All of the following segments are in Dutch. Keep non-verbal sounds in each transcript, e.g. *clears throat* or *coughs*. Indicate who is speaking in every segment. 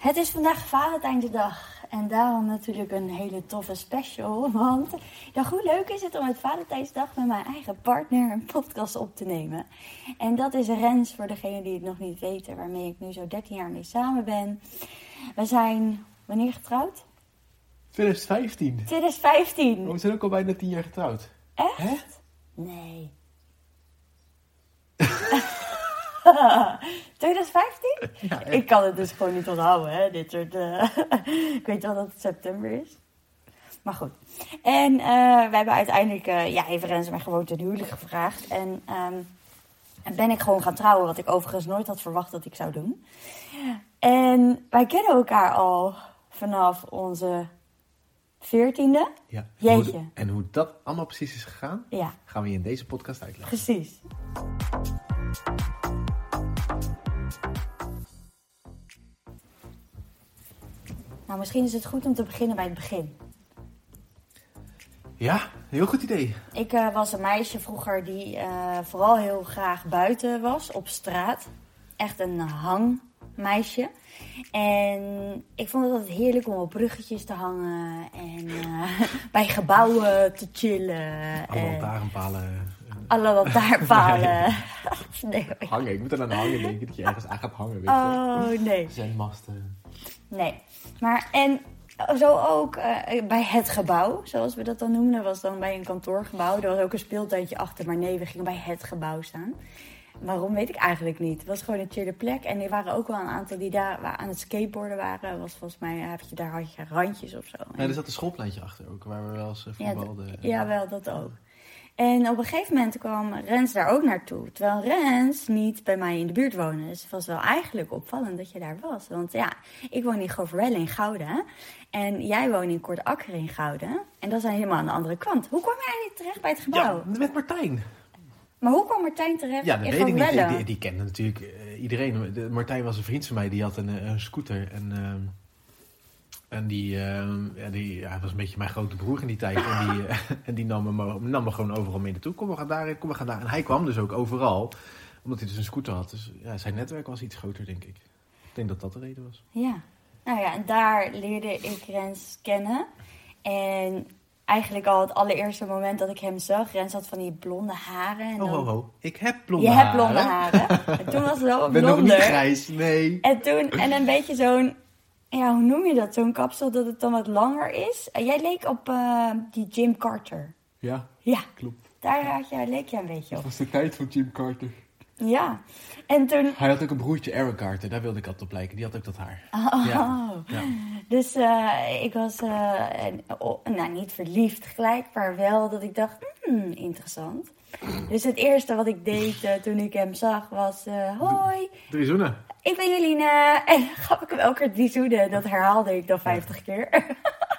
Speaker 1: Het is vandaag Valentijnsdag. En daarom natuurlijk een hele toffe special. Want ja, hoe leuk is het om met Valentijnsdag met mijn eigen partner een podcast op te nemen. En dat is Rens, voor degenen die het nog niet weten, waarmee ik nu zo 13 jaar mee samen ben. We zijn wanneer getrouwd?
Speaker 2: 2015.
Speaker 1: 2015.
Speaker 2: Oh, we zijn ook al bijna 10 jaar getrouwd.
Speaker 1: Echt?
Speaker 2: Hè?
Speaker 1: Nee. *laughs* *laughs* 2015?
Speaker 2: Ja, echt.
Speaker 1: Ik kan het dus gewoon niet onthouden, hè? Dit soort. eh, *laughs* ik weet wel dat het september is. Maar goed. En eh, we hebben uiteindelijk. eh, ja, heeft Rens mij gewoon ten huwelijk gevraagd. En ehm, en ben ik gewoon gaan trouwen, wat ik overigens nooit had verwacht dat ik zou doen. En wij kennen elkaar al vanaf onze veertiende.
Speaker 2: Ja.
Speaker 1: Jeetje.
Speaker 2: Hoe- en hoe dat allemaal precies is gegaan,
Speaker 1: Ja,
Speaker 2: gaan we je in deze podcast uitleggen.
Speaker 1: precies. Nou, misschien is het goed om te beginnen bij het begin.
Speaker 2: Ja, heel goed idee.
Speaker 1: Ik eh, was een meisje vroeger die eh, vooral heel graag buiten was, op straat. Echt een hangmeisje. En ik vond het altijd heerlijk om op bruggetjes te hangen en eh, *laughs* bij gebouwen te chillen.
Speaker 2: Alle
Speaker 1: en
Speaker 2: lantaarnpalen
Speaker 1: alle lantaarnpalen. *laughs* *laughs* nee.
Speaker 2: hangen. Ik moet er aan hangen denken, dat je ergens aan gaat hangen, weet je.
Speaker 1: Oh, nee.
Speaker 2: Zendmasten.
Speaker 1: Nee. Maar en zo ook eh, bij het gebouw, zoals we dat dan noemden, was dan bij een kantoorgebouw. Er was ook een speeltuintje achter, maar nee, we gingen bij het gebouw staan. Waarom weet ik eigenlijk niet. Het was gewoon een chille plek. En er waren ook wel een aantal die daar aan het skateboarden waren. Was volgens mij, had je, daar had je randjes of zo.
Speaker 2: Ja, er zat een schoolpleintje achter ook, waar we wel eens eh,
Speaker 1: Ja,
Speaker 2: voetbalden.
Speaker 1: d- ja, wel, dat ook. En op een gegeven moment kwam Rens daar ook naartoe. Terwijl Rens niet bij mij in de buurt woonde. Dus het was wel eigenlijk opvallend dat je daar was. Want ja, ik woon in Goverwelle in Gouden. En jij woont in Kort Akker in Gouden. En dat zijn helemaal aan de andere kant. Hoe kwam jij niet terecht bij het gebouw?
Speaker 2: Ja, met Martijn.
Speaker 1: Maar hoe kwam Martijn terecht
Speaker 2: Ja, dat
Speaker 1: in
Speaker 2: weet ik niet. Die, die, kende natuurlijk eh, iedereen. De- Martijn was een vriend van mij, die had een, eh, een scooter. En, ehm, en die, ja, die hij was een beetje mijn grote broer in die tijd. En die, *laughs* eh, en die nam, me, nam me gewoon overal mee naartoe. Kom, we gaan daarin, kom, we gaan daar. En hij kwam dus ook overal, omdat hij dus een scooter had. Dus ja, zijn netwerk was iets groter, denk ik. Ik denk dat dat de reden was.
Speaker 1: Ja, nou ja, en daar leerde ik Rens kennen. En eigenlijk al het allereerste moment dat ik hem zag, Rens had van die blonde haren. En
Speaker 2: Oh,
Speaker 1: dan-
Speaker 2: ho, ho. Ik heb blonde
Speaker 1: Je
Speaker 2: haren.
Speaker 1: hebt blonde haren. En toen was het wel *laughs*
Speaker 2: Ik
Speaker 1: wat
Speaker 2: ben nog niet grijs, nee.
Speaker 1: En toen, en een beetje zo'n, ja, hoe noem je dat? Zo'n kapsel dat het dan wat langer is. En jij leek op eh, die Jim Carter.
Speaker 2: Ja,
Speaker 1: Ja,
Speaker 2: klopt.
Speaker 1: daar had je, leek jij een beetje op.
Speaker 2: was de tijd van Jim Carter.
Speaker 1: Ja. En toen,
Speaker 2: Hij had ook een broertje, Aaron Carter. Daar wilde ik altijd op lijken. Die had ook dat haar.
Speaker 1: oh,
Speaker 2: Ja. Ja.
Speaker 1: dus eh, ik was, eh, en- oh, nou niet verliefd gelijk, maar wel dat ik dacht, hmm, interessant. Dus het eerste wat ik deed eh, toen ik hem zag was, eh, hoi,
Speaker 2: Drie zoenen.
Speaker 1: ik ben Jeline. En dan *laughs* gaf ik hem elke keer drie zoenen. Dat herhaalde ik dan 50 keer.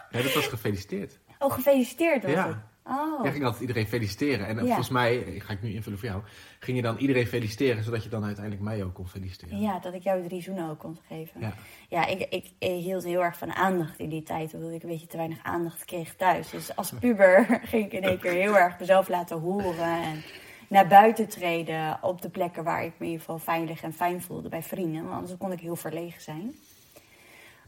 Speaker 2: Ja, dat was gefeliciteerd.
Speaker 1: Oh, gefeliciteerd was
Speaker 2: Ja.
Speaker 1: het. Oh.
Speaker 2: Jij ging altijd iedereen feliciteren. En eh,
Speaker 1: Ja.
Speaker 2: volgens mij, eh, ga ik nu invullen voor jou, ging je dan iedereen feliciteren, zodat je dan uiteindelijk mij ook kon feliciteren.
Speaker 1: Ja, dat ik jou drie zoenen ook kon geven.
Speaker 2: Ja.
Speaker 1: Ja, ik, ik, ik hield heel erg van aandacht in die tijd, omdat ik een beetje te weinig aandacht kreeg thuis. Dus als puber *laughs* ging ik in één keer heel erg mezelf laten horen en naar buiten treden op de plekken waar ik me in ieder geval veilig en fijn voelde bij vrienden. Want anders kon ik heel verlegen zijn.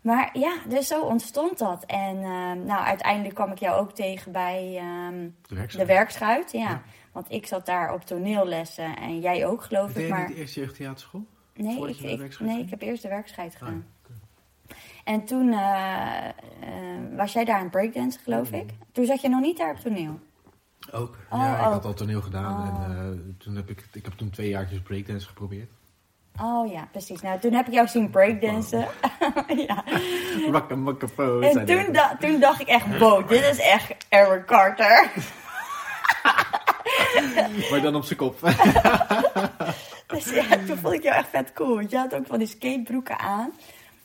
Speaker 1: Maar ja, dus zo ontstond dat. En ehm, nou, uiteindelijk kwam ik jou ook tegen bij ehm,
Speaker 2: De werkschuit.
Speaker 1: de werkschuit. Ja.
Speaker 2: Ja.
Speaker 1: Want ik zat daar op toneellessen en jij ook, geloof
Speaker 2: Deed
Speaker 1: ik.
Speaker 2: je
Speaker 1: Maar
Speaker 2: niet eerst jeugdtheaterschool?
Speaker 1: nee,
Speaker 2: voordat
Speaker 1: ik, nee, ik heb eerst de werkschuit
Speaker 2: Ah,
Speaker 1: gedaan. En toen eh, eh, was jij daar aan breakdance, geloof ik. Toen zat je nog niet daar op toneel.
Speaker 2: Ook.
Speaker 1: Oh,
Speaker 2: ja, ik
Speaker 1: ook.
Speaker 2: had al toneel gedaan
Speaker 1: Oh.
Speaker 2: en eh, toen heb ik, ik heb toen twee jaartjes breakdance geprobeerd.
Speaker 1: Oh ja, precies. Nou, toen heb ik jou zien breakdansen. *laughs* ja.
Speaker 2: Wakka
Speaker 1: En toen, da- toen dacht ik echt, wow, dit is echt Aaron Carter. *laughs*
Speaker 2: Maar dan op zijn kop. *laughs*
Speaker 1: Dus ja, toen vond ik jou echt vet cool. Want je had ook van die skatebroeken aan.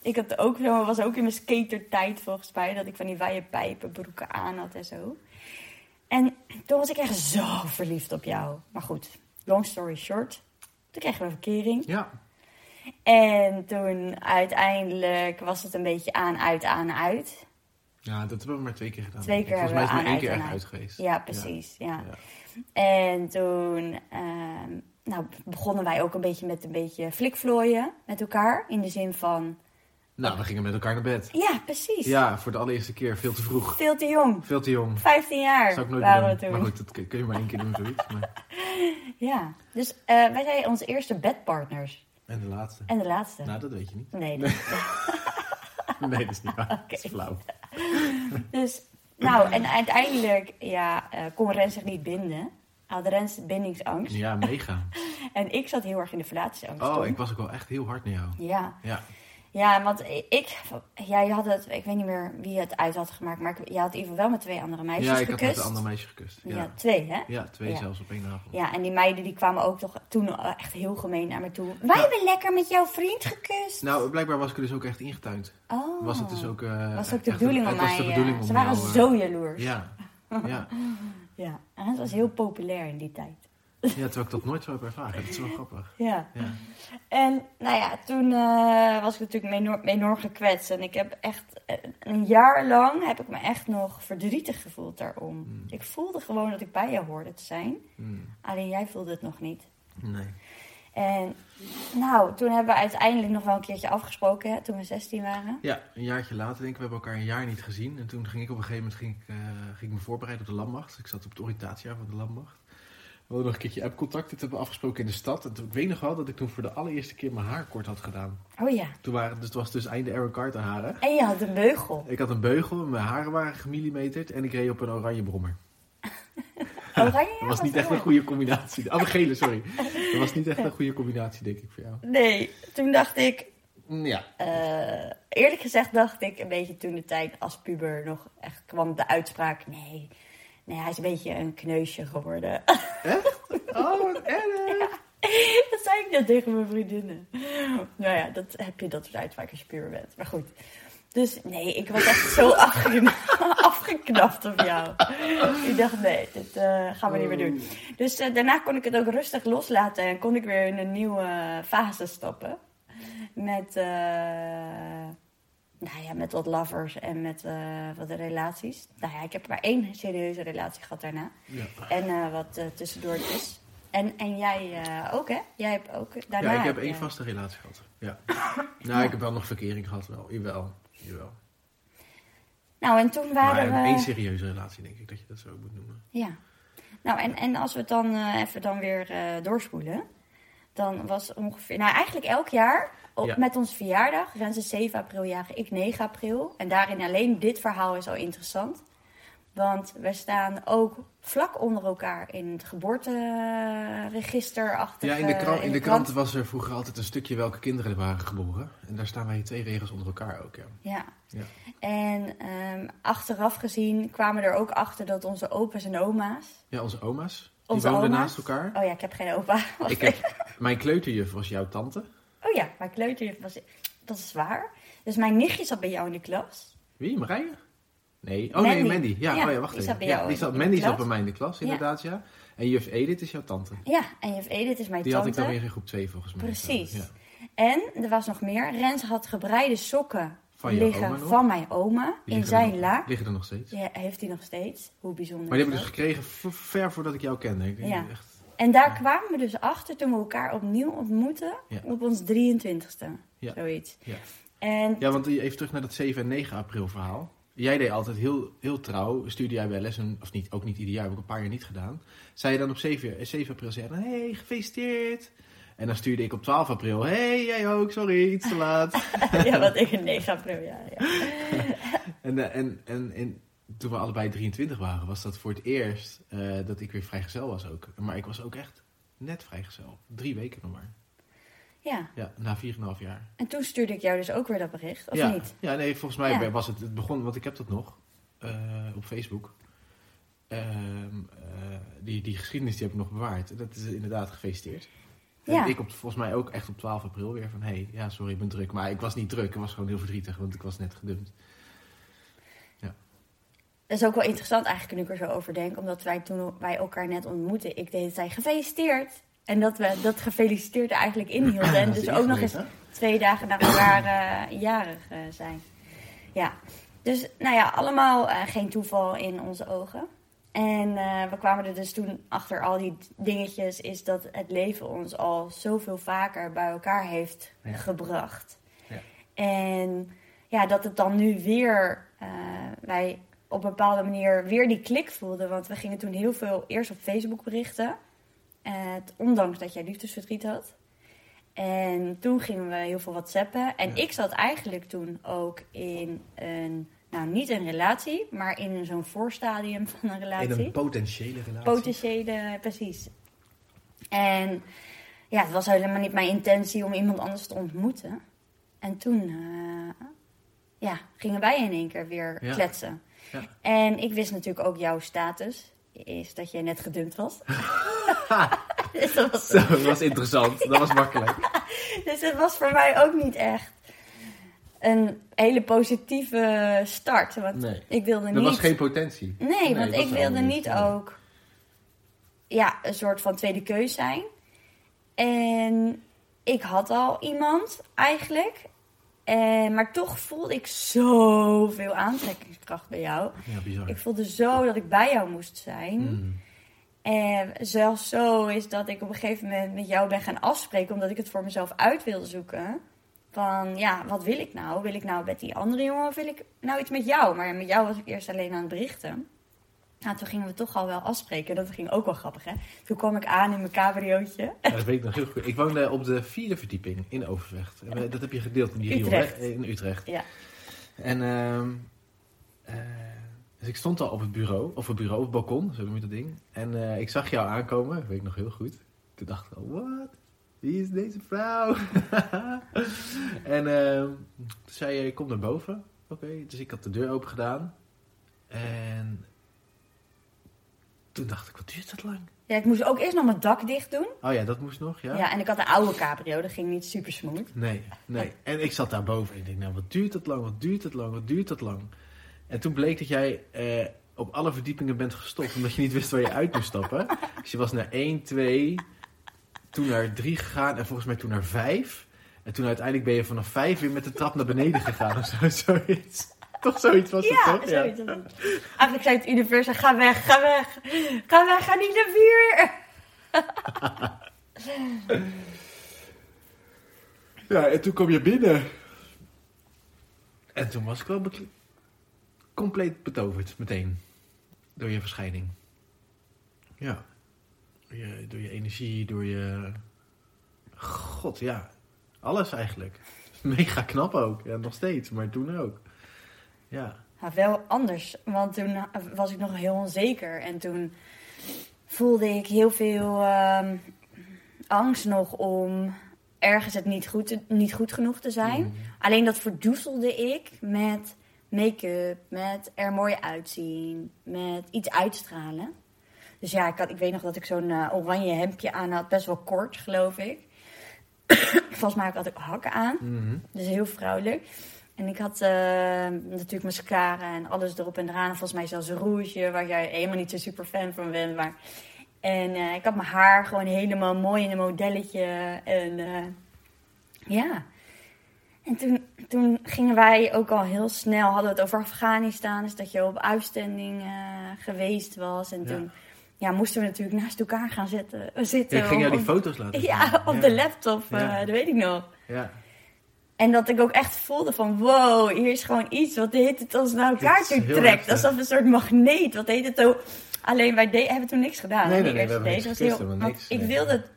Speaker 1: Ik had ook zo, was ook in mijn skatertijd volgens mij, dat ik van die wijde pijpenbroeken aan had en zo. En toen was ik echt zo verliefd op jou. Maar goed, long story short. Toen kregen we een verkering.
Speaker 2: ja.
Speaker 1: En toen uiteindelijk was het een beetje aan, uit, aan, uit.
Speaker 2: ja, dat hebben we maar twee keer gedaan.
Speaker 1: Twee keer
Speaker 2: Volgens mij is het maar één keer echt uit geweest.
Speaker 1: Ja, precies. Ja.
Speaker 2: Ja.
Speaker 1: En toen ehm, nou, begonnen wij ook een beetje met een beetje flikvlooien met elkaar. In de zin van
Speaker 2: Nou, we gingen met elkaar naar bed.
Speaker 1: Ja, precies.
Speaker 2: Ja, voor de allereerste keer veel te vroeg.
Speaker 1: Veel te jong.
Speaker 2: Veel te jong.
Speaker 1: 15 jaar
Speaker 2: Zou ik nooit
Speaker 1: waren
Speaker 2: doen.
Speaker 1: we toen.
Speaker 2: Maar goed, dat kun je maar één keer doen zoiets. Maar... *laughs*
Speaker 1: Ja, dus eh, wij zijn onze eerste bedpartners.
Speaker 2: En de laatste.
Speaker 1: En de laatste.
Speaker 2: Nou, dat weet je niet.
Speaker 1: Nee, *laughs*
Speaker 2: Nee, nee dat is niet waar. Dat is flauw. *laughs*
Speaker 1: Dus, nou, en uiteindelijk ja, eh, kon Rens zich niet binden. Had Rens bindingsangst.
Speaker 2: Ja, mega.
Speaker 1: En ik zat heel erg in de verlatingsangst.
Speaker 2: Oh,
Speaker 1: toen.
Speaker 2: ik was ook wel echt heel hard naar jou.
Speaker 1: Ja.
Speaker 2: Ja.
Speaker 1: Ja, want ik... Ja, je had het... Ik weet niet meer wie het uit had gemaakt. Maar je had geval wel met twee andere meisjes
Speaker 2: Ja, ik had
Speaker 1: gekust.
Speaker 2: met een ander meisje gekust.
Speaker 1: Ja.
Speaker 2: Ja,
Speaker 1: twee, hè?
Speaker 2: ja twee
Speaker 1: Ja.
Speaker 2: zelfs op één avond.
Speaker 1: Ja, en die meiden die kwamen ook toch toen echt heel gemeen naar me toe. Wij hebben lekker met jouw vriend gekust.
Speaker 2: Nou, blijkbaar was ik er dus ook echt ingetuind.
Speaker 1: oh.
Speaker 2: Was het dus ook... eh,
Speaker 1: Was ook de bedoeling om mij...
Speaker 2: de bedoeling
Speaker 1: eh,
Speaker 2: om
Speaker 1: ze waren
Speaker 2: jou, eh,
Speaker 1: zo jaloers.
Speaker 2: Ja. Ja. *laughs*
Speaker 1: ja. En het was heel populair in die tijd.
Speaker 2: Ja, terwijl ik dat nooit zo heb ervaren. Dat is wel grappig.
Speaker 1: Ja.
Speaker 2: Ja.
Speaker 1: En nou ja, toen eh, was ik natuurlijk enorm, enorm gekwetst. En ik heb echt eh, een jaar lang heb ik me echt nog verdrietig gevoeld daarom.
Speaker 2: Hmm.
Speaker 1: Ik voelde gewoon dat ik bij jou hoorde te zijn.
Speaker 2: Hmm.
Speaker 1: Alleen jij voelde het nog niet.
Speaker 2: Nee.
Speaker 1: En nou, toen hebben we uiteindelijk nog wel een keertje afgesproken, hè, toen we 16 waren.
Speaker 2: Ja, een jaartje later denk ik. We hebben elkaar een jaar niet gezien. En toen ging ik op een gegeven moment ging ik, eh, ging ik me voorbereiden op de landmacht. Ik zat op het oriëntatiejaar van de landmacht. We hadden nog een keertje appcontact. Dit hebben we afgesproken in de stad. En toen, ik weet nog wel dat ik toen voor de allereerste keer mijn haar kort had gedaan.
Speaker 1: Oh ja.
Speaker 2: Toen waren, dus het was dus einde Aaron Carter haren.
Speaker 1: En je had een beugel.
Speaker 2: Ik had een beugel, mijn haren waren gemillimeterd en ik reed op een oranje brommer. *laughs*
Speaker 1: Oranje?
Speaker 2: Dat was niet echt een goede combinatie. Oh, een gele, sorry. Dat was niet echt een goede combinatie, denk ik, voor jou.
Speaker 1: Nee, toen dacht ik,
Speaker 2: Mm, Ja.
Speaker 1: eh, eerlijk gezegd dacht ik een beetje toen de tijd als puber nog echt kwam de uitspraak, nee, nee hij is een beetje een kneusje geworden. *laughs*
Speaker 2: Oh, wat erg.
Speaker 1: dat zei ik net tegen mijn vriendinnen. Nou ja, dat heb je dat soort uitspraken als je puber bent. Maar goed. Dus nee, ik was echt zo *laughs* afgeknapt, afgeknapt op jou. Ik dacht, nee, dit eh, gaan we niet meer doen. Dus eh, daarna kon ik het ook rustig loslaten en kon ik weer in een nieuwe fase stappen. Met, eh, nou ja, met wat lovers en met eh, wat relaties. Nou ja, ik heb maar één serieuze relatie gehad daarna.
Speaker 2: Ja.
Speaker 1: En eh, wat eh, tussendoortjes. En, en jij ook, hè? Jij hebt ook daarna...
Speaker 2: Ja, ik heb één vaste relatie gehad. Ja. *laughs* Nou, ik heb wel nog verkering gehad, wel. Jawel. Jawel.
Speaker 1: Nou, en toen waren
Speaker 2: Maar
Speaker 1: we...
Speaker 2: één serieuze relatie, denk ik dat je dat zo moet noemen.
Speaker 1: Ja. Nou, en, en als we het dan even dan weer doorspoelen. Dan was ongeveer... Nou, eigenlijk elk jaar op,
Speaker 2: Ja.
Speaker 1: met onze verjaardag. Rens is 7 april jagen, ik 9 april. En daarin alleen dit verhaal is al interessant. Want we staan ook vlak onder elkaar in het geboorteregister achter.
Speaker 2: Ja, in de, krant, in de krant was er vroeger altijd een stukje welke kinderen er waren geboren. En daar staan wij twee regels onder elkaar ook, ja.
Speaker 1: Ja.
Speaker 2: Ja.
Speaker 1: En ehm, achteraf gezien kwamen we er ook achter dat onze opa's en oma's...
Speaker 2: Ja, onze oma's. Die
Speaker 1: Onze
Speaker 2: woonden
Speaker 1: oma's?
Speaker 2: naast elkaar.
Speaker 1: Oh ja, ik heb geen opa. *laughs*
Speaker 2: Ik heb, mijn kleuterjuf was jouw tante.
Speaker 1: Oh ja, mijn kleuterjuf was... Dat is waar. Dus mijn nichtje zat bij jou in de klas.
Speaker 2: Wie, Marije? Nee. Oh nee,
Speaker 1: Mandy.
Speaker 2: Ja,
Speaker 1: Ja,
Speaker 2: oh, ja wacht
Speaker 1: die
Speaker 2: even. ja, die zat, Mandy
Speaker 1: klas.
Speaker 2: zat bij mij in de klas, inderdaad, ja. En juf Edith is jouw tante.
Speaker 1: Ja, en juf Edith is mijn
Speaker 2: Die had
Speaker 1: tante.
Speaker 2: ik dan weer in groep 2 volgens mij.
Speaker 1: Precies.
Speaker 2: Ja.
Speaker 1: En er was nog meer. Rens had gebreide sokken
Speaker 2: Van
Speaker 1: liggen van mijn oma in zijn
Speaker 2: nog-
Speaker 1: la.
Speaker 2: Liggen er nog steeds.
Speaker 1: Ja, heeft hij nog steeds. Hoe bijzonder
Speaker 2: Maar die
Speaker 1: is
Speaker 2: heb ik dus gekregen ver voordat ik jou kende. Ik
Speaker 1: Ja.
Speaker 2: echt...
Speaker 1: En daar kwamen we dus achter toen we elkaar opnieuw ontmoetten. Op ons 23ste.
Speaker 2: Ja.
Speaker 1: Zoiets.
Speaker 2: Ja.
Speaker 1: En
Speaker 2: Ja, want even terug naar dat 7 en 9 april verhaal. Jij deed altijd heel, heel trouw, stuurde jij bij lessen, of niet, ook niet ieder jaar, heb ik een paar jaar niet gedaan. Zei je dan op 7, 7 april, zei je dan, hey, gefeliciteerd. En dan stuurde ik op 12 april, hey, jij ook, sorry, iets te laat. *laughs*
Speaker 1: ja, wat *laughs* ik in 9 april, ja. ja.
Speaker 2: en, eh, en, en, en toen we allebei 23 waren, was dat voor het eerst eh, dat ik weer vrijgezel was ook. Maar ik was ook echt net vrijgezel. Drie weken nog maar.
Speaker 1: Ja,
Speaker 2: Ja, na 4,5 jaar.
Speaker 1: en toen stuurde ik jou dus ook weer dat bericht, of
Speaker 2: ja.
Speaker 1: niet?
Speaker 2: Ja, nee, volgens mij
Speaker 1: Ja.
Speaker 2: was het, het begon, want ik heb dat nog eh, op Facebook. Ehm, eh, die, die geschiedenis die heb ik nog bewaard. Dat is inderdaad gefeliciteerd.
Speaker 1: Ja.
Speaker 2: En ik op, volgens mij ook echt op 12 april weer van... hé, hey, ja, sorry, ik ben druk. Maar ik was niet druk, ik was gewoon heel verdrietig, want ik was net gedumpt.
Speaker 1: Dat is ook wel interessant eigenlijk, nu ik er zo over denk. Omdat wij toen wij elkaar net ontmoetten, ik deed zei gefeliciteerd. En dat we dat gefeliciteerd er eigenlijk inhielden. En *clears throat* dus ook nog eens twee dagen na elkaar eh, jarig eh, zijn. Ja, dus nou ja, allemaal eh, geen toeval in onze ogen. En we kwamen er dus toen achter al die dingetjes, is dat het leven ons al zoveel vaker bij elkaar heeft
Speaker 2: Ja.
Speaker 1: gebracht.
Speaker 2: Ja.
Speaker 1: En ja, dat het dan nu weer, wij op een bepaalde manier weer die klik voelden. Want we gingen toen heel veel eerst op Facebook berichten. ondanks dat jij liefdesverdriet had. En toen gingen we heel veel whatsappen. En
Speaker 2: Ja.
Speaker 1: ik zat eigenlijk toen ook in een, nou niet een relatie, maar in zo'n voorstadium van een
Speaker 2: In
Speaker 1: relatie.
Speaker 2: een potentiële relatie.
Speaker 1: Potentiële, precies. En ja, het was helemaal niet mijn intentie om iemand anders te ontmoeten. En toen eh, ja, gingen wij in één keer weer
Speaker 2: Ja.
Speaker 1: kletsen.
Speaker 2: Ja.
Speaker 1: En ik wist natuurlijk ook jouw status. Is dat jij net gedumpt was. *laughs* *laughs* dus, dat was
Speaker 2: Zo, dat was interessant. Dat was makkelijk. *laughs*
Speaker 1: dus het was voor mij ook niet echt een hele positieve start. Want
Speaker 2: Nee.
Speaker 1: ik wilde
Speaker 2: Er
Speaker 1: niet...
Speaker 2: was geen potentie.
Speaker 1: Nee,
Speaker 2: Nee,
Speaker 1: want ik wilde
Speaker 2: niet,
Speaker 1: niet
Speaker 2: nee.
Speaker 1: ook ja, een soort van tweede keus zijn. En ik had al iemand eigenlijk. En, maar toch voelde ik zoveel aantrekkingskracht bij jou.
Speaker 2: Ja, bizar.
Speaker 1: Ik voelde zo dat ik bij jou moest zijn.
Speaker 2: Mm.
Speaker 1: En zelfs zo is dat ik op een gegeven moment met jou ben gaan afspreken, omdat ik het voor mezelf uit wilde zoeken. Van ja, wat wil ik nou? Wil ik nou met die andere jongen of wil ik nou iets met jou? Maar met jou was ik eerst alleen aan het berichten. Nou, toen gingen we toch al wel afspreken. Dat ging ook wel grappig, hè? Toen kwam ik aan in mijn cabriootje.
Speaker 2: Ja, dat weet ik nog heel goed. Ik woonde op de vierde verdieping in Overvecht. We- Dat heb je gedeeld in die riool, hè? In Utrecht.
Speaker 1: Ja.
Speaker 2: En ehm, eh, dus ik stond al op het bureau, of het bureau, op het balkon, zo noem je dat ding. En eh, ik zag jou aankomen, dat weet ik nog heel goed. Toen dacht ik al, wat? Wie is deze vrouw? *laughs* en ehm, toen zei je, kom naar boven. Oké, dus ik had de deur open gedaan. En toen dacht ik, wat duurt dat lang?
Speaker 1: ja, ik moest ook eerst nog mijn dak dicht doen.
Speaker 2: Oh ja, dat moest nog,
Speaker 1: Ja, en ik had een oude cabrio. Dat ging niet super smooth.
Speaker 2: Nee, nee. *laughs* En ik zat daar boven en ik denk, nou, wat duurt dat lang, wat duurt dat lang, wat duurt dat lang? En toen bleek dat jij eh, op alle verdiepingen bent gestopt, omdat je niet wist waar je uit moest stappen. *laughs* Dus je was naar 1, 2, toen naar 3 gegaan en volgens mij toen naar 5. En toen uiteindelijk ben je vanaf 5 weer met de trap naar beneden gegaan of zo, *laughs* zoiets. *laughs* Toch zoiets was het,
Speaker 1: Ja,
Speaker 2: toch?
Speaker 1: zoiets. was het. Eigenlijk zei het universum, ga weg, ga weg. Ga weg, ga niet naar vier. *laughs*
Speaker 2: Ja, en toen kom je binnen. En toen was ik wel compleet betoverd, meteen. Door je verschijning. Ja. Door je, door je energie, door je... God, ja. Alles eigenlijk. *laughs* Mega knap ook. Ja, nog steeds, maar toen ook. Ja.
Speaker 1: Maar wel anders, want toen was ik nog heel onzeker. En toen voelde ik heel veel ehm, angst nog om ergens het niet goed, te- niet goed genoeg te zijn.
Speaker 2: Mm.
Speaker 1: Alleen dat verdoezelde ik met make-up, met er mooi uitzien, met iets uitstralen. Dus ja, ik, had, ik weet nog dat ik zo'n eh, oranje hemdje aan had, best wel kort, geloof ik. *coughs* Volgens mij had ik hakken aan.
Speaker 2: Mhm.
Speaker 1: Dus heel vrouwelijk. En ik had eh, natuurlijk mascara en alles erop en eraan. Volgens mij zelfs een rouge, waar jij helemaal niet zo super fan van bent. Maar... En eh, ik had mijn haar gewoon helemaal mooi in een modelletje. En eh, ja. En toen, toen gingen wij ook al heel snel, hadden we het over Afghanistan. Dus dat je op uitzending geweest was. En toen ja, moesten we natuurlijk naast elkaar gaan zitten. zitten
Speaker 2: Ja, ik ging jou die foto's laten *laughs* zien.
Speaker 1: Ja, op
Speaker 2: Ja.
Speaker 1: de laptop, dat weet ik nog.
Speaker 2: Ja.
Speaker 1: En dat ik ook echt voelde van wow, hier is gewoon iets wat de het ons naar elkaar
Speaker 2: Dit is
Speaker 1: toe trekt. Alsof een soort magneet. Wat heet het ook? Alleen wij de- hebben toen niks gedaan.
Speaker 2: Nee, nee,
Speaker 1: die eerste
Speaker 2: hebben
Speaker 1: date.
Speaker 2: niks
Speaker 1: was heel,
Speaker 2: niks,
Speaker 1: ik wilde het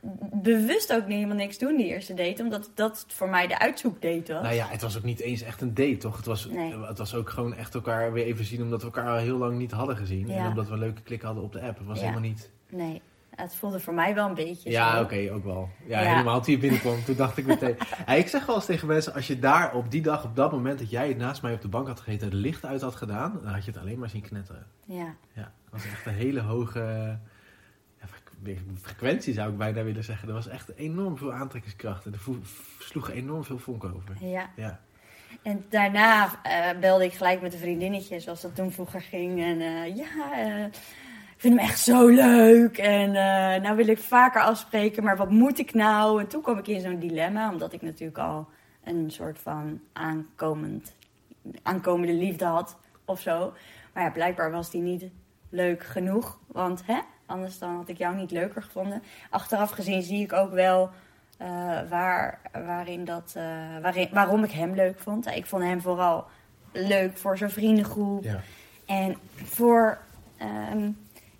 Speaker 1: bewust ook niet helemaal niks doen die eerste date. Omdat dat voor mij de uitzoekdate was.
Speaker 2: Nou ja, het was ook niet eens echt een date, toch? Het was, het was ook gewoon echt elkaar weer even zien, omdat we elkaar al heel lang niet hadden gezien.
Speaker 1: Ja.
Speaker 2: En omdat we een leuke klik hadden op de app. Het was
Speaker 1: Ja.
Speaker 2: helemaal niet...
Speaker 1: Nee, het voelde voor mij wel een beetje
Speaker 2: Ja, oké, ook wel. Ja,
Speaker 1: Ja.
Speaker 2: helemaal toen je binnenkwam, *laughs* toen dacht ik meteen... Ja, ik zeg wel eens tegen mensen, als je daar op die dag, op dat moment dat jij naast mij op de bank had gegeten, de licht uit had gedaan, dan had je het alleen maar zien knetteren.
Speaker 1: Ja.
Speaker 2: Ja, dat was echt een hele hoge ja, fre- frequentie, zou ik bijna willen zeggen. Er was echt enorm veel aantrekkingskracht en er sloegen enorm veel vonken over.
Speaker 1: ja.
Speaker 2: Ja.
Speaker 1: En daarna eh, belde ik gelijk met een vriendinnetje, zoals dat toen vroeger ging. En eh, ja, eh, vind hem echt zo leuk. En eh, nou wil ik vaker afspreken, maar wat moet ik nou? En toen kwam ik in zo'n dilemma, omdat ik natuurlijk al een soort van aankomend, aankomende liefde had of zo. Maar ja, blijkbaar was die niet leuk genoeg. Want hè, anders dan had ik jou niet leuker gevonden. Achteraf gezien zie ik ook wel eh, waar, waarin dat, eh, waarin, waarom ik hem leuk vond. Ik vond hem vooral leuk voor zijn vriendengroep.
Speaker 2: Ja.
Speaker 1: En voor ehm,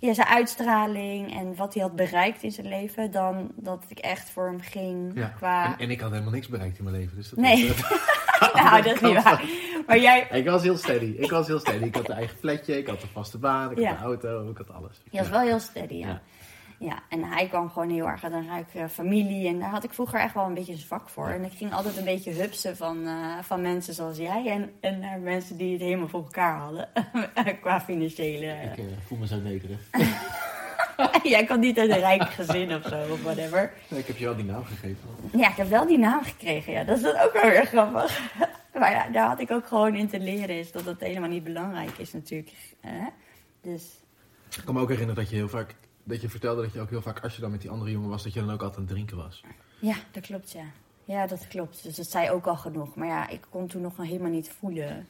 Speaker 1: ja, zijn uitstraling en wat hij had bereikt in zijn leven. Dan dat ik echt voor hem ging
Speaker 2: Ja.
Speaker 1: qua...
Speaker 2: En, en ik had helemaal niks bereikt in mijn leven. Dus dat
Speaker 1: Nee.
Speaker 2: was, eh, *laughs* *laughs*
Speaker 1: nou, dat is niet waar. Maar jij,
Speaker 2: Ik was heel steady. Ik was heel steady. Ik had een eigen flatje, ik had een vaste baan, ik
Speaker 1: Ja.
Speaker 2: had een auto, ik had alles.
Speaker 1: je was wel heel steady, ja.
Speaker 2: Ja.
Speaker 1: En hij kwam gewoon heel erg uit een rijke familie. En daar had ik vroeger echt wel een beetje een zwak voor. En ik ging altijd een beetje hupsen van, eh, van mensen zoals jij. En, en naar mensen die het helemaal voor elkaar hadden. *laughs* Qua financiële...
Speaker 2: Ik eh, voel me zo nederig. *laughs*
Speaker 1: jij kwam niet uit een rijk gezin of zo, of whatever.
Speaker 2: ik heb je wel die naam gegeven.
Speaker 1: Ja, ik heb wel die naam gekregen. Ja, dat is dan ook wel weer grappig. *laughs* Maar ja, daar had ik ook gewoon in te leren. Is dat het helemaal niet belangrijk is natuurlijk. Dus
Speaker 2: Ik kan me ook herinneren dat je heel vaak, dat je vertelde dat je ook heel vaak, als je dan met die andere jongen was, dat je dan ook altijd aan het drinken was.
Speaker 1: ja, dat klopt ja. Ja, dat klopt. Dus dat zei ook al genoeg. Maar ja, ik kon toen nog helemaal niet voelen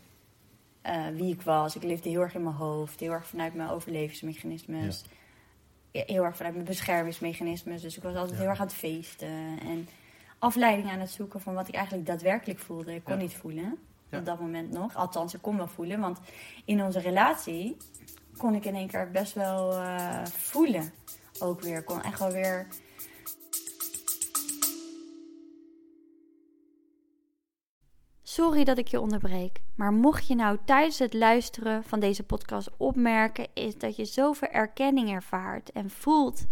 Speaker 1: eh, wie ik was. Ik leefde heel erg in mijn hoofd. Heel erg vanuit mijn overlevingsmechanismes. Ja, Heel erg vanuit mijn beschermingsmechanismes. Dus ik was altijd
Speaker 2: Ja.
Speaker 1: heel erg aan het feesten. En afleiding aan het zoeken van wat ik eigenlijk daadwerkelijk voelde. Ik kon
Speaker 2: Ja.
Speaker 1: niet voelen. Op dat moment nog. Althans, ik kon wel voelen. Want in onze relatie kon ik in één keer best wel eh, voelen. Ook weer. Kon echt wel weer
Speaker 3: Sorry dat ik je onderbreek, maar mocht je nou tijdens het luisteren van deze podcast opmerken, is dat je zoveel erkenning ervaart en voelt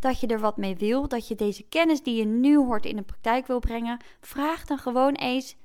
Speaker 3: dat je er wat mee wil, dat je deze kennis die je nu hoort in de praktijk wil brengen, vraag dan gewoon eens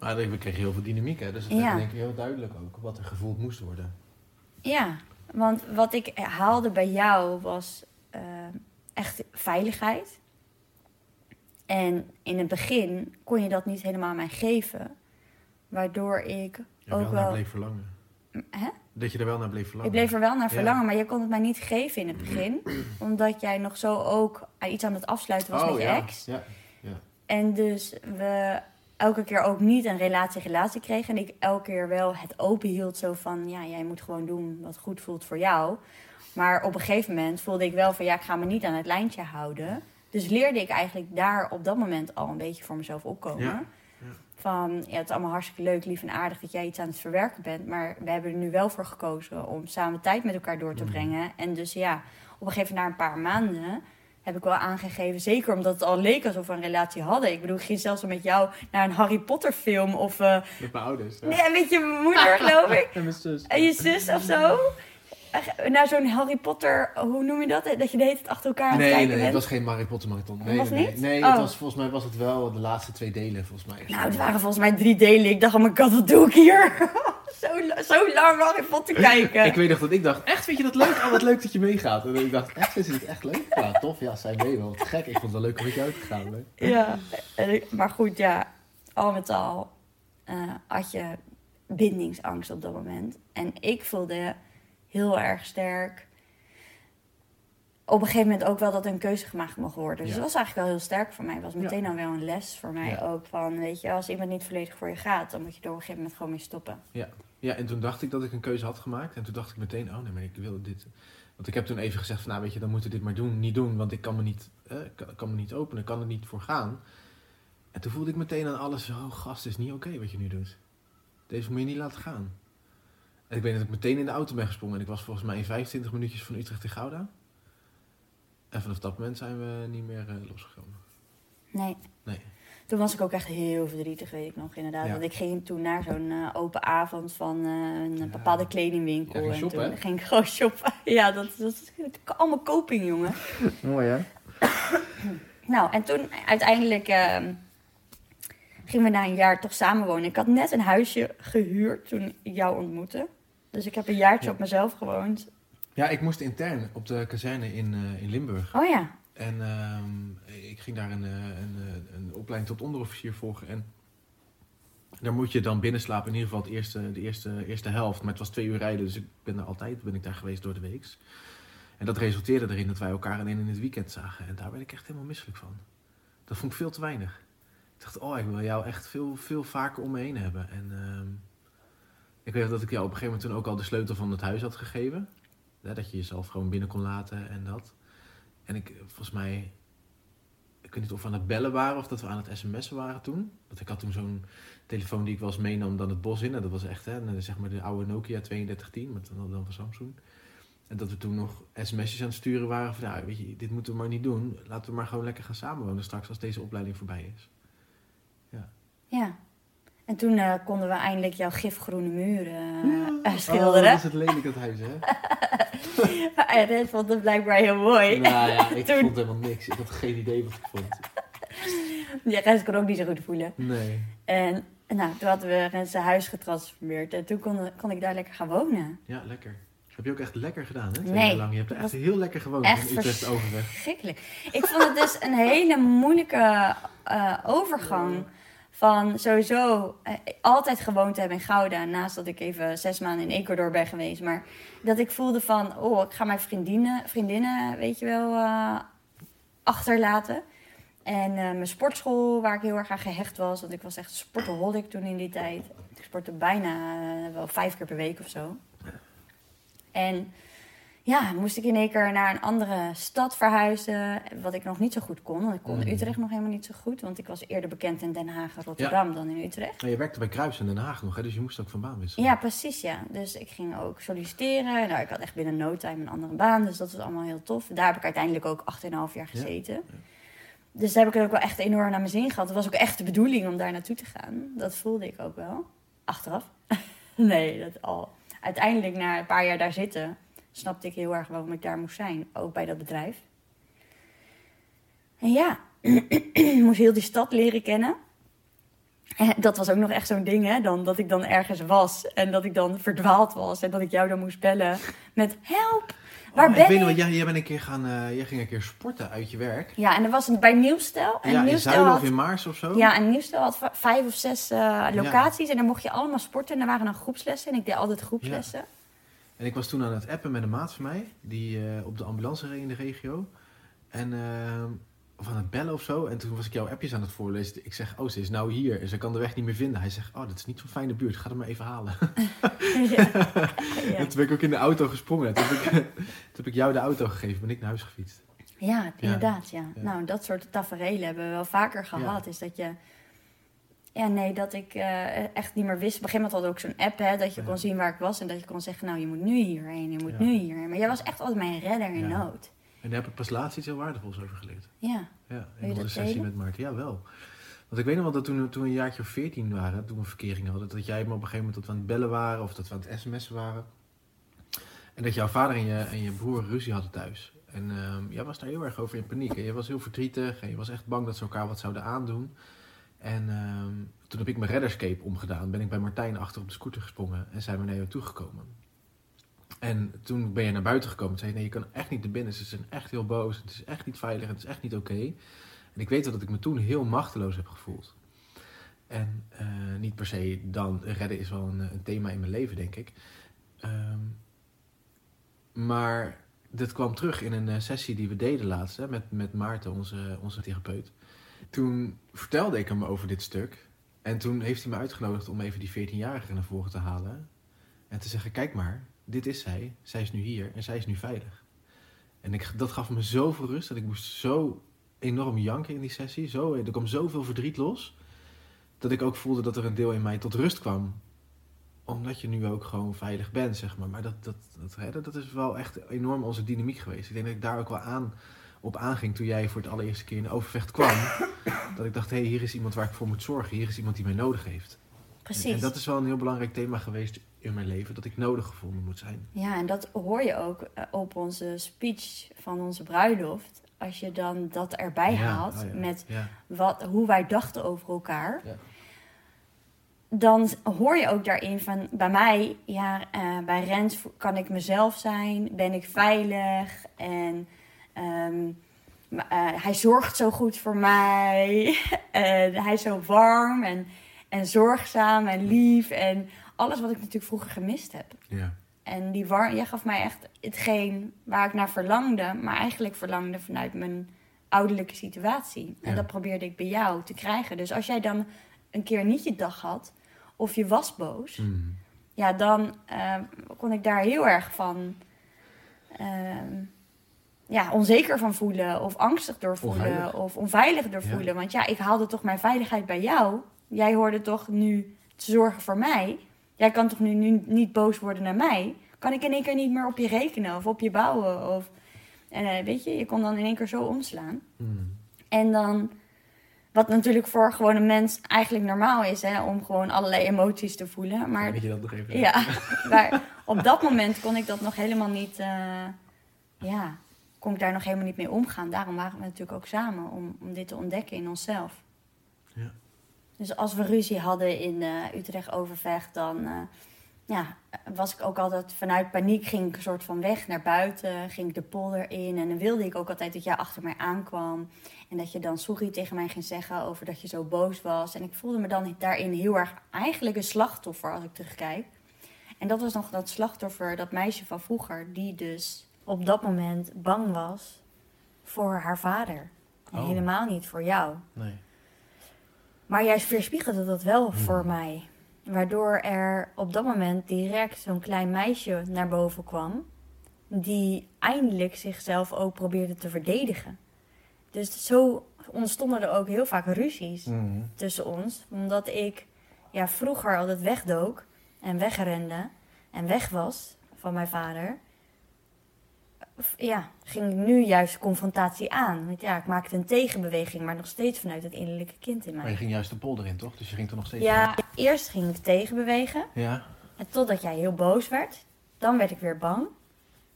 Speaker 2: Maar we kregen heel veel dynamiek, hè? dus het
Speaker 1: Ja.
Speaker 2: werd denk ik heel duidelijk ook wat er gevoeld moest worden.
Speaker 1: Ja, want wat ik haalde bij jou was eh, echt veiligheid. En in het begin kon je dat niet helemaal mij geven. Waardoor ik
Speaker 2: Je
Speaker 1: ook
Speaker 2: wel naar
Speaker 1: wel...
Speaker 2: bleef verlangen.
Speaker 1: Hè?
Speaker 2: Dat je er wel naar bleef verlangen.
Speaker 1: Ik bleef er wel naar
Speaker 2: Ja.
Speaker 1: verlangen, maar je kon het mij niet geven in het begin. *clears throat* omdat jij nog zo ook iets aan het afsluiten was
Speaker 2: oh,
Speaker 1: met je
Speaker 2: ja.
Speaker 1: ex.
Speaker 2: Ja.
Speaker 1: En dus we elke keer ook niet een relatie-relatie kregen. En ik elke keer wel het open hield zo van... ja, jij moet gewoon doen wat goed voelt voor jou. Maar op een gegeven moment voelde ik wel van... ja, ik ga me niet aan het lijntje houden. Dus leerde ik eigenlijk daar op dat moment al een beetje voor mezelf opkomen.
Speaker 2: Ja,
Speaker 1: Van, ja, het is allemaal hartstikke leuk, lief en aardig dat jij iets aan het verwerken bent. Maar we hebben er nu wel voor gekozen om samen tijd met elkaar door te
Speaker 2: Mhm.
Speaker 1: brengen. En dus ja, op een gegeven moment na een paar maanden heb ik wel aangegeven, zeker omdat het al leek alsof we een relatie hadden. Ik bedoel, ik ging zelfs al met jou naar een Harry Potter film of... eh
Speaker 2: Met mijn ouders. Ja.
Speaker 1: nee, met je moeder, geloof ik. *laughs*
Speaker 2: En mijn zus.
Speaker 1: En je zus of zo. Naar zo'n Harry Potter, hoe noem je dat? Dat je de hele tijd achter elkaar aan het
Speaker 2: Nee,
Speaker 1: kijken
Speaker 2: nee, het was geen Harry Potter marathon. Nee,
Speaker 1: Was
Speaker 2: nee,
Speaker 1: niet?
Speaker 2: nee. Nee,
Speaker 1: Oh.
Speaker 2: het was, volgens mij was het wel de laatste twee delen, volgens mij.
Speaker 1: Nou, het waren volgens mij drie delen. Ik dacht, oh my god, wat doe ik hier? *laughs* zo, zo lang Harry Potter kijken. *laughs*
Speaker 2: Ik weet nog dat ik dacht, echt vind je dat leuk? Oh, wat leuk dat je meegaat. En ik dacht, echt vind je het echt leuk? Ja, tof. Ja, zij mee wel. Wat gek. Ik vond het wel leuk om met jou te gaan. Hè?
Speaker 1: Ja, ik- maar goed, ja, al met al eh, had je bindingsangst op dat moment. En ik voelde heel erg sterk. Op een gegeven moment ook wel dat er een keuze gemaakt mocht worden. Dus
Speaker 2: Ja.
Speaker 1: dat was eigenlijk wel heel sterk voor mij. Het was
Speaker 2: Ja.
Speaker 1: meteen dan wel een les voor mij
Speaker 2: Ja.
Speaker 1: ook. Van, weet je, als iemand niet volledig voor je gaat, dan moet je er op een gegeven moment gewoon mee stoppen.
Speaker 2: Ja, en toen dacht ik dat ik een keuze had gemaakt. En toen dacht ik meteen, oh nee, maar ik wil dit. Want ik heb toen even gezegd van, nou weet je, dan moeten we dit maar doen. Niet doen, want ik kan me niet, eh, kan, kan me niet openen. Kan er niet voor gaan. En toen voelde ik meteen aan alles, oh gast, het is niet oké wat je nu doet. Deze moet je niet laten gaan. En ik weet dat ik meteen in de auto ben gesprongen. En ik was volgens mij in 25 minuutjes van Utrecht in Gouda. En vanaf dat moment zijn we niet meer eh, losgekomen.
Speaker 1: Nee.
Speaker 2: Nee.
Speaker 1: Toen was ik ook echt heel verdrietig, weet ik nog inderdaad.
Speaker 2: Ja.
Speaker 1: Want ik ging toen naar zo'n eh, open avond van eh, een
Speaker 2: Ja.
Speaker 1: bepaalde kledingwinkel.
Speaker 2: Ja,
Speaker 1: en toen
Speaker 2: hè?
Speaker 1: ging ik gewoon shoppen. *laughs* ja, dat, dat is allemaal koping, jongen. *laughs*
Speaker 2: Mooi hè? *coughs*
Speaker 1: Nou, en toen uiteindelijk ehm, gingen we na een jaar toch samenwonen. Ik had net een huisje gehuurd toen ik jou ontmoette. Dus ik heb een jaartje
Speaker 2: Ja.
Speaker 1: op mezelf gewoond.
Speaker 2: Ja, ik moest intern op de kazerne in, eh, in Limburg.
Speaker 1: Oh ja,
Speaker 2: En ehm, ik ging daar een, eh, een, eh, een opleiding tot onderofficier volgen. En daar moet je dan binnenslapen, in ieder geval het eerste, de eerste, eerste helft. Maar het was twee uur rijden, dus ik ben er altijd ben ik daar geweest door de week. En dat resulteerde erin dat wij elkaar alleen in het weekend zagen. En daar werd ik echt helemaal misselijk van. Dat vond ik veel te weinig. Ik dacht, oh, ik wil jou echt veel, veel vaker om me heen hebben. En ehm, ik weet dat ik jou op een gegeven moment toen ook al de sleutel van het huis had gegeven. dat je jezelf gewoon binnen kon laten en dat. En ik, volgens mij, ik weet niet of we aan het bellen waren of dat we aan het sms'en waren toen. Want ik had toen zo'n telefoon die ik wel eens meenam dan het bos in. En dat was echt, hè, zeg maar de oude Nokia 3210, met dan, dan van Samsung. En dat we toen nog sms'jes aan het sturen waren van, ja, weet je, dit moeten we maar niet doen. Laten we maar gewoon lekker gaan samenwonen straks als deze opleiding voorbij is. Ja.
Speaker 1: Ja. En toen uh, konden we eindelijk jouw gifgroene muren uh, schilderen. Oh,
Speaker 2: dat is het lelijk, *laughs* dat huis, hè?
Speaker 1: en Red vond het blijkbaar heel mooi.
Speaker 2: Nou ja, ik *laughs* toen... vond helemaal niks. Ik had geen idee wat ik vond. *laughs*
Speaker 1: Ja, Rens kon ook niet zo goed voelen.
Speaker 2: Nee.
Speaker 1: En nou, toen hadden we Rens huis getransformeerd. En toen kon, kon ik daar lekker gaan wonen.
Speaker 2: Ja, lekker. Heb je ook echt lekker gedaan, hè?
Speaker 1: Twee nee.
Speaker 2: lang. Je hebt er echt heel lekker gewoond echt in Utrecht Overweg.
Speaker 1: Verschrikkelijk. Ik vond het dus een hele moeilijke uh, overgang van sowieso uh, altijd gewoond te hebben in Gouda. Naast dat ik even zes maanden in Ecuador ben geweest. Maar dat ik voelde van, oh, ik ga mijn vriendinnen, vriendinnen weet je wel, uh, achterlaten. En mijn sportschool, waar ik heel erg aan gehecht was. Want ik was echt sportaholic toen in die tijd. Ik sportte bijna wel vijf keer per week of zo. En ja, moest ik in één keer naar een andere stad verhuizen. Wat ik nog niet zo goed kon. Want ik kon mm. Utrecht nog helemaal niet zo goed. Want ik was eerder bekend in Den Haag en Rotterdam dan in Utrecht.
Speaker 2: Maar je werkte bij Kruis in Den Haag nog, hè? dus je moest ook van baan wisselen.
Speaker 1: Ja, precies, ja. Dus ik ging ook solliciteren. Nou, ik had echt binnen no time een andere baan. Dus dat was allemaal heel tof. Daar heb ik uiteindelijk ook 8,5 jaar gezeten. Ja. Dus daar heb ik het ook wel echt enorm naar mijn zin gehad. Het was ook echt de bedoeling om daar naartoe te gaan. Dat voelde ik ook wel. Achteraf. *laughs* nee, dat al uiteindelijk na een paar jaar daar zitten, snapte ik heel erg waarom ik daar moest zijn. Ook bij dat bedrijf. En ja, *clears throat* moest heel die stad leren kennen. En dat was ook nog echt zo'n ding, hè? Dan, dat ik dan ergens was en dat ik dan verdwaald was en dat ik jou dan moest bellen met help. Waar oh, ben ik? Weet
Speaker 2: nog, jij, jij, bent een keer gaan, uh, jij ging een keer sporten uit je werk.
Speaker 1: Ja, en dat was bij Nieuwstel.
Speaker 2: En ja,
Speaker 1: Nieuwstel
Speaker 2: in Zuiden of in Maars of zo?
Speaker 1: Ja, en Nieuwstel had vijf of zes uh, locaties en dan mocht je allemaal sporten. En er waren dan groepslessen en ik deed altijd groepslessen. Ja.
Speaker 2: En ik was toen aan het appen met een maat van mij, die uh, op de ambulance reed in de regio. En ehm, of aan het bellen of zo. En toen was ik jouw appjes aan het voorlezen. Ik zeg, oh, ze is nou hier. En ze kan de weg niet meer vinden. Hij zegt, oh, dat is niet zo'n fijne buurt. Ga hem maar even halen. *laughs* ja. *laughs* En toen ben ik ook in de auto gesprongen. Toen heb, ik, *laughs* toen heb ik jou de auto gegeven. Ben ik naar huis gefietst.
Speaker 1: Ja, inderdaad. Ja. Nou, dat soort tafereelen hebben we wel vaker gehad. Is dat je... Ja, nee, dat ik uh, echt niet meer wist. Op een gegeven moment had ik ook zo'n app, hè, dat je kon zien waar ik was. En dat je kon zeggen, nou, je moet nu hierheen, je moet nu hierheen. Maar jij was echt altijd mijn redder in nood.
Speaker 2: En daar heb ik pas laatst iets heel waardevols over geleerd.
Speaker 1: Ja.
Speaker 2: Ja, in een sessie met Maarten. Ja, wel. Want ik weet nog wel dat toen, toen we een jaartje of veertien waren, toen we verkering hadden, dat jij me op een gegeven moment dat we aan het bellen waren of dat we aan het sms'en waren. En dat jouw vader en je, en je broer ruzie hadden thuis. En um, jij was daar heel erg over in paniek. En je was heel verdrietig en je was echt bang dat ze elkaar wat zouden aandoen. En um, toen heb ik mijn redderscape omgedaan. Ben ik bij Martijn achter op de scooter gesprongen en zijn we naar jou toegekomen. En toen ben je naar buiten gekomen en zei nee, je kan echt niet naar binnen. Ze zijn echt heel boos. Het is echt niet veilig. Het is echt niet oké. En ik weet dat ik me toen heel machteloos heb gevoeld. En uh, niet per se dan, redden is wel een, een, thema in mijn leven, denk ik. Um, maar dit kwam terug in een uh, sessie die we deden laatst hè, met, met Maarten, onze, onze therapeut. Toen vertelde ik hem over dit stuk. En toen heeft hij me uitgenodigd om even die 14-jarige naar voren te halen. En te zeggen, kijk maar, dit is zij. Zij is nu hier en zij is nu veilig. En ik, dat gaf me zoveel rust. Dat ik moest zo enorm janken in die sessie. Zo, er kwam zoveel verdriet los. Dat ik ook voelde dat er een deel in mij tot rust kwam. Omdat je nu ook gewoon veilig bent, zeg maar. Maar dat, dat, dat redden, dat is wel echt enorm onze dynamiek geweest. Ik denk dat ik daar ook wel aan, op aanging toen jij voor het allereerste keer in Overvecht kwam. *coughs* dat ik dacht, hé, hey, hier is iemand waar ik voor moet zorgen. Hier is iemand die mij nodig heeft.
Speaker 1: Precies.
Speaker 2: En, en dat is wel een heel belangrijk thema geweest in mijn leven dat ik nodig gevonden moet zijn.
Speaker 1: Ja, en dat hoor je ook eh, op onze speech van onze bruiloft. Als je dan dat erbij haalt oh met Wat, hoe wij dachten over elkaar. Dan hoor je ook daarin van bij mij, ja, uh, bij Rens kan ik mezelf zijn, ben ik veilig en um, Maar, eh, hij zorgt zo goed voor mij. *laughs* hij is zo warm en, en zorgzaam en lief. En alles wat ik natuurlijk vroeger gemist heb.
Speaker 2: Ja.
Speaker 1: En die war jij gaf mij echt hetgeen waar ik naar verlangde. Maar eigenlijk verlangde vanuit mijn ouderlijke situatie. En
Speaker 2: Ja.
Speaker 1: dat probeerde ik bij jou te krijgen. Dus als jij dan een keer niet je dag had. Of je was boos.
Speaker 2: Mm.
Speaker 1: Ja, dan eh, kon ik daar heel erg van... ehm, ja, onzeker van voelen. Of angstig door voelen.
Speaker 2: Onveilig.
Speaker 1: Of onveilig door
Speaker 2: Ja.
Speaker 1: voelen. Want ja, ik haalde toch mijn veiligheid bij jou. Jij hoorde toch nu te zorgen voor mij. Jij kan toch nu, nu niet boos worden naar mij? Kan ik in één keer niet meer op je rekenen of op je bouwen? Of, en eh, weet je, je kon dan in één keer zo omslaan.
Speaker 2: Mm.
Speaker 1: En dan, wat natuurlijk voor gewoon een mens eigenlijk normaal is, hè, om gewoon allerlei emoties te voelen. Maar
Speaker 2: Weet je dat nog even?
Speaker 1: ja, *laughs* maar op dat moment kon ik dat nog helemaal niet, eh, ja, kon ik daar nog helemaal niet mee omgaan. Daarom waren we natuurlijk ook samen, om, om dit te ontdekken in onszelf.
Speaker 2: Ja.
Speaker 1: Dus als we ruzie hadden in eh, Utrecht Overvecht, dan eh, ja, was ik ook altijd vanuit paniek, ging ik een soort van weg naar buiten, ging ik de polder in. En dan wilde ik ook altijd dat jij achter mij aankwam. En dat je dan sorry tegen mij ging zeggen over dat je zo boos was. En ik voelde me dan daarin heel erg eigenlijk een slachtoffer als ik terugkijk. En dat was nog dat slachtoffer, dat meisje van vroeger, die dus op dat moment bang was voor haar vader. En
Speaker 2: Oh.
Speaker 1: helemaal niet voor jou.
Speaker 2: Nee.
Speaker 1: Maar jij weerspiegelde dat wel voor mij. Waardoor er op dat moment direct zo'n klein meisje naar boven kwam. Die eindelijk zichzelf ook probeerde te verdedigen. Dus zo ontstonden er ook heel vaak ruzies
Speaker 2: Mm.
Speaker 1: tussen ons. Omdat ik ja, vroeger altijd wegdook en wegrende en weg was van mijn vader. Ja, ging ik nu juist confrontatie aan. Want ja, ik maakte een tegenbeweging, maar nog steeds vanuit het innerlijke kind in mij.
Speaker 2: Maar je ging juist de polder in, toch? Dus je ging er nog steeds
Speaker 1: Ja, eerst ging ik tegenbewegen.
Speaker 2: Ja?
Speaker 1: En totdat jij heel boos werd. Dan werd ik weer bang.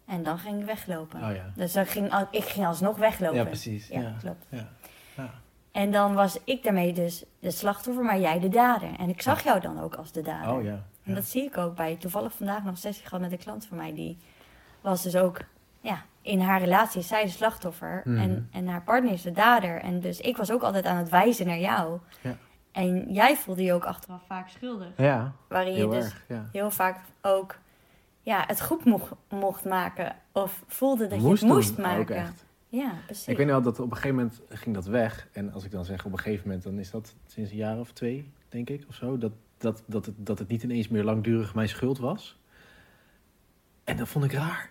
Speaker 1: En dan ging ik weglopen.
Speaker 2: Oh ja.
Speaker 1: Dus dan ging, ik ging alsnog weglopen.
Speaker 2: Ja, precies.
Speaker 1: Ja,
Speaker 2: Ja.
Speaker 1: klopt.
Speaker 2: Ja. Ja.
Speaker 1: En dan was ik daarmee dus de slachtoffer, maar jij de dader. En ik zag jou dan ook als de dader.
Speaker 2: Oh ja.
Speaker 1: En dat zie ik ook bij toevallig vandaag nog een sessie gehad met een klant van mij. Die was dus ook, ja, in haar relatie is zij de slachtoffer.
Speaker 2: Mhm.
Speaker 1: En, en haar partner is de dader. En dus ik was ook altijd aan het wijzen naar jou.
Speaker 2: Ja.
Speaker 1: En jij voelde je ook achteraf vaak schuldig.
Speaker 2: Ja,
Speaker 1: Waarin je dus
Speaker 2: erg. Ja.
Speaker 1: heel vaak ook ja, het goed mocht, mocht maken. Of voelde dat
Speaker 2: Moest
Speaker 1: je het moest
Speaker 2: doen,
Speaker 1: maken.
Speaker 2: Echt.
Speaker 1: Ja, precies.
Speaker 2: Ik weet wel dat op een gegeven moment ging dat weg. En als ik dan zeg op een gegeven moment, dan is dat sinds een jaar of twee, denk ik, of zo. Dat, dat, dat, het, dat het niet ineens meer langdurig mijn schuld was. En dat vond ik raar.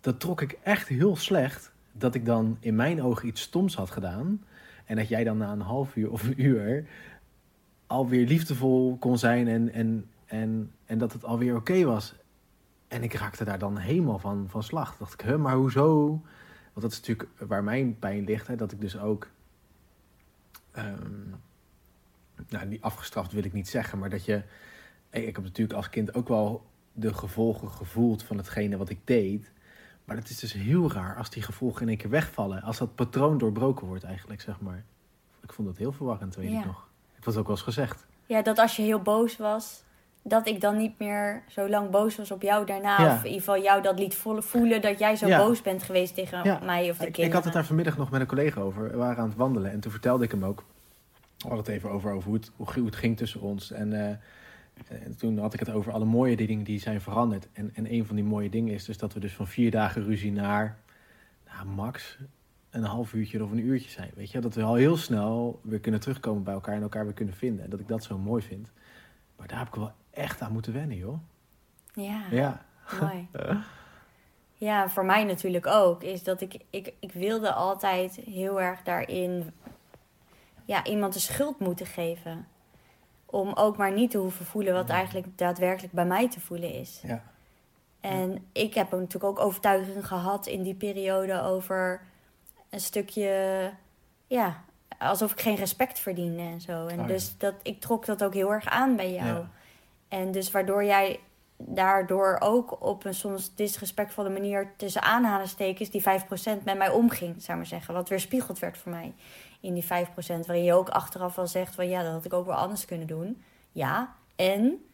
Speaker 2: Dat trok ik echt heel slecht. Dat ik dan in mijn ogen iets stoms had gedaan. En dat jij dan na een half uur of een uur alweer liefdevol kon zijn. En, en, en, en dat het alweer oké was. En ik raakte daar dan helemaal van, van slag. Dacht ik, huh, maar hoezo? Want dat is natuurlijk waar mijn pijn ligt. Hè, dat ik dus ook... ehm, nou, niet afgestraft wil ik niet zeggen. Maar dat je... Ik heb natuurlijk als kind ook wel de gevolgen gevoeld van hetgene wat ik deed. Maar het is dus heel raar als die gevolgen in één keer wegvallen. Als dat patroon doorbroken wordt eigenlijk, zeg maar. Ik vond dat heel verwarrend, weet
Speaker 1: Ja.
Speaker 2: ik nog. Ik was ook wel eens gezegd.
Speaker 1: Ja, dat als je heel boos was, dat ik dan niet meer zo lang boos was op jou daarna.
Speaker 2: Ja.
Speaker 1: Of in ieder geval jou dat liet voelen dat jij zo
Speaker 2: Ja.
Speaker 1: boos bent geweest tegen
Speaker 2: Ja.
Speaker 1: mij of de
Speaker 2: Ik,
Speaker 1: kinderen.
Speaker 2: ik had het daar vanmiddag nog met een collega over. We waren aan het wandelen en toen vertelde ik hem ook. We hadden het even over, over hoe, het, hoe, hoe het ging tussen ons. En, eh, en toen had ik het over alle mooie dingen die zijn veranderd. En, en een van die mooie dingen is dus dat we dus van vier dagen ruzie naar nou, max een half uurtje of een uurtje zijn. Weet je, dat we al heel snel weer kunnen terugkomen bij elkaar en elkaar weer kunnen vinden. En dat ik dat zo mooi vind. Maar daar heb ik wel echt aan moeten wennen, joh.
Speaker 1: Ja,
Speaker 2: Ja.
Speaker 1: mooi. *laughs* Ja, voor mij natuurlijk ook. Is dat ik, ik, ik wilde altijd heel erg daarin ja, iemand de schuld moeten geven. Om ook maar niet te hoeven voelen wat eigenlijk daadwerkelijk bij mij te voelen is.
Speaker 2: Ja.
Speaker 1: En ik heb natuurlijk ook overtuiging gehad in die periode over een stukje, ja, alsof ik geen respect verdiende en zo. En
Speaker 2: Oh ja.
Speaker 1: dus dat, ik trok dat ook heel erg aan bij jou.
Speaker 2: Ja.
Speaker 1: En dus waardoor jij daardoor ook op een soms disrespectvolle manier tussen aanhalingstekens die 5% met mij omging, zou ik maar zeggen. Wat weer spiegeld werd voor mij in die 5%. Waarin je ook achteraf wel zegt van ja, dat had ik ook wel anders kunnen doen. Ja, en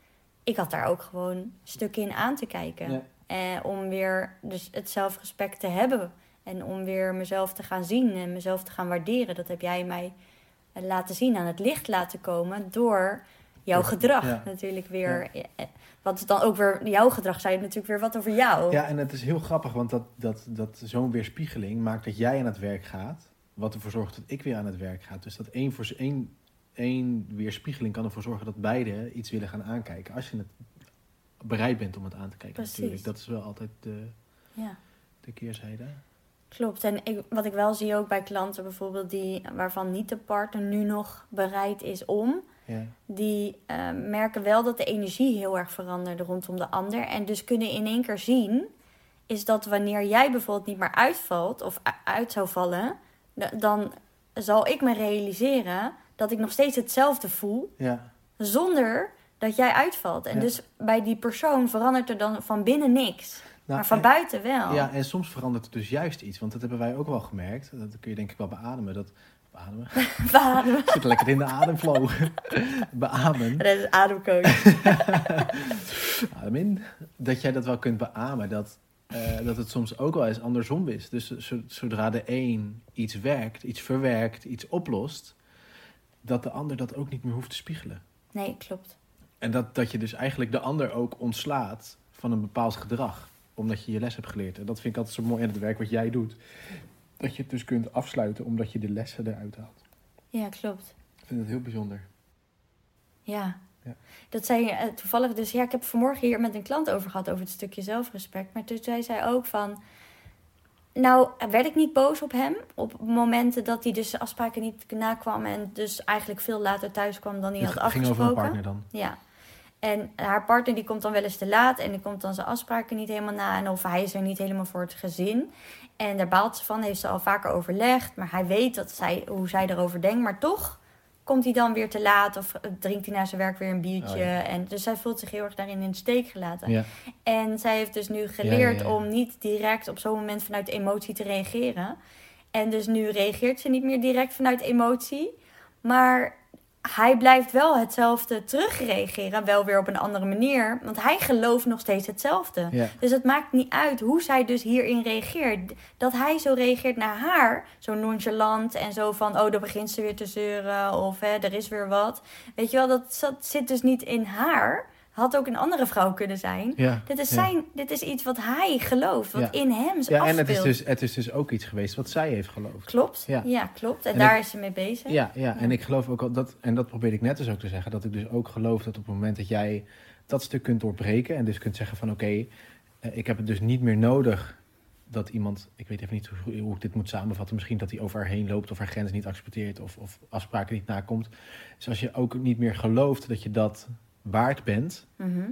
Speaker 1: ik had daar ook gewoon stukken in aan te kijken.
Speaker 2: Ja.
Speaker 1: Eh, om weer dus het zelfrespect te hebben. En om weer mezelf te gaan zien en mezelf te gaan waarderen. Dat heb jij mij eh, laten zien, aan het licht laten komen door jouw
Speaker 2: Ja,
Speaker 1: gedrag.
Speaker 2: ja.
Speaker 1: Natuurlijk weer. eh, Wat dan ook weer jouw gedrag? Zei natuurlijk weer wat over jou.
Speaker 2: Ja, en het is heel grappig, want dat, dat, dat zo'n weerspiegeling maakt dat jij aan het werk gaat. Wat ervoor zorgt dat ik weer aan het werk ga. Dus dat één, voor, één, één weerspiegeling kan ervoor zorgen dat beide iets willen gaan aankijken. Als je het bereid bent om het aan te kijken
Speaker 1: Precies.
Speaker 2: natuurlijk. Dat is wel altijd de,
Speaker 1: Ja.
Speaker 2: de keerzijde.
Speaker 1: Klopt. En ik, wat ik wel zie ook bij klanten bijvoorbeeld die, waarvan niet de partner nu nog bereid is om,
Speaker 2: Ja.
Speaker 1: die eh, merken wel dat de energie heel erg verandert rondom de ander. En dus kunnen in één keer zien, is dat wanneer jij bijvoorbeeld niet meer uitvalt of uit zou vallen, dan zal ik me realiseren dat ik nog steeds hetzelfde voel,
Speaker 2: Ja.
Speaker 1: zonder dat jij uitvalt. En
Speaker 2: Ja.
Speaker 1: dus bij die persoon verandert er dan van binnen niks,
Speaker 2: Nou,
Speaker 1: maar van
Speaker 2: en-
Speaker 1: buiten wel.
Speaker 2: Ja, en soms verandert er dus juist iets. Want dat hebben wij ook wel gemerkt. Dat kun je denk ik wel beademen. Dat, beademen? *laughs*
Speaker 1: Baden.
Speaker 2: Zit lekker in de ademflow. *laughs* beamen.
Speaker 1: Dat is ademcoach. *laughs*
Speaker 2: Adem in. Dat jij dat wel kunt beamen. Dat, eh, dat het soms ook wel eens andersom is. Dus zo- zodra de een iets werkt, iets verwerkt, iets oplost... dat de ander dat ook niet meer hoeft te spiegelen.
Speaker 1: Nee, klopt.
Speaker 2: En dat, dat je dus eigenlijk de ander ook ontslaat van een bepaald gedrag. Omdat je je les hebt geleerd. En dat vind ik altijd zo mooi in het werk wat jij doet. Dat je het dus kunt afsluiten omdat je de lessen eruit haalt.
Speaker 1: Ja, klopt.
Speaker 2: Ik vind het heel bijzonder.
Speaker 1: Ja.
Speaker 2: Ja.
Speaker 1: Dat zei je eh, toevallig dus. Ja, ik heb vanmorgen hier met een klant over gehad over het stukje zelfrespect. Maar toen zei zij ook van. Nou, werd ik niet boos op hem. Op momenten dat hij dus afspraken niet nakwam. En dus eigenlijk veel later thuis kwam dan hij had
Speaker 2: Het ging
Speaker 1: afgesproken.
Speaker 2: over een partner dan.
Speaker 1: Ja. En haar partner die komt dan wel eens te laat en die komt dan zijn afspraken niet helemaal na. En of hij is er niet helemaal voor het gezin. En daar baalt ze van, heeft ze al vaker overlegd. Maar hij weet dat zij, hoe zij erover denkt. Maar toch komt hij dan weer te laat of eh, drinkt hij na zijn werk weer een biertje.
Speaker 2: Oh ja.
Speaker 1: En dus zij voelt zich heel erg daarin in de steek gelaten.
Speaker 2: Ja.
Speaker 1: En zij heeft dus nu geleerd
Speaker 2: ja.
Speaker 1: om niet direct op zo'n moment vanuit emotie te reageren. En dus nu reageert ze niet meer direct vanuit emotie. Maar hij blijft wel hetzelfde terugreageren. Wel weer op een andere manier. Want hij gelooft nog steeds hetzelfde.
Speaker 2: Ja.
Speaker 1: Dus het maakt niet uit hoe zij dus hierin reageert. Dat hij zo reageert naar haar, zo nonchalant en zo van... oh, dan begint ze weer te zeuren of hè, er is weer wat. Weet je wel, dat, dat zit dus niet in haar. Had ook een andere vrouw kunnen zijn.
Speaker 2: Ja.
Speaker 1: Dit is,
Speaker 2: ja.
Speaker 1: zijn, dit is iets wat hij gelooft, wat
Speaker 2: Ja.
Speaker 1: in hem
Speaker 2: Ja, en het is, dus, het is dus ook iets geweest wat zij heeft geloofd.
Speaker 1: Klopt,
Speaker 2: Ja.
Speaker 1: ja, klopt. En,
Speaker 2: En
Speaker 1: daar
Speaker 2: ik-
Speaker 1: is ze mee bezig.
Speaker 2: Ja, ja, en ik geloof ook al dat, en dat probeerde ik net dus ook te zeggen, dat ik dus ook geloof dat op het moment dat jij dat stuk kunt doorbreken en dus kunt zeggen van oké, eh, ik heb het dus niet meer nodig dat iemand, ik weet even niet hoe, hoe ik dit moet samenvatten, misschien dat hij over haar heen loopt of haar grens niet accepteert of, of afspraken niet nakomt. Dus als je ook niet meer gelooft dat je dat waard bent,
Speaker 1: Mhm.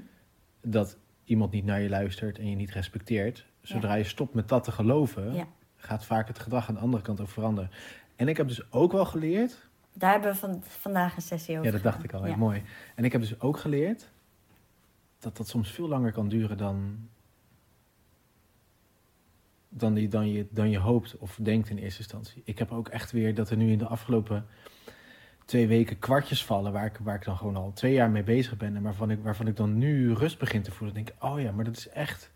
Speaker 2: dat iemand niet naar je luistert en je niet respecteert, zodra je stopt met dat te geloven,
Speaker 1: Ja.
Speaker 2: gaat vaak het gedrag aan de andere kant ook veranderen. En ik heb dus ook wel geleerd
Speaker 1: Daar hebben we van, vandaag een sessie over
Speaker 2: ja, dat dacht ik al. Ja. Mooi. En ik heb dus ook geleerd dat dat soms veel langer kan duren dan, dan, die, dan, je, dan je hoopt of denkt in eerste instantie. Ik heb ook echt weer dat er nu in de afgelopen twee weken kwartjes vallen... waar ik, waar ik dan gewoon al twee jaar mee bezig ben... en waarvan ik, waarvan ik dan nu rust begin te voelen. Dan denk ik, oh ja, maar dat is echt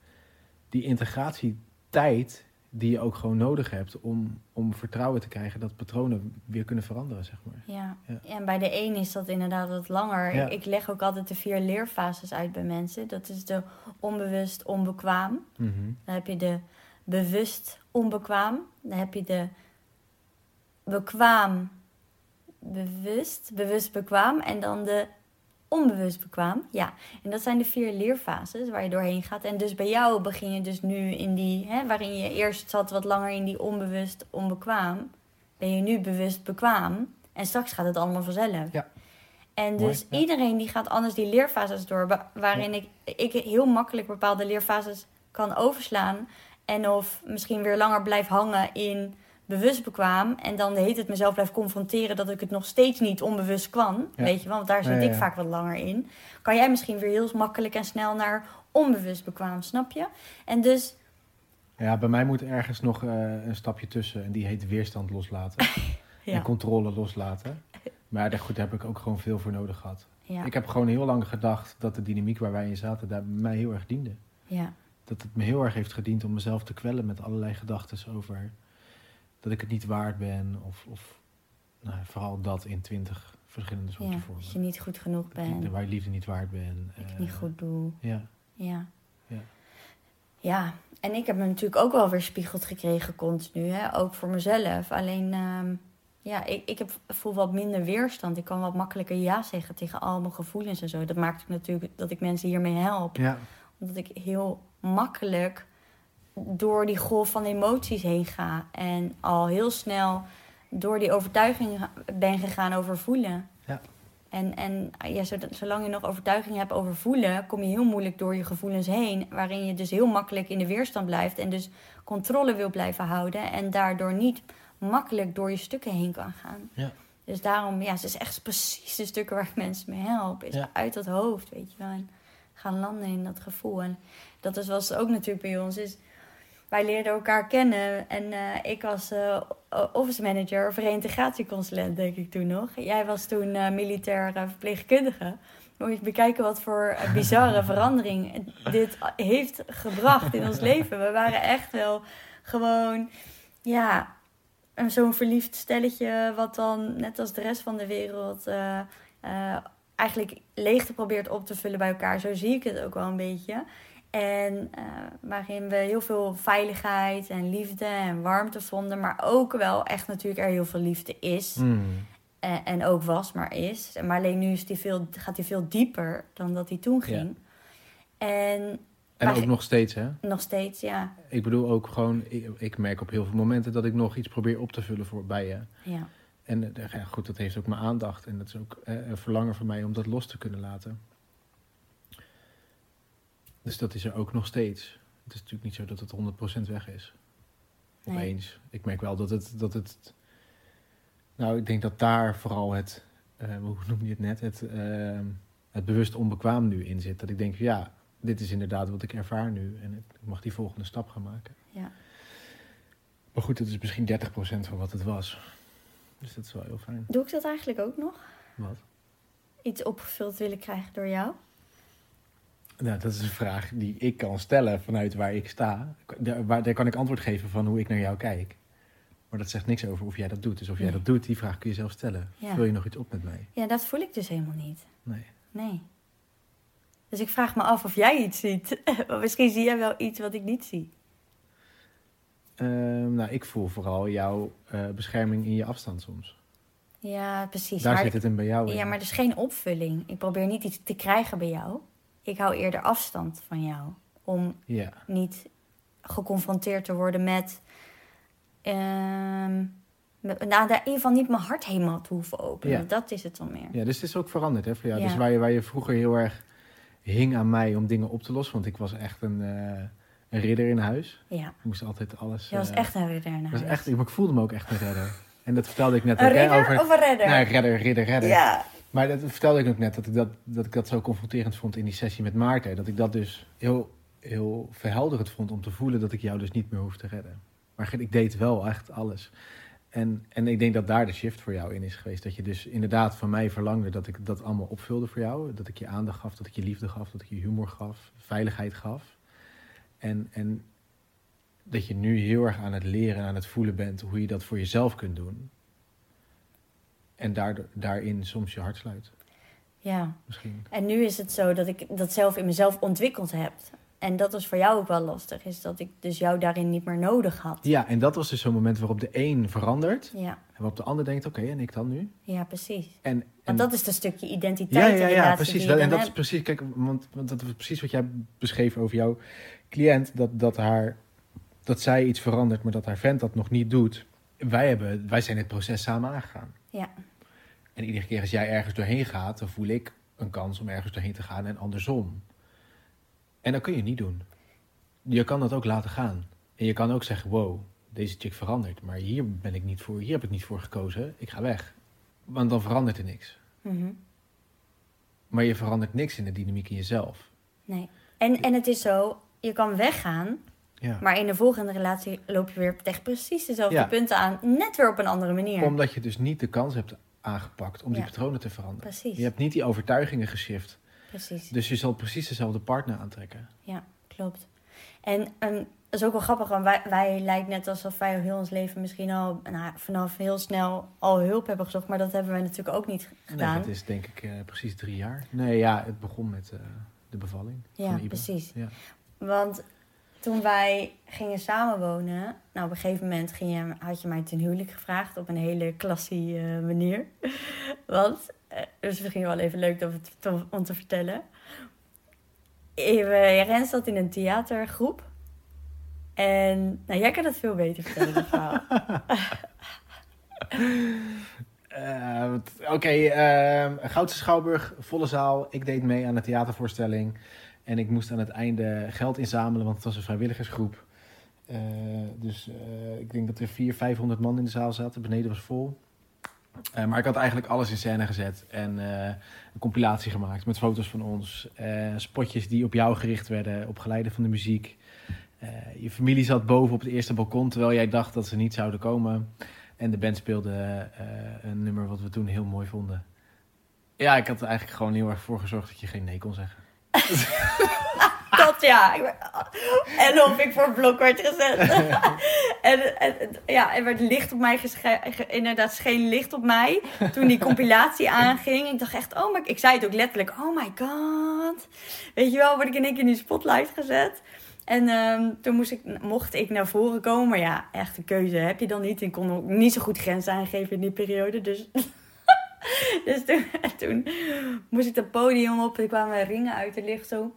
Speaker 2: die integratietijd... die je ook gewoon nodig hebt om, om vertrouwen te krijgen... dat patronen weer kunnen veranderen, zeg maar.
Speaker 1: Ja.
Speaker 2: Ja.
Speaker 1: en bij de een is dat inderdaad wat langer.
Speaker 2: Ja.
Speaker 1: Ik, ik leg ook altijd de vier leerfases uit bij mensen. Dat is de onbewust onbekwaam.
Speaker 2: Mhm.
Speaker 1: Dan heb je de bewust onbekwaam. Dan heb je de bekwaam bewust, bewust bekwaam. En dan de onbewust bekwaam. Ja, en dat zijn de vier leerfases waar je doorheen gaat. En dus bij jou begin je dus nu in die, hè, waarin je eerst zat wat langer in die onbewust onbekwaam. Ben je nu bewust bekwaam. En straks gaat het allemaal vanzelf.
Speaker 2: Ja.
Speaker 1: En
Speaker 2: Mooi,
Speaker 1: dus
Speaker 2: ja.
Speaker 1: iedereen die gaat anders die leerfases door, wa- waarin ik, ik heel makkelijk bepaalde leerfases kan overslaan. En of misschien weer langer blijf hangen in bewust bekwaam. En dan heet het mezelf blijf confronteren dat ik het nog steeds niet onbewust kwam.
Speaker 2: Ja.
Speaker 1: Weet je want daar zit
Speaker 2: Ja, ja,
Speaker 1: ik vaak wat langer in. Kan jij misschien weer heel makkelijk en snel naar onbewust bekwaam, snap je? En dus,
Speaker 2: Ja, bij mij moet ergens nog eh, een stapje tussen. En die heet weerstand loslaten. *laughs*
Speaker 1: ja.
Speaker 2: En controle loslaten. Maar daar, goed, daar heb ik ook gewoon veel voor nodig gehad. Ik heb gewoon heel lang gedacht dat de dynamiek waar wij in zaten, daar mij heel erg diende.
Speaker 1: ja.
Speaker 2: dat het me heel erg heeft gediend om mezelf te kwellen met allerlei gedachten over dat ik het niet waard ben. Of, of nou, vooral dat in twintig verschillende soorten
Speaker 1: Ja,
Speaker 2: vormen.
Speaker 1: als je niet goed genoeg
Speaker 2: Dat
Speaker 1: bent,
Speaker 2: waar je liefde niet waard ben.
Speaker 1: dat ik
Speaker 2: eh,
Speaker 1: niet goed doe.
Speaker 2: Ja,
Speaker 1: Ja.
Speaker 2: Ja.
Speaker 1: Ja, en ik heb me natuurlijk ook wel weer spiegeld gekregen continu, hè? ook voor mezelf. Alleen, ehm, ja, ik, ik heb, voel wat minder weerstand. Ik kan wat makkelijker ja zeggen tegen al mijn gevoelens en zo. Dat maakt natuurlijk dat ik mensen hiermee help.
Speaker 2: ja,
Speaker 1: Omdat ik heel makkelijk door die golf van emoties heen ga. En al heel snel door die overtuiging ben gegaan over voelen.
Speaker 2: Ja.
Speaker 1: En, en ja, zodat- zolang je nog overtuiging hebt over voelen, kom je heel moeilijk door je gevoelens heen. Waarin je dus heel makkelijk in de weerstand blijft. En dus controle wil blijven houden. En daardoor niet makkelijk door je stukken heen kan gaan.
Speaker 2: Ja.
Speaker 1: Dus daarom, ja, het is echt precies de stukken waar ik mensen mee help. Is
Speaker 2: Ja.
Speaker 1: uit dat hoofd, weet je wel. En gaan landen in dat gevoel. En dat is, was ook natuurlijk bij ons. Is, wij leerden elkaar kennen. En eh, ik was eh, office manager of reïntegratieconsulent, denk ik toen nog. Jij was toen eh, militair verpleegkundige. Moet je bekijken wat voor bizarre *laughs* verandering dit heeft gebracht in ons leven. We waren echt wel gewoon, ja, een zo'n verliefd stelletje... wat dan, net als de rest van de wereld... eigenlijk leegte probeert op te vullen bij elkaar. Zo zie ik het ook wel een beetje. En eh, waarin we heel veel veiligheid en liefde en warmte vonden. Maar ook wel echt natuurlijk er heel veel liefde is.
Speaker 2: Mm.
Speaker 1: En, en ook was, maar is. Maar alleen nu is die veel, gaat hij veel dieper dan dat hij toen ging. En
Speaker 2: En
Speaker 1: Maar-
Speaker 2: ook nog steeds, hè?
Speaker 1: nog steeds, ja.
Speaker 2: Ik bedoel ook gewoon, ik, ik merk op heel veel momenten dat ik nog iets probeer op te vullen voor, bij je.
Speaker 1: ja.
Speaker 2: En eh, ja, goed, dat heeft ook mijn aandacht. En dat is ook eh, een verlangen voor mij om dat los te kunnen laten. Dus dat is er ook nog steeds. Het is natuurlijk niet zo dat het 100% weg is.
Speaker 1: Nee.
Speaker 2: Opeens. Ik merk wel dat het, dat het... Nou, ik denk dat daar vooral het... eh, hoe noem je het net? Het, eh, het bewust onbekwaam nu in zit. Dat ik denk, ja, dit is inderdaad wat ik ervaar nu. En ik mag die volgende stap gaan maken.
Speaker 1: ja.
Speaker 2: Maar goed, het is misschien 30% van wat het was. Dus dat is wel heel fijn.
Speaker 1: Doe ik dat eigenlijk ook nog?
Speaker 2: Wat?
Speaker 1: Iets opgevuld willen krijgen door jou?
Speaker 2: Nou, dat is een vraag die ik kan stellen vanuit waar ik sta. Daar, waar, daar kan ik antwoord geven van hoe ik naar jou kijk. Maar dat zegt niks over of jij dat doet. Dus of jij
Speaker 1: Nee.
Speaker 2: dat doet, die vraag kun je zelf stellen.
Speaker 1: Ja.
Speaker 2: Vul je nog iets op met mij?
Speaker 1: Ja, dat voel ik dus helemaal niet.
Speaker 2: Nee.
Speaker 1: Nee. Dus ik vraag me af of jij iets ziet. *laughs* Misschien zie jij wel iets wat ik niet zie.
Speaker 2: Ehm, nou, ik voel vooral jouw eh, bescherming in je afstand soms.
Speaker 1: Ja, precies.
Speaker 2: Daar
Speaker 1: maar,
Speaker 2: zit het in bij jou.
Speaker 1: ja,
Speaker 2: in.
Speaker 1: maar er is geen opvulling. Ik probeer niet iets te krijgen bij jou. Ik hou eerder afstand van jou. Om
Speaker 2: Ja.
Speaker 1: niet geconfronteerd te worden met... ehm met nou, in ieder geval niet mijn hart helemaal te hoeven openen.
Speaker 2: Ja.
Speaker 1: Dat is het dan meer.
Speaker 2: ja, dus het is ook veranderd hè, voor jou. Dus waar je, waar je vroeger heel erg hing aan mij om dingen op te lossen. Want ik was echt een, eh, een ridder in huis.
Speaker 1: Ja,
Speaker 2: Ik moest altijd alles...
Speaker 1: je was
Speaker 2: eh,
Speaker 1: echt een ridder
Speaker 2: was
Speaker 1: huis.
Speaker 2: echt, ik, ik voelde me ook echt een redder. En dat vertelde ik net
Speaker 1: Een
Speaker 2: ook hè,
Speaker 1: ridder
Speaker 2: over...
Speaker 1: of een redder?
Speaker 2: Nou, redder, ridder, redder.
Speaker 1: ja,
Speaker 2: Maar dat vertelde ik ook net, dat ik dat, dat ik dat zo confronterend vond in die sessie met Maarten. Dat ik dat dus heel, heel verhelderend vond om te voelen dat ik jou dus niet meer hoef te redden. Maar ik deed wel echt alles. En, en ik denk dat daar de shift voor jou in is geweest. Dat je dus inderdaad van mij verlangde dat ik dat allemaal opvulde voor jou. Dat ik je aandacht gaf, dat ik je liefde gaf, dat ik je humor gaf, veiligheid gaf. En, en dat je nu heel erg aan het leren en aan het voelen bent hoe je dat voor jezelf kunt doen. En daardoor, daarin soms je hart sluit,
Speaker 1: ja.
Speaker 2: misschien.
Speaker 1: En nu is het zo dat ik dat zelf in mezelf ontwikkeld heb. En dat was voor jou ook wel lastig. Is dat ik dus jou daarin niet meer nodig had.
Speaker 2: Ja, en dat was dus zo'n moment waarop de een verandert.
Speaker 1: Ja,
Speaker 2: En waarop de ander denkt, oké, en ik dan nu?
Speaker 1: ja precies.
Speaker 2: En, en
Speaker 1: Want dat is een stukje
Speaker 2: ja,
Speaker 1: identiteit
Speaker 2: ja,
Speaker 1: en
Speaker 2: ja,
Speaker 1: relatie
Speaker 2: precies. Dat, en dat is precies, kijk, want, want dat is precies wat jij beschreef over jouw cliënt. Dat, dat, haar, dat zij iets verandert, maar dat haar vent dat nog niet doet. Wij, hebben, wij zijn het proces samen aangegaan.
Speaker 1: Ja,
Speaker 2: En iedere keer als jij ergens doorheen gaat, dan voel ik een kans om ergens doorheen te gaan en andersom. En dat kun je niet doen. Je kan dat ook laten gaan. En je kan ook zeggen, wow, deze chick verandert. Maar hier ben ik niet voor, hier heb ik niet voor gekozen. Ik ga weg. Want dan verandert er niks.
Speaker 1: mhm.
Speaker 2: Maar je verandert niks in de dynamiek in jezelf.
Speaker 1: nee. En, en het is zo, je kan weggaan,
Speaker 2: Ja.
Speaker 1: maar in de volgende relatie loop je weer tegen precies dezelfde
Speaker 2: Ja.
Speaker 1: punten aan. Net weer op een andere manier.
Speaker 2: Omdat je dus niet de kans hebt aangepakt om die patronen te veranderen.
Speaker 1: Precies,
Speaker 2: Je hebt niet die overtuigingen geshift.
Speaker 1: precies.
Speaker 2: Dus je zal precies dezelfde partner aantrekken.
Speaker 1: Ja, klopt. En dat is ook wel grappig, want wij, wij lijkt net alsof wij heel ons leven misschien al nou, vanaf heel snel al hulp hebben gezocht. Maar dat hebben wij natuurlijk ook niet gedaan.
Speaker 2: Nee, dat is denk ik eh, precies drie jaar. Nee, ja, het begon met eh, de bevalling.
Speaker 1: Ja,
Speaker 2: van
Speaker 1: precies.
Speaker 2: Ja.
Speaker 1: Want toen wij gingen samenwonen, nou op een gegeven moment ging je, had je mij ten huwelijk gevraagd op een hele klassie eh, manier. *laughs* Want, eh, dus misschien wel even leuk om, het, te- vertellen. Even, Ren zat in een theatergroep. En nou, jij kan dat veel beter vertellen, dat verhaal. *laughs*
Speaker 2: Eh, Oké, ehm, Goudse Schouwburg, volle zaal. Ik deed mee aan de theatervoorstelling. En ik moest aan het einde geld inzamelen, want het was een vrijwilligersgroep. Eh, dus eh, ik denk dat er 400, 500 man in de zaal zaten. Beneden was vol. Eh, maar ik had eigenlijk alles in scène gezet. En een compilatie gemaakt met foto's van ons. spotjes die op jou gericht werden, op geleide van de muziek. Je familie zat boven op het eerste balkon, terwijl jij dacht dat ze niet zouden komen. En de band speelde een nummer wat we toen heel mooi vonden. Ja, ik had er eigenlijk gewoon heel erg voor gezorgd dat je geen nee kon zeggen. *laughs*
Speaker 1: Dat ja. En of ik voor blok werd gezet. *laughs* en, en, ja, er werd licht op mij Inderdaad, scheen licht op mij. Toen die compilatie *laughs* aanging. Ik dacht echt, oh my... Ik zei het ook letterlijk. Oh my god. Weet je wel, word ik in één keer in die spotlight gezet. En ehm, toen moest ik, mocht ik naar voren komen. Maar ja, echt een keuze heb je dan niet. Ik kon ook niet zo goed grenzen aangeven in die periode. Dus... *laughs* Dus toen, moest ik het podium op. Er kwamen ringen uit de licht zo.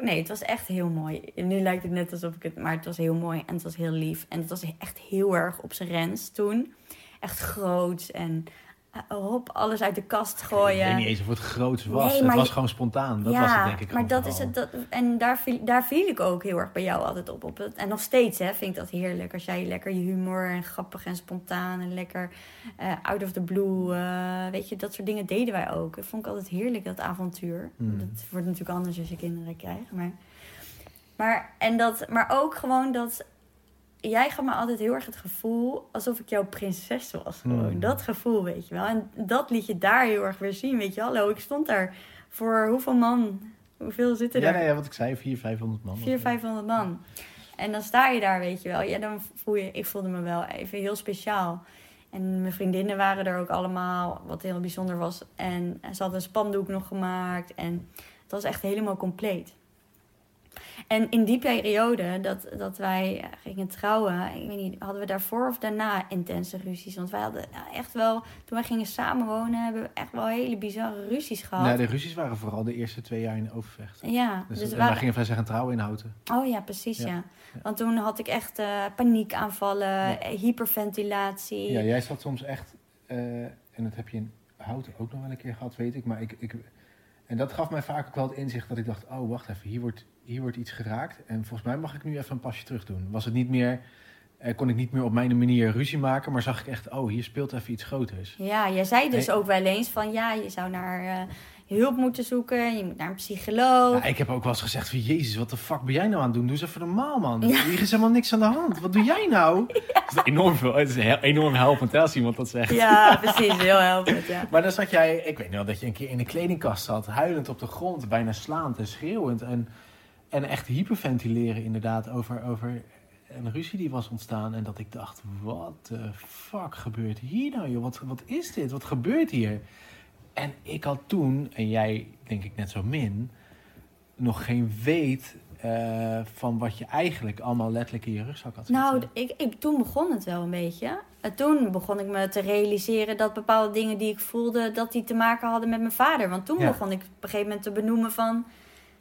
Speaker 1: Nee, het was echt heel mooi. Nu lijkt het net alsof ik het... Maar het was heel mooi en het was heel lief. En het was echt heel erg op zijn rens toen. Echt groot en hop, alles uit de kast
Speaker 2: Ik
Speaker 1: gooien.
Speaker 2: weet niet eens of het groots was.
Speaker 1: Nee,
Speaker 2: het was
Speaker 1: je-
Speaker 2: gewoon spontaan. Dat
Speaker 1: ja,
Speaker 2: was het denk ik
Speaker 1: maar dat is het. Dat, en daar viel, daar viel ik ook heel erg bij jou altijd op. op en nog steeds hè, vind ik dat heerlijk. Als jij lekker je humor en grappig en spontaan en lekker eh, out of the blue. eh, weet je, dat soort dingen deden wij ook. Dat vond ik altijd heerlijk, dat avontuur.
Speaker 2: Hmm.
Speaker 1: Dat wordt natuurlijk anders als je kinderen krijgt. Maar, maar, en dat, maar ook gewoon dat. Jij gaf me altijd heel erg het gevoel alsof ik jouw prinses was. Gewoon.
Speaker 2: Hmm.
Speaker 1: Dat gevoel, weet je wel. En dat liet je daar heel erg weer zien, weet je. Hallo, ik stond daar voor hoeveel man? Hoeveel zitten
Speaker 2: Ja,
Speaker 1: er?
Speaker 2: nee, wat ik zei, 400, 500 man.
Speaker 1: 400, 500 man. En dan sta je daar, weet je wel. Ja, dan voel je, ik voelde me wel even heel speciaal. En mijn vriendinnen waren er ook allemaal, wat heel bijzonder was. En ze hadden een spandoek nog gemaakt. En het was echt helemaal compleet. En in die periode dat, dat wij gingen trouwen, ik weet niet, hadden we daarvoor of daarna intense ruzies? Want wij hadden ja, echt wel, toen wij gingen samenwonen, hebben we echt wel hele bizarre ruzies gehad.
Speaker 2: Nee, de ruzies waren vooral de eerste twee jaar in Overvecht.
Speaker 1: Ja,
Speaker 2: Dus,
Speaker 1: dus
Speaker 2: en
Speaker 1: we
Speaker 2: wij gingen vrij zeggen trouwen in Houten.
Speaker 1: Oh ja, precies, ja.
Speaker 2: Ja.
Speaker 1: Want toen had ik echt eh, paniekaanvallen,
Speaker 2: Ja.
Speaker 1: eh, hyperventilatie.
Speaker 2: Ja, jij zat soms echt, eh, en dat heb je in Houten ook nog wel een keer gehad, weet ik. Maar ik, ik, en dat gaf mij vaak ook wel het inzicht dat ik dacht, oh wacht even, hier wordt, hier wordt iets geraakt. En volgens mij mag ik nu even een pasje terug doen. Was het niet meer, eh, kon ik niet meer op mijn manier ruzie maken, maar zag ik echt, oh hier speelt even iets groters.
Speaker 1: Ja, jij zei dus ook wel eens van ja, je zou naar eh, hulp moeten zoeken, je moet naar een psycholoog.
Speaker 2: Ja, ik heb ook wel eens gezegd van, jezus, wat de fuck ben jij nou aan het doen? Doe eens even normaal, man.
Speaker 1: Ja.
Speaker 2: Hier is helemaal niks aan de hand. Wat doe jij nou? *laughs* Het is enorm veel, het is heel- enorm helpend hè, als iemand dat zegt.
Speaker 1: Ja, precies, heel helpend, ja.
Speaker 2: Maar dan zat jij, ik weet nog dat je een keer in de kledingkast zat, huilend op de grond, bijna slaand en schreeuwend. En, en echt hyperventileren inderdaad over, over een ruzie die was ontstaan. En dat ik dacht, wat de fuck gebeurt hier nou joh? Wat, wat is dit? Wat gebeurt hier? En ik had toen, en jij denk ik net zo min, nog geen weet eh, van wat je eigenlijk allemaal letterlijk in je rugzak had zitten.
Speaker 1: Nou, ik, ik, toen begon het wel een beetje. En toen begon ik me te realiseren dat bepaalde dingen die ik voelde, dat die te maken hadden met mijn vader. Want toen
Speaker 2: Ja.
Speaker 1: begon ik op een gegeven moment te benoemen van,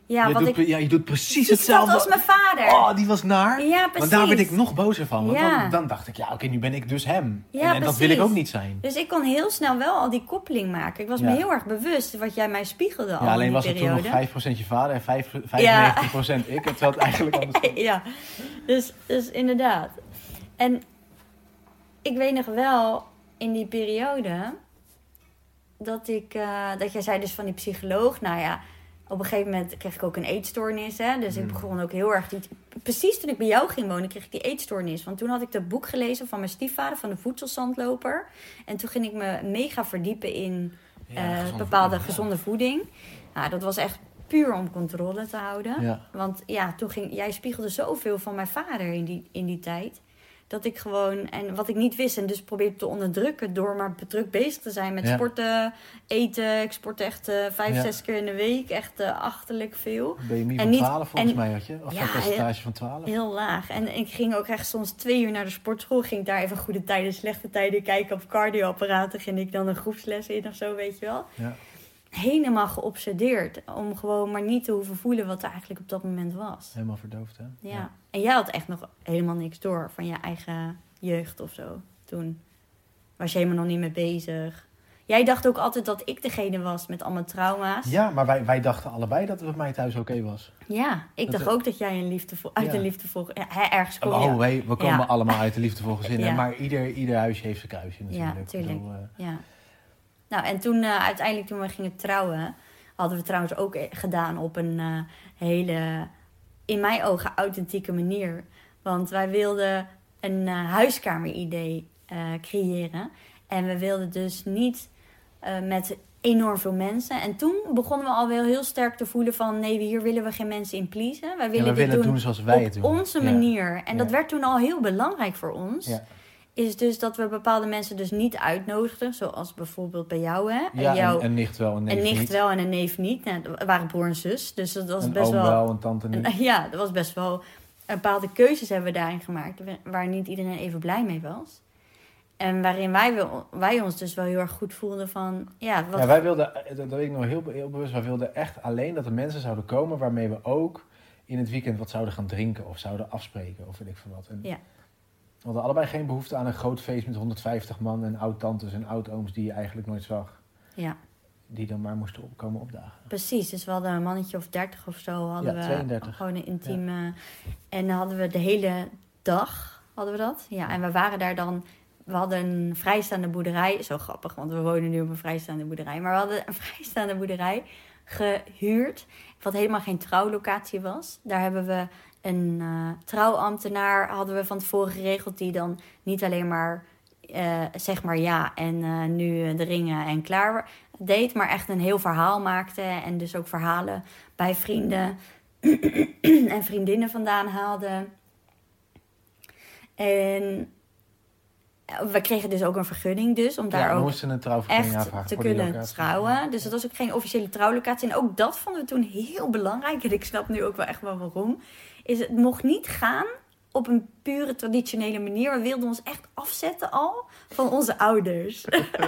Speaker 1: ja,
Speaker 2: je,
Speaker 1: wat
Speaker 2: doet,
Speaker 1: ik...
Speaker 2: ja, je doet precies hetzelfde.
Speaker 1: als mijn vader.
Speaker 2: Oh, die was naar.
Speaker 1: ja, precies.
Speaker 2: Want daar werd ik nog bozer van. Want
Speaker 1: Ja.
Speaker 2: dan, dan dacht ik, ja, oké, nu ben ik dus hem.
Speaker 1: Ja,
Speaker 2: en en dat wil ik ook niet zijn.
Speaker 1: Dus ik kon heel snel wel al die koppeling maken. Ik was me heel erg bewust wat jij mij spiegelde al
Speaker 2: Ja, alleen
Speaker 1: in die
Speaker 2: was het toen nog 5% je vader en 5, 95% ik. Het eigenlijk *laughs* anders
Speaker 1: ja, dus, dus inderdaad. En ik weet nog wel in die periode dat ik, eh, dat jij zei dus van die psycholoog, nou ja, op een gegeven moment kreeg ik ook een eetstoornis, hè. Dus ik
Speaker 2: Hmm.
Speaker 1: begon ook heel erg, die, precies toen ik bij jou ging wonen, kreeg ik die eetstoornis. Want toen had ik dat boek gelezen van mijn stiefvader, van de voedselzandloper. En toen ging ik me mega verdiepen in
Speaker 2: Ja,
Speaker 1: eh,
Speaker 2: gezonde
Speaker 1: bepaalde
Speaker 2: voeding, ja.
Speaker 1: gezonde voeding. Nou, dat was echt puur om controle te houden.
Speaker 2: Ja.
Speaker 1: Want ja, toen ging, jij spiegelde zoveel van mijn vader in die, in die tijd. Dat ik gewoon, en wat ik niet wist, en dus probeerde te onderdrukken door maar druk bezig te zijn met
Speaker 2: Ja.
Speaker 1: sporten, eten. Ik sport echt eh, vijf,
Speaker 2: Ja.
Speaker 1: zes keer in de week, echt eh, achterlijk veel.
Speaker 2: BMI
Speaker 1: En
Speaker 2: van
Speaker 1: niet-
Speaker 2: 12 volgens
Speaker 1: en-
Speaker 2: mij had je. Of
Speaker 1: Ja,
Speaker 2: een percentage van 12.
Speaker 1: Heel laag. En ik ging ook echt soms twee uur naar de sportschool. Ging ik daar even goede tijden, slechte tijden kijken op cardioapparaten. Ging ik dan een groepsles in of zo, weet je wel.
Speaker 2: Ja.
Speaker 1: Helemaal geobsedeerd. Om gewoon maar niet te hoeven voelen wat er eigenlijk op dat moment was.
Speaker 2: Helemaal verdoofd, hè?
Speaker 1: Ja. En jij had echt nog helemaal niks door van je eigen jeugd of zo. Toen was je helemaal nog niet mee bezig. Jij dacht ook altijd dat ik degene was met allemaal trauma's.
Speaker 2: Ja, maar wij, wij dachten allebei dat het bij mij thuis oké was.
Speaker 1: Ja, ik
Speaker 2: Dat-
Speaker 1: dacht ook dat jij een liefdevol, uit
Speaker 2: Ja.
Speaker 1: een liefdevol... Ja, ergens kom je...
Speaker 2: Oh, wij, we komen
Speaker 1: Ja.
Speaker 2: allemaal uit de liefdevolle gezinnen.
Speaker 1: Ja.
Speaker 2: Maar ieder, ieder huisje heeft zijn kruisje natuurlijk.
Speaker 1: Ja,
Speaker 2: Ik
Speaker 1: tuurlijk.
Speaker 2: bedoel, eh,
Speaker 1: Ja. Nou, en toen eh, uiteindelijk toen we gingen trouwen, hadden we trouwens ook eh, gedaan op een eh, hele, in mijn ogen, authentieke manier. Want wij wilden een eh, huiskameridee creëren. En we wilden dus niet met enorm veel mensen. En toen begonnen we al wel heel sterk te voelen van... nee, hier willen we geen mensen in pleasen. Wij willen dit
Speaker 2: willen
Speaker 1: doen
Speaker 2: doen zoals wij
Speaker 1: op
Speaker 2: het doen.
Speaker 1: onze
Speaker 2: Ja.
Speaker 1: manier. En dat werd toen al heel belangrijk voor ons
Speaker 2: Ja.
Speaker 1: Is dus dat we bepaalde mensen dus niet uitnodigden. Zoals bijvoorbeeld bij jou, hè?
Speaker 2: Ja,
Speaker 1: jou,
Speaker 2: een, een nicht wel, een neef
Speaker 1: een nicht
Speaker 2: niet.
Speaker 1: wel en een neef niet. Nou, dat waren broer en zus. Dus dat was
Speaker 2: een
Speaker 1: best wel...
Speaker 2: wel, een tante niet.
Speaker 1: een- *laughs* ja, dat was best wel... Bepaalde keuzes hebben we daarin gemaakt... waar niet iedereen even blij mee was. En waarin wij, wij ons dus wel heel erg goed voelden van... Ja, wat
Speaker 2: Ja, wij wilden, eh, dat weet ik nog heel, heel bewust, wij wilden echt alleen dat er mensen zouden komen waarmee we ook in het weekend wat zouden gaan drinken of zouden afspreken of weet ik veel wat. En
Speaker 1: Ja.
Speaker 2: We hadden allebei geen behoefte aan een groot feest met 150 man en oud-tantes en oud-ooms die je eigenlijk nooit zag.
Speaker 1: Ja,
Speaker 2: Die dan maar moesten opkomen opdagen.
Speaker 1: precies. Dus we hadden een mannetje of dertig of zo. Hadden
Speaker 2: Ja,
Speaker 1: we
Speaker 2: 32.
Speaker 1: Gewoon een intieme... En dan hadden we de hele dag, hadden we dat. Ja, en we waren daar dan... We hadden een vrijstaande boerderij. Zo grappig, want we wonen nu op een vrijstaande boerderij. Maar we hadden een *laughs* vrijstaande boerderij gehuurd. Wat helemaal geen trouwlocatie was. Daar hebben we een eh, trouwambtenaar hadden we van tevoren geregeld. Die dan niet alleen maar eh, zeg maar ja en eh, nu de ringen en klaar deed. Maar echt een heel verhaal maakte. En dus ook verhalen bij vrienden *clears throat* en vriendinnen vandaan haalde. En we kregen dus ook een vergunning dus om daar
Speaker 2: ja,
Speaker 1: ook
Speaker 2: moesten een trouwvergunning
Speaker 1: echt te kunnen trouwen. Dus dat was ook geen officiële trouwlocatie. En ook dat vonden we toen heel belangrijk. En ik snap nu ook wel echt wel waarom. Is het mocht niet gaan op een pure traditionele manier. We wilden ons echt afzetten al van onze ouders.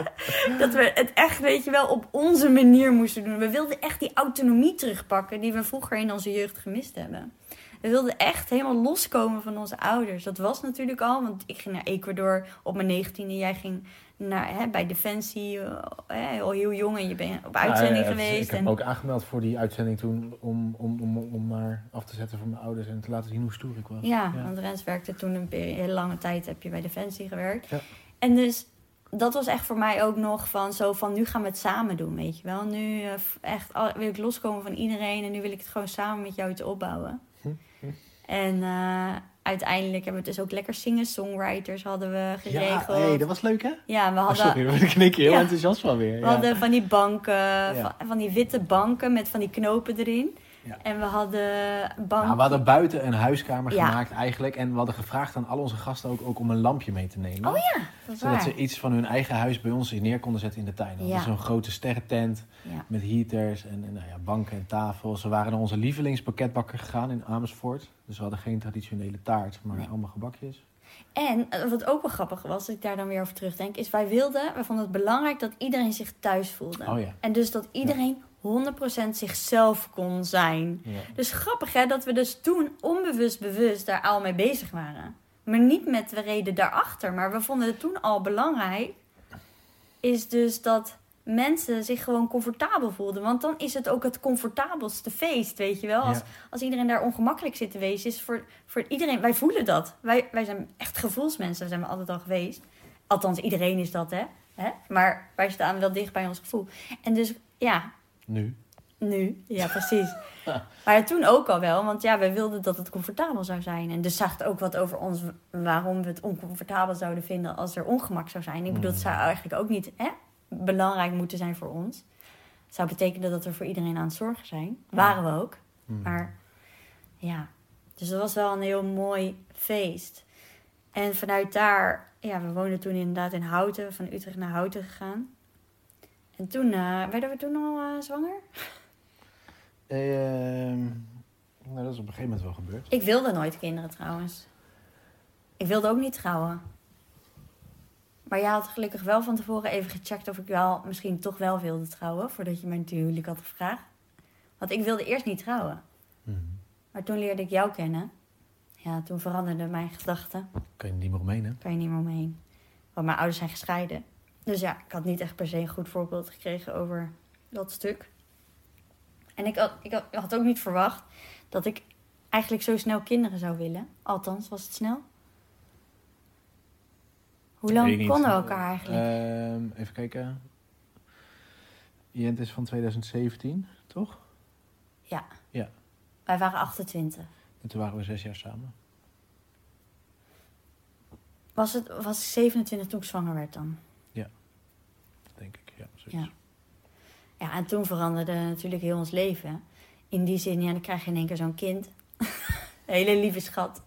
Speaker 1: *laughs* dat we het echt, weet je wel, op onze manier moesten doen. We wilden echt die autonomie terugpakken die we vroeger in onze jeugd gemist hebben. We wilden echt helemaal loskomen van onze ouders. Dat was natuurlijk al, want ik ging naar Ecuador op mijn negentiende. Jij ging naar, hè, bij Defensie, eh, hè, al heel jong en je bent op uitzending
Speaker 2: Nou, ja,
Speaker 1: geweest.
Speaker 2: Ik heb
Speaker 1: en...
Speaker 2: me ook aangemeld voor die uitzending toen om, om, om, om maar af te zetten voor mijn ouders en te laten zien hoe stoer ik was.
Speaker 1: Ja, want Rens werkte toen een hele lange tijd, heb je bij Defensie gewerkt.
Speaker 2: Ja.
Speaker 1: En dus dat was echt voor mij ook nog van zo van nu gaan we het samen doen, weet je wel. Nu eh, echt al- wil ik loskomen van iedereen en nu wil ik het gewoon samen met jou te opbouwen.
Speaker 2: Hm, hm.
Speaker 1: En eh, uiteindelijk hebben we dus ook lekker singer-songwriters hadden we
Speaker 2: Ja,
Speaker 1: geregeld.
Speaker 2: hey, dat was leuk hè?
Speaker 1: Ja, we
Speaker 2: Oh,
Speaker 1: hadden,
Speaker 2: sorry, daar knik je heel
Speaker 1: Ja.
Speaker 2: enthousiast van weer.
Speaker 1: we
Speaker 2: Ja.
Speaker 1: hadden van die banken, van, van die witte banken met van die knopen erin.
Speaker 2: Ja.
Speaker 1: En we hadden.
Speaker 2: Nou, we hadden buiten een huiskamer
Speaker 1: Ja.
Speaker 2: gemaakt eigenlijk. En we hadden gevraagd aan al onze gasten ook, ook om een lampje mee te nemen.
Speaker 1: Oh ja, dat is
Speaker 2: Zodat
Speaker 1: waar.
Speaker 2: ze iets van hun eigen huis bij ons neer konden zetten in de tuin. We hadden
Speaker 1: Ja.
Speaker 2: zo'n grote sterrentent met heaters en, en nou ja, banken en tafels. We waren naar onze lievelingspakketbakker gegaan in Amersfoort. Dus we hadden geen traditionele taart, maar
Speaker 1: Nee.
Speaker 2: allemaal gebakjes.
Speaker 1: En eh, wat ook wel grappig was, als ik daar dan weer over terugdenk, is wij wilden, wij vonden het belangrijk dat iedereen zich thuis voelde.
Speaker 2: Oh ja.
Speaker 1: En dus dat iedereen 100% zichzelf kon zijn.
Speaker 2: ja.
Speaker 1: Dus grappig hè, dat we dus toen onbewust bewust daar al mee bezig waren. Maar niet met de reden daarachter, maar we vonden het toen al belangrijk. Is dus dat mensen zich gewoon comfortabel voelden. Want dan is het ook het comfortabelste feest, weet je wel. Als,
Speaker 2: Ja.
Speaker 1: als iedereen daar ongemakkelijk zit te wezen, is voor, voor iedereen... Wij voelen dat. Wij, wij zijn echt gevoelsmensen, dat zijn we altijd al geweest. Althans, iedereen is dat, hè. hè? Maar wij staan wel dicht bij ons gevoel. En dus, ja,
Speaker 2: Nu.
Speaker 1: nu, ja, *laughs* precies. *laughs* maar toen ook al wel, want ja, we wilden dat het comfortabel zou zijn. En dus zag het ook wat over ons, waarom we het oncomfortabel zouden vinden als er ongemak zou zijn. Ik bedoel, het zou eigenlijk ook niet hè, belangrijk moeten zijn voor ons. zou betekenen dat we voor iedereen aan het zorgen zijn. Waren we ook.
Speaker 2: Hmm.
Speaker 1: Maar ja, dus dat was wel een heel mooi feest. En vanuit daar, ja, we woonden toen inderdaad in Houten, van Utrecht naar Houten gegaan. En toen, eh, werden we toen al eh, zwanger? *laughs*
Speaker 2: Ehm, nou, dat is op een gegeven moment wel gebeurd.
Speaker 1: Ik wilde nooit kinderen trouwens. Ik wilde ook niet trouwen. Maar je had gelukkig wel van tevoren even gecheckt of ik wel misschien toch wel wilde trouwen. Voordat je mij natuurlijk had gevraagd. Want ik wilde eerst niet trouwen.
Speaker 2: Mhm.
Speaker 1: Maar toen leerde ik jou kennen. Ja, toen veranderden mijn gedachten.
Speaker 2: Kan je er niet meer omheen, hè?
Speaker 1: kan je niet meer omheen. Want mijn ouders zijn gescheiden. Dus ja, ik had niet echt per se een goed voorbeeld gekregen over dat stuk. En ik had, ik had, ook niet verwacht dat ik eigenlijk zo snel kinderen zou willen. Althans, was het snel. Hoe lang konden we elkaar eigenlijk?
Speaker 2: Ehm, even kijken. Jent is van 2017, toch?
Speaker 1: Wij waren 28.
Speaker 2: En toen waren we zes jaar samen.
Speaker 1: Was, het, was ik 27 toen ik zwanger werd dan?
Speaker 2: Ja.
Speaker 1: Ja. Ja, en toen veranderde natuurlijk heel ons leven. In die zin, ja, dan krijg je in één keer zo'n kind. een *laughs* hele lieve schat.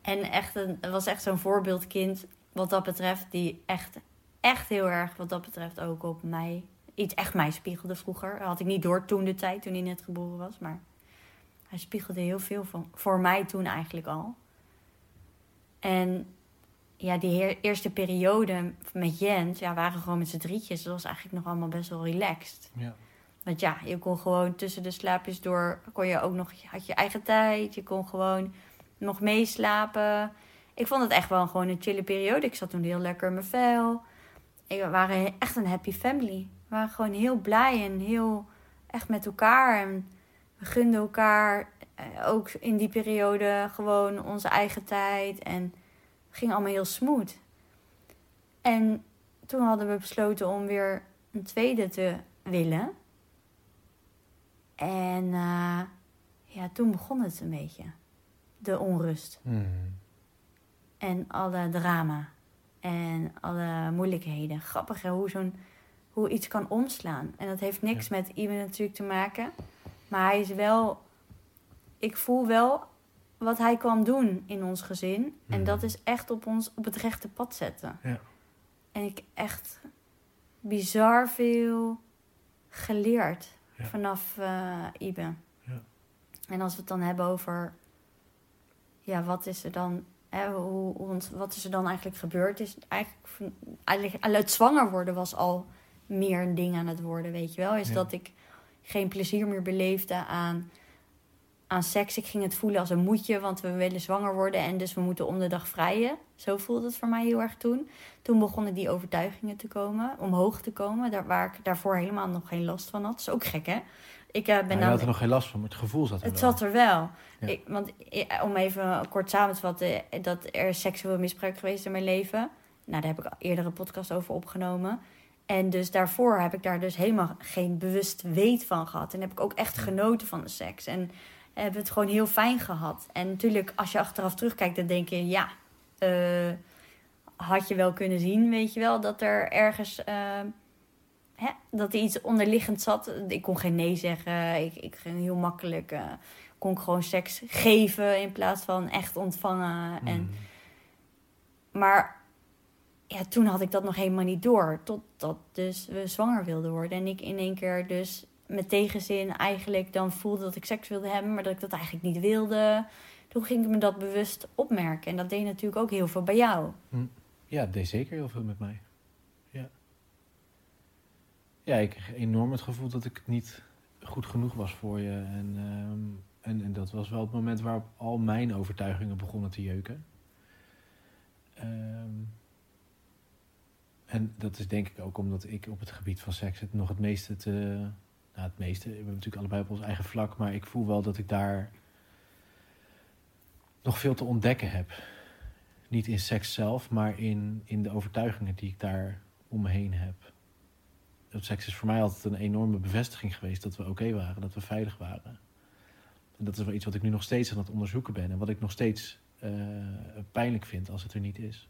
Speaker 1: En echt een, was echt zo'n voorbeeldkind wat dat betreft. Die echt, echt heel erg wat dat betreft ook op mij... Iets echt mij spiegelde vroeger. Had ik niet door toen de tijd, toen hij net geboren was. Maar hij spiegelde heel veel van, voor mij toen eigenlijk al. En ja, die eerste periode met Jens, ja, waren gewoon met z'n drietjes. Dat was eigenlijk nog allemaal best wel relaxed.
Speaker 2: Ja.
Speaker 1: Want ja, je kon gewoon tussen de slaapjes door, kon je ook nog, je had je eigen tijd. Je kon gewoon nog meeslapen. Ik vond het echt wel gewoon een chille periode. Ik zat toen heel lekker in mijn vel. Ik, we waren echt een happy family. We waren gewoon heel blij en heel echt met elkaar. En we gunden elkaar eh, ook in die periode gewoon onze eigen tijd. En ging allemaal heel smooth. En toen hadden we besloten om weer een tweede te willen. En eh, ja, toen begon het een beetje. De onrust.
Speaker 2: Mhm.
Speaker 1: En alle drama. En alle moeilijkheden. Grappig hè, hoe, zo'n, hoe iets kan omslaan. En dat heeft niks met iemand natuurlijk te maken. Maar hij is wel... Ik voel wel wat hij kan doen in ons gezin. En
Speaker 2: Mhm.
Speaker 1: dat is echt op ons op het rechte pad zetten.
Speaker 2: Ja.
Speaker 1: En ik echt bizar veel geleerd
Speaker 2: Ja.
Speaker 1: vanaf eh Ibe.
Speaker 2: Ja.
Speaker 1: En als we het dan hebben over... Ja, wat is er dan... Hè, hoe, hoe ons- wat is er dan eigenlijk gebeurd? Is eigenlijk, eigenlijk het zwanger worden was al meer een ding aan het worden, weet je wel. Is
Speaker 2: Ja.
Speaker 1: dat ik geen plezier meer beleefde aan, aan seks. Ik ging het voelen als een moedje, want we willen zwanger worden en dus we moeten om de dag vrijen. Zo voelde het voor mij heel erg toen. Toen begonnen die overtuigingen te komen, omhoog te komen, daar, waar ik daarvoor helemaal nog geen last van had. Dat is ook gek, hè? Ik eh, ben
Speaker 2: je had er nog geen last van, maar het gevoel zat er
Speaker 1: het
Speaker 2: wel.
Speaker 1: zat er wel.
Speaker 2: Ja.
Speaker 1: Ik, want eh, om even kort samen te vatten, eh, dat er seksueel misbruik geweest is in mijn leven. Nou, daar heb ik eerder een podcast over opgenomen. En dus daarvoor heb ik daar dus helemaal geen bewust weet van gehad. En heb ik ook echt genoten van de seks. En heb het gewoon heel fijn gehad. En natuurlijk, als je achteraf terugkijkt, dan denk je, ja, eh, had je wel kunnen zien, weet je wel, dat er ergens, eh, hè, dat er iets onderliggend zat. Ik kon geen nee zeggen. Ik, ik ging heel makkelijk, eh, kon ik gewoon seks geven in plaats van echt ontvangen. En
Speaker 2: Mhm.
Speaker 1: maar ja, toen had ik dat nog helemaal niet door. Totdat dus we zwanger wilden worden. En ik in één keer dus met tegenzin eigenlijk dan voelde dat ik seks wilde hebben. Maar dat ik dat eigenlijk niet wilde. Toen ging ik me dat bewust opmerken. En dat deed natuurlijk ook heel veel bij jou.
Speaker 2: Ja, het deed zeker heel veel met mij. Ja. Ja, ik kreeg enorm het gevoel dat ik niet goed genoeg was voor je. En, ehm, en, en dat was wel het moment waarop al mijn overtuigingen begonnen te jeuken. Ehm, en dat is denk ik ook omdat ik op het gebied van seks het nog het meeste te... Nou, het meeste. We hebben natuurlijk allebei op ons eigen vlak. Maar ik voel wel dat ik daar nog veel te ontdekken heb. Niet in seks zelf, maar in, in de overtuigingen die ik daar om me heen heb. Dat seks is voor mij altijd een enorme bevestiging geweest dat we oké waren, dat we veilig waren. En dat is wel iets wat ik nu nog steeds aan het onderzoeken ben en wat ik nog steeds eh, pijnlijk vind als het er niet is.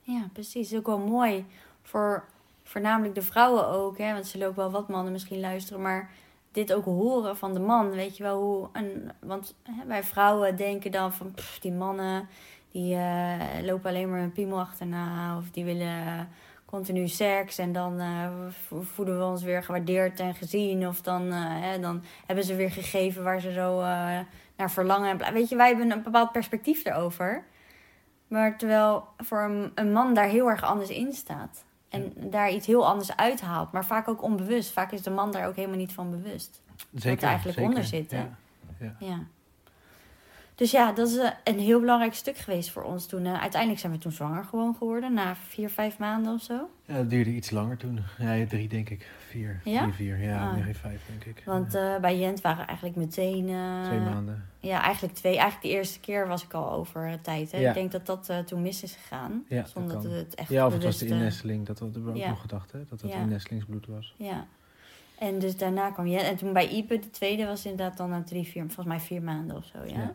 Speaker 1: Ja, precies. Ook wel mooi voor voornamelijk de vrouwen ook, hè, want zullen ook wel wat mannen misschien luisteren, maar dit ook horen van de man, weet je wel hoe. Want hè, wij vrouwen denken dan van die mannen die eh, lopen alleen maar een piemel achterna of die willen continu seks en dan vo- voelen we ons weer gewaardeerd en gezien of dan, eh, hè, dan hebben ze weer gegeven waar ze zo naar verlangen. Weet je, wij hebben een bepaald perspectief erover. Maar terwijl voor een man daar heel erg anders in staat. En daar iets heel anders uithaalt. Maar vaak ook onbewust. Vaak is de man daar ook helemaal niet van bewust.
Speaker 2: Zeker,
Speaker 1: er eigenlijk
Speaker 2: zeker.
Speaker 1: onder zit, hè?
Speaker 2: Ja.
Speaker 1: Ja. Dus ja, dat is eh, een heel belangrijk stuk geweest voor ons toen. eh, uiteindelijk zijn we toen zwanger gewoon geworden. Na vier, vijf maanden of zo.
Speaker 2: Ja, dat duurde iets langer toen. Ja, drie denk ik. Vier.
Speaker 1: Ja?
Speaker 2: Vier. Ja,
Speaker 1: Ah.
Speaker 2: geen vijf denk ik.
Speaker 1: Want eh, bij Jent waren eigenlijk meteen... eh,
Speaker 2: Twee maanden.
Speaker 1: Ja, eigenlijk twee. Eigenlijk de eerste keer was ik al over eh, tijd. Hè?
Speaker 2: Ja.
Speaker 1: Ik denk dat dat toen mis is gegaan.
Speaker 2: Ja,
Speaker 1: zonder dat het echt
Speaker 2: Ja, of het was de innesteling. Dat hadden we ook nog gedacht, hè? Dat het innestelingsbloed was.
Speaker 1: Ja. En dus daarna kwam Jent. En toen bij Ipe, de tweede, was inderdaad dan na drie, vier, volgens mij vier maanden of zo, ja.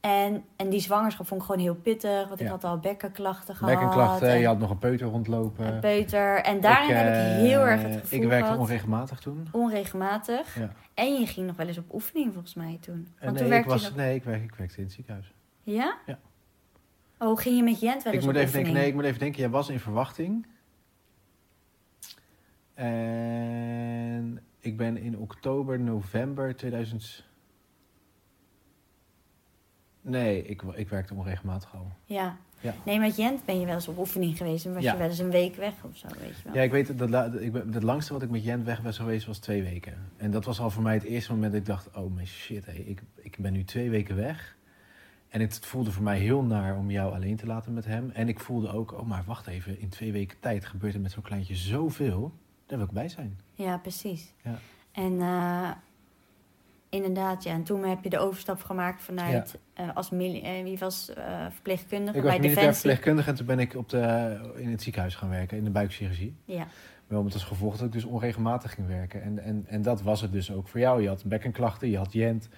Speaker 1: En, en die zwangerschap vond ik gewoon heel pittig, want ik
Speaker 2: Ja.
Speaker 1: had al bekkenklachten gehad.
Speaker 2: Bekkenklachten,
Speaker 1: en-
Speaker 2: je had nog een peuter rondlopen.
Speaker 1: en peuter. En daarin
Speaker 2: Ik,
Speaker 1: heb ik
Speaker 2: eh,
Speaker 1: heel erg het gevoel
Speaker 2: Ik werkte
Speaker 1: gehad,
Speaker 2: onregelmatig toen.
Speaker 1: onregelmatig.
Speaker 2: Ja.
Speaker 1: En je ging nog wel eens op oefening volgens mij toen.
Speaker 2: En
Speaker 1: Want
Speaker 2: nee,
Speaker 1: toen
Speaker 2: ik
Speaker 1: werkte
Speaker 2: was,
Speaker 1: nog...
Speaker 2: nee ik, werk, ik werkte in het ziekenhuis.
Speaker 1: Ja?
Speaker 2: Ja.
Speaker 1: Oh, ging je met Jent wel
Speaker 2: Ik
Speaker 1: eens
Speaker 2: moet,
Speaker 1: op
Speaker 2: even denken,
Speaker 1: oefening?
Speaker 2: nee, ik moet even denken, jij was in verwachting. En ik ben in oktober, november 2000... Nee, ik, ik werkte onregelmatig al.
Speaker 1: Ja.
Speaker 2: Ja.
Speaker 1: Nee, met Jent ben je wel eens op oefening geweest en was
Speaker 2: Ja.
Speaker 1: je wel eens een week weg of zo, weet je wel.
Speaker 2: Ja, ik weet, dat, la- ik ben, het langste wat ik met Jent weg was geweest was twee weken. En dat was al voor mij het eerste moment dat ik dacht, oh mijn shit, hé, ik, ik ben nu twee weken weg. En het voelde voor mij heel naar om jou alleen te laten met hem. En ik voelde ook, oh maar wacht even, in twee weken tijd gebeurt er met zo'n kleintje zoveel. Daar wil ik bij zijn.
Speaker 1: Ja, precies.
Speaker 2: Ja.
Speaker 1: En eh, inderdaad, ja. En toen heb je de overstap gemaakt vanuit eh, als mili- eh, wie was eh, verpleegkundige
Speaker 2: Ik was
Speaker 1: bij
Speaker 2: militair
Speaker 1: Defensie.
Speaker 2: verpleegkundige en toen ben ik op de, in het ziekenhuis gaan werken, in de buikchirurgie.
Speaker 1: Ja,
Speaker 2: Wel met als gevolg dat ik dus onregelmatig ging werken. En, en, en dat was het dus ook voor jou. Je had bekkenklachten, je had Jent.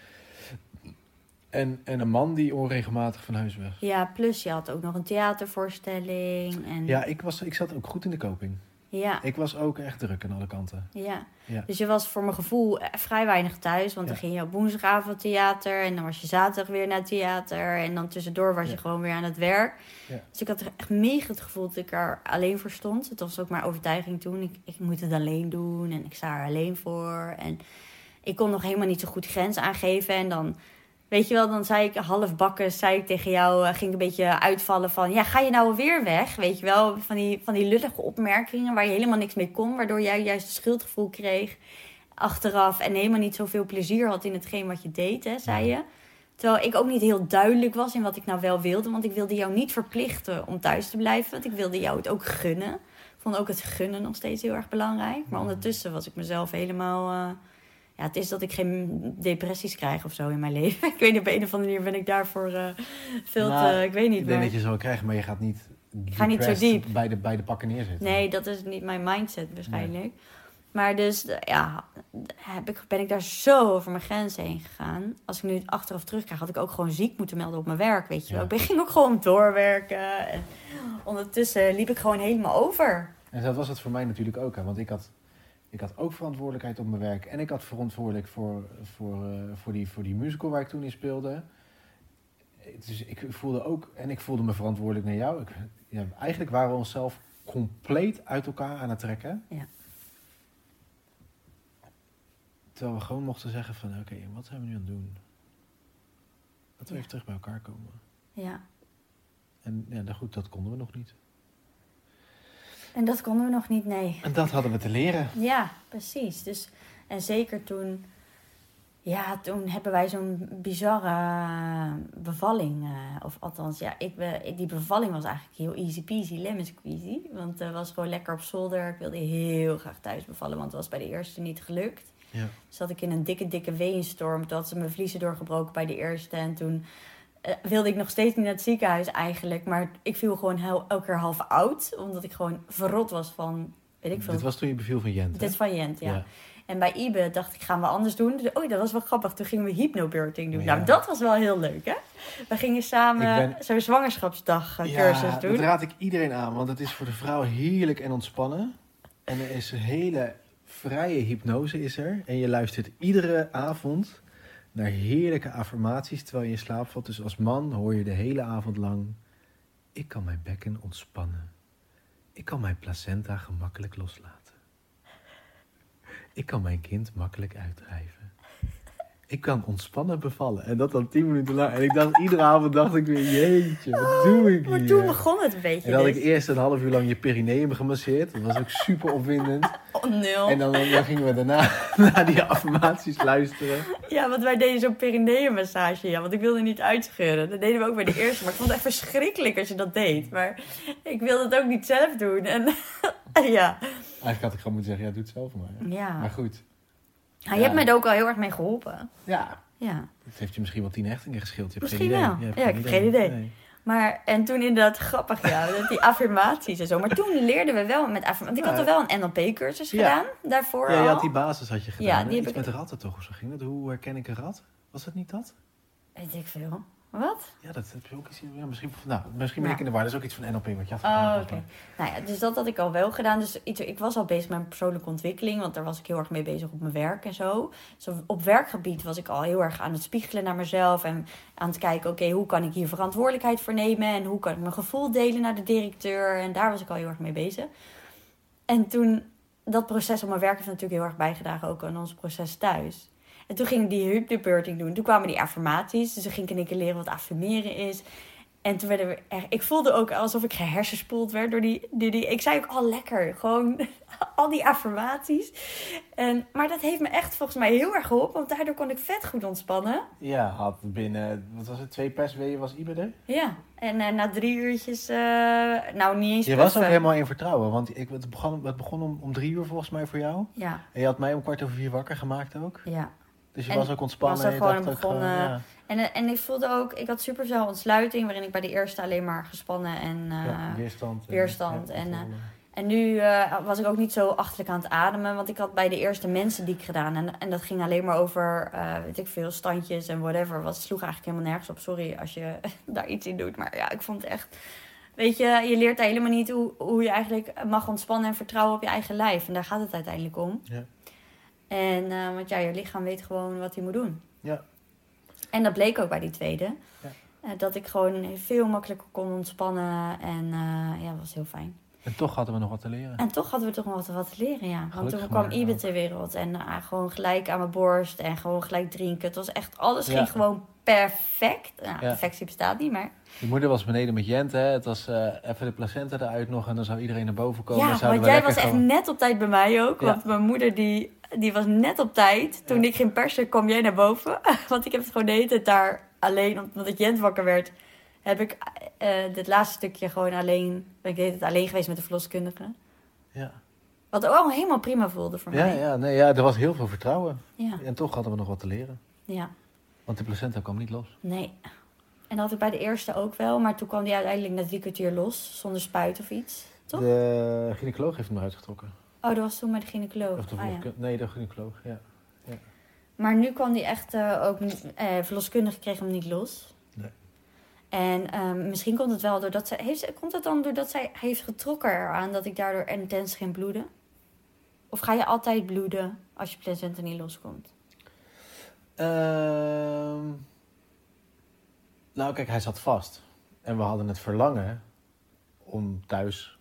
Speaker 2: En, en een man die onregelmatig van huis weg.
Speaker 1: ja, plus je had ook nog een theatervoorstelling. En,
Speaker 2: Ja, ik, was, ik zat ook goed in de koping.
Speaker 1: Ja,
Speaker 2: Ik was ook echt druk aan alle kanten.
Speaker 1: ja.
Speaker 2: Ja.
Speaker 1: Dus je was voor mijn gevoel eh, vrij weinig thuis. Want dan ging je op woensdagavond theater. En dan was je zaterdag weer naar het theater. En dan tussendoor was je gewoon weer aan het werk.
Speaker 2: Ja.
Speaker 1: Dus ik had echt mega het gevoel dat ik er alleen voor stond. Het was ook mijn overtuiging toen. Ik, ik moet het alleen doen. En ik sta er alleen voor. En ik kon nog helemaal niet zo goed grens aangeven. En dan, weet je wel, dan zei ik half bakken, zei ik tegen jou, eh, ging ik een beetje uitvallen van, ja, ga je nou weer weg? Weet je wel, van die, van die lullige opmerkingen waar je helemaal niks mee kon, waardoor jij juist een schuldgevoel kreeg achteraf en helemaal niet zoveel plezier had in hetgeen wat je deed, hè, zei je. Terwijl ik ook niet heel duidelijk was in wat ik nou wel wilde, want ik wilde jou niet verplichten om thuis te blijven, want ik wilde jou het ook gunnen. Ik vond ook het gunnen nog steeds heel erg belangrijk. Maar ondertussen was ik mezelf helemaal. eh, ja, het is dat ik geen depressies krijg of zo in mijn leven. *laughs* Ik weet niet, op een of andere manier ben ik daarvoor eh, veel te.
Speaker 2: Nou,
Speaker 1: ik weet niet
Speaker 2: Ik denk dat je ze wel krijgt, maar je gaat niet,
Speaker 1: ga niet zo diep.
Speaker 2: Bij de, bij de pakken neerzitten.
Speaker 1: Nee, dat is niet mijn mindset waarschijnlijk. Maar dus, ja, heb ik, ben ik daar zo over mijn grenzen heen gegaan. Als ik nu het achteraf terugkrijg, had ik ook gewoon ziek moeten melden op mijn werk, weet je wel.
Speaker 2: Ja.
Speaker 1: Ik ging ook gewoon doorwerken. En ondertussen liep ik gewoon helemaal over.
Speaker 2: En dat was het voor mij natuurlijk ook. Hè, want ik had, ik had ook verantwoordelijkheid op mijn werk. En ik had verantwoordelijk voor, voor, eh, voor, die, voor die musical waar ik toen in speelde. Dus ik voelde ook, en ik voelde me verantwoordelijk naar jou. Ik, ja, eigenlijk waren we onszelf compleet uit elkaar aan het trekken.
Speaker 1: Ja.
Speaker 2: Terwijl we gewoon mochten zeggen van, oké, wat zijn we nu aan het doen? Dat we
Speaker 1: Ja.
Speaker 2: even terug bij elkaar komen.
Speaker 1: Ja.
Speaker 2: En ja, nou goed, dat konden we nog niet.
Speaker 1: En dat konden we nog niet, nee.
Speaker 2: En dat hadden we te leren.
Speaker 1: Ja, precies. Dus, en zeker toen, ja, toen hebben wij zo'n bizarre bevalling. eh, of althans, ja, ik, die bevalling was eigenlijk heel easy peasy, lemon squeezy. Want het was gewoon lekker op zolder. Ik wilde heel graag thuis bevallen, want het was bij de eerste niet gelukt.
Speaker 2: Ja.
Speaker 1: Zat ik in een dikke, dikke weenstorm. Toen had ze mijn vliezen doorgebroken bij de eerste. En toen eh, wilde ik nog steeds niet naar het ziekenhuis eigenlijk. Maar ik viel gewoon heel, elke keer half oud. Omdat ik gewoon verrot was van, weet ik veel.
Speaker 2: Dit was toen je beviel van Jent?
Speaker 1: Dit is van Jent, ja. En bij Ibe dacht ik, gaan we anders doen? Dus, oh, dat was wel grappig. Toen gingen we hypnobirthing doen.
Speaker 2: Ja.
Speaker 1: Nou, dat was wel heel leuk, hè? We gingen samen
Speaker 2: ben-
Speaker 1: zo'n zwangerschapsdag eh,
Speaker 2: Ja,
Speaker 1: cursus doen.
Speaker 2: dat raad ik iedereen aan, want het is voor de vrouw heerlijk en ontspannen. En er is een hele vrije hypnose is er. En je luistert iedere avond naar heerlijke affirmaties terwijl je in slaap valt. Dus als man hoor je de hele avond lang... Ik kan mijn bekken ontspannen. Ik kan mijn placenta gemakkelijk loslaten. Ik kan mijn kind makkelijk uitdrijven. Ik kan ontspannen bevallen. En dat dan tien minuten lang. En ik dacht, iedere avond dacht ik weer, jeetje, wat doe ik hier?
Speaker 1: Maar toen begon het een beetje.
Speaker 2: En dan had ik
Speaker 1: dus.
Speaker 2: eerst een half uur lang je perineum gemasseerd. Dat was ook super opwindend. *laughs*
Speaker 1: Oh, nul.
Speaker 2: En dan, dan gingen we daarna *laughs* naar die affirmaties luisteren.
Speaker 1: Ja, want wij deden zo'n perineummassage, ja. Want ik wilde niet uitscheuren. Dat deden we ook bij de eerste. Maar ik vond het echt verschrikkelijk als je dat deed. Maar ik wilde het ook niet zelf doen. En *laughs* ja.
Speaker 2: Eigenlijk had ik gewoon moeten zeggen, ja, doe het zelf maar.
Speaker 1: Ja.
Speaker 2: Maar goed.
Speaker 1: Nou, je hebt mij er ook al heel erg mee geholpen.
Speaker 2: Ja,
Speaker 1: Ja.
Speaker 2: het heeft je misschien wel tien hechtingen gescheeld. Je hebt
Speaker 1: Misschien
Speaker 2: geen idee.
Speaker 1: wel.
Speaker 2: Je hebt
Speaker 1: Ja, ik heb geen idee.
Speaker 2: Nee.
Speaker 1: Maar, en toen inderdaad grappig, ja, *laughs* dat die affirmaties en zo. Maar toen leerden we wel met affirmaties. Want ik had er wel een NLP-cursus
Speaker 2: Ja.
Speaker 1: gedaan, daarvoor
Speaker 2: Ja, je had die basis had je gedaan.
Speaker 1: Ja,
Speaker 2: hè?
Speaker 1: die heb
Speaker 2: Iets
Speaker 1: ik-
Speaker 2: met ratten toch, of zo ging dat? Hoe herken ik een rat? Was dat niet dat?
Speaker 1: Weet ik veel. Wat?
Speaker 2: Ja, dat heb je ook iets... Ja, misschien, nou, misschien ben
Speaker 1: Ja.
Speaker 2: ik in de war. Dat is ook iets van NLP wat je had
Speaker 1: Oh,
Speaker 2: gedaan.
Speaker 1: oké.
Speaker 2: volgens
Speaker 1: Nou ja, dus dat had ik al wel gedaan. Dus iets- ik was al bezig met mijn persoonlijke ontwikkeling. Want daar was ik heel erg mee bezig op mijn werk en zo. Dus op werkgebied was ik al heel erg aan het spiegelen naar mezelf. En aan het kijken, oké, hoe kan ik hier verantwoordelijkheid voor nemen? En hoe kan ik mijn gevoel delen naar de directeur? En daar was ik al heel erg mee bezig. En toen, dat proces op mijn werk heeft natuurlijk heel erg bijgedragen ook aan ons proces thuis. En toen ging ik die hypnobirthing doen. Toen kwamen die affirmaties. Dus toen ging ik in één keer leren wat affirmeren is. En toen werden we echt... Ik voelde ook alsof ik gehersenspoeld werd door die, die, die... Ik zei ook al lekker. Gewoon *laughs* al die affirmaties. En, maar dat heeft me echt volgens mij heel erg geholpen. Want daardoor kon ik vet goed ontspannen.
Speaker 2: Ja, had binnen, wat was het, twee persweeën was er?
Speaker 1: Ja. En eh, na drie uurtjes... eh, nou, niet eens
Speaker 2: Je was ook helemaal in vertrouwen. Want ik, het begon, het begon om, om drie uur volgens mij voor jou.
Speaker 1: Ja,
Speaker 2: En je had mij om kwart over vier wakker gemaakt ook.
Speaker 1: ja.
Speaker 2: Dus je
Speaker 1: En
Speaker 2: was ook ontspannen.
Speaker 1: was er
Speaker 2: en je
Speaker 1: gewoon
Speaker 2: dacht ook
Speaker 1: begonnen-
Speaker 2: ja.
Speaker 1: En, eh, en ik voelde ook... Ik had superveel ontsluiting. Waarin ik bij de eerste alleen maar gespannen en... eh,
Speaker 2: Ja, weerstand.
Speaker 1: weerstand
Speaker 2: ja,
Speaker 1: en, eh. En nu eh, was ik ook niet zo achterlijk aan het ademen. Want ik had bij de eerste mensen die ik gedaan. En, en dat ging alleen maar over, eh, weet ik veel, standjes en whatever. Wat sloeg eigenlijk helemaal nergens op. Sorry als je *laughs* daar iets in doet. Maar ja, ik vond het echt... Weet je, je leert helemaal niet hoe, hoe je eigenlijk mag ontspannen en vertrouwen op je eigen lijf. En daar gaat het uiteindelijk om.
Speaker 2: Ja.
Speaker 1: En, eh, want ja, je lichaam weet gewoon wat hij moet doen.
Speaker 2: Ja.
Speaker 1: En dat bleek ook bij die tweede.
Speaker 2: Ja.
Speaker 1: Eh, dat ik gewoon veel makkelijker kon ontspannen. En eh, ja, dat was heel fijn.
Speaker 2: En toch hadden we nog wat te leren.
Speaker 1: En toch hadden we toch nog wat, wat te leren, ja. Want
Speaker 2: Gelukkig
Speaker 1: toen kwam Ibe ter wereld. En gewoon gelijk aan mijn borst. En gewoon gelijk drinken. Het was echt, alles
Speaker 2: Ja.
Speaker 1: ging gewoon perfect. Nou,
Speaker 2: Ja.
Speaker 1: perfectie bestaat niet, maar...
Speaker 2: Je moeder was beneden met Jent, hè. Het was eh, even de placenta eruit nog en dan zou iedereen naar boven komen.
Speaker 1: ja, want jij was echt net op tijd bij mij ook.
Speaker 2: Ja.
Speaker 1: Want mijn moeder, die, die was net op tijd. Toen
Speaker 2: Ja.
Speaker 1: ik ging persen, kwam jij naar boven. *laughs* want ik heb het gewoon de hele tijd daar alleen... Omdat Jent wakker werd, heb ik eh dit laatste stukje gewoon alleen... Ben ik de hele tijd alleen geweest met de verloskundige.
Speaker 2: Ja.
Speaker 1: Wat ook helemaal prima voelde voor
Speaker 2: Ja,
Speaker 1: mij.
Speaker 2: ja, nee, ja, er was heel veel vertrouwen.
Speaker 1: ja.
Speaker 2: En toch hadden we nog wat te leren.
Speaker 1: ja.
Speaker 2: Want de placenta kwam niet los.
Speaker 1: Nee. En dat had ik bij de eerste ook wel, maar toen kwam die uiteindelijk na drie kwartier los, zonder spuit of iets. Toch?
Speaker 2: De gynaecoloog heeft hem eruit getrokken.
Speaker 1: Oh, dat was toen bij de gynaecoloog.
Speaker 2: Of de
Speaker 1: Ah, ja.
Speaker 2: Nee, de gynaecoloog, ja.
Speaker 1: Maar nu kwam die echt eh, ook, eh, verloskundige kreeg hem niet los.
Speaker 2: Nee.
Speaker 1: En ehm, misschien komt het wel doordat zij, heeft, komt het dan doordat zij heeft getrokken eraan dat ik daardoor intens ging bloeden? Of ga je altijd bloeden als je placenta niet loskomt?
Speaker 2: Ehm, nou, kijk, hij zat vast. En we hadden het verlangen om thuis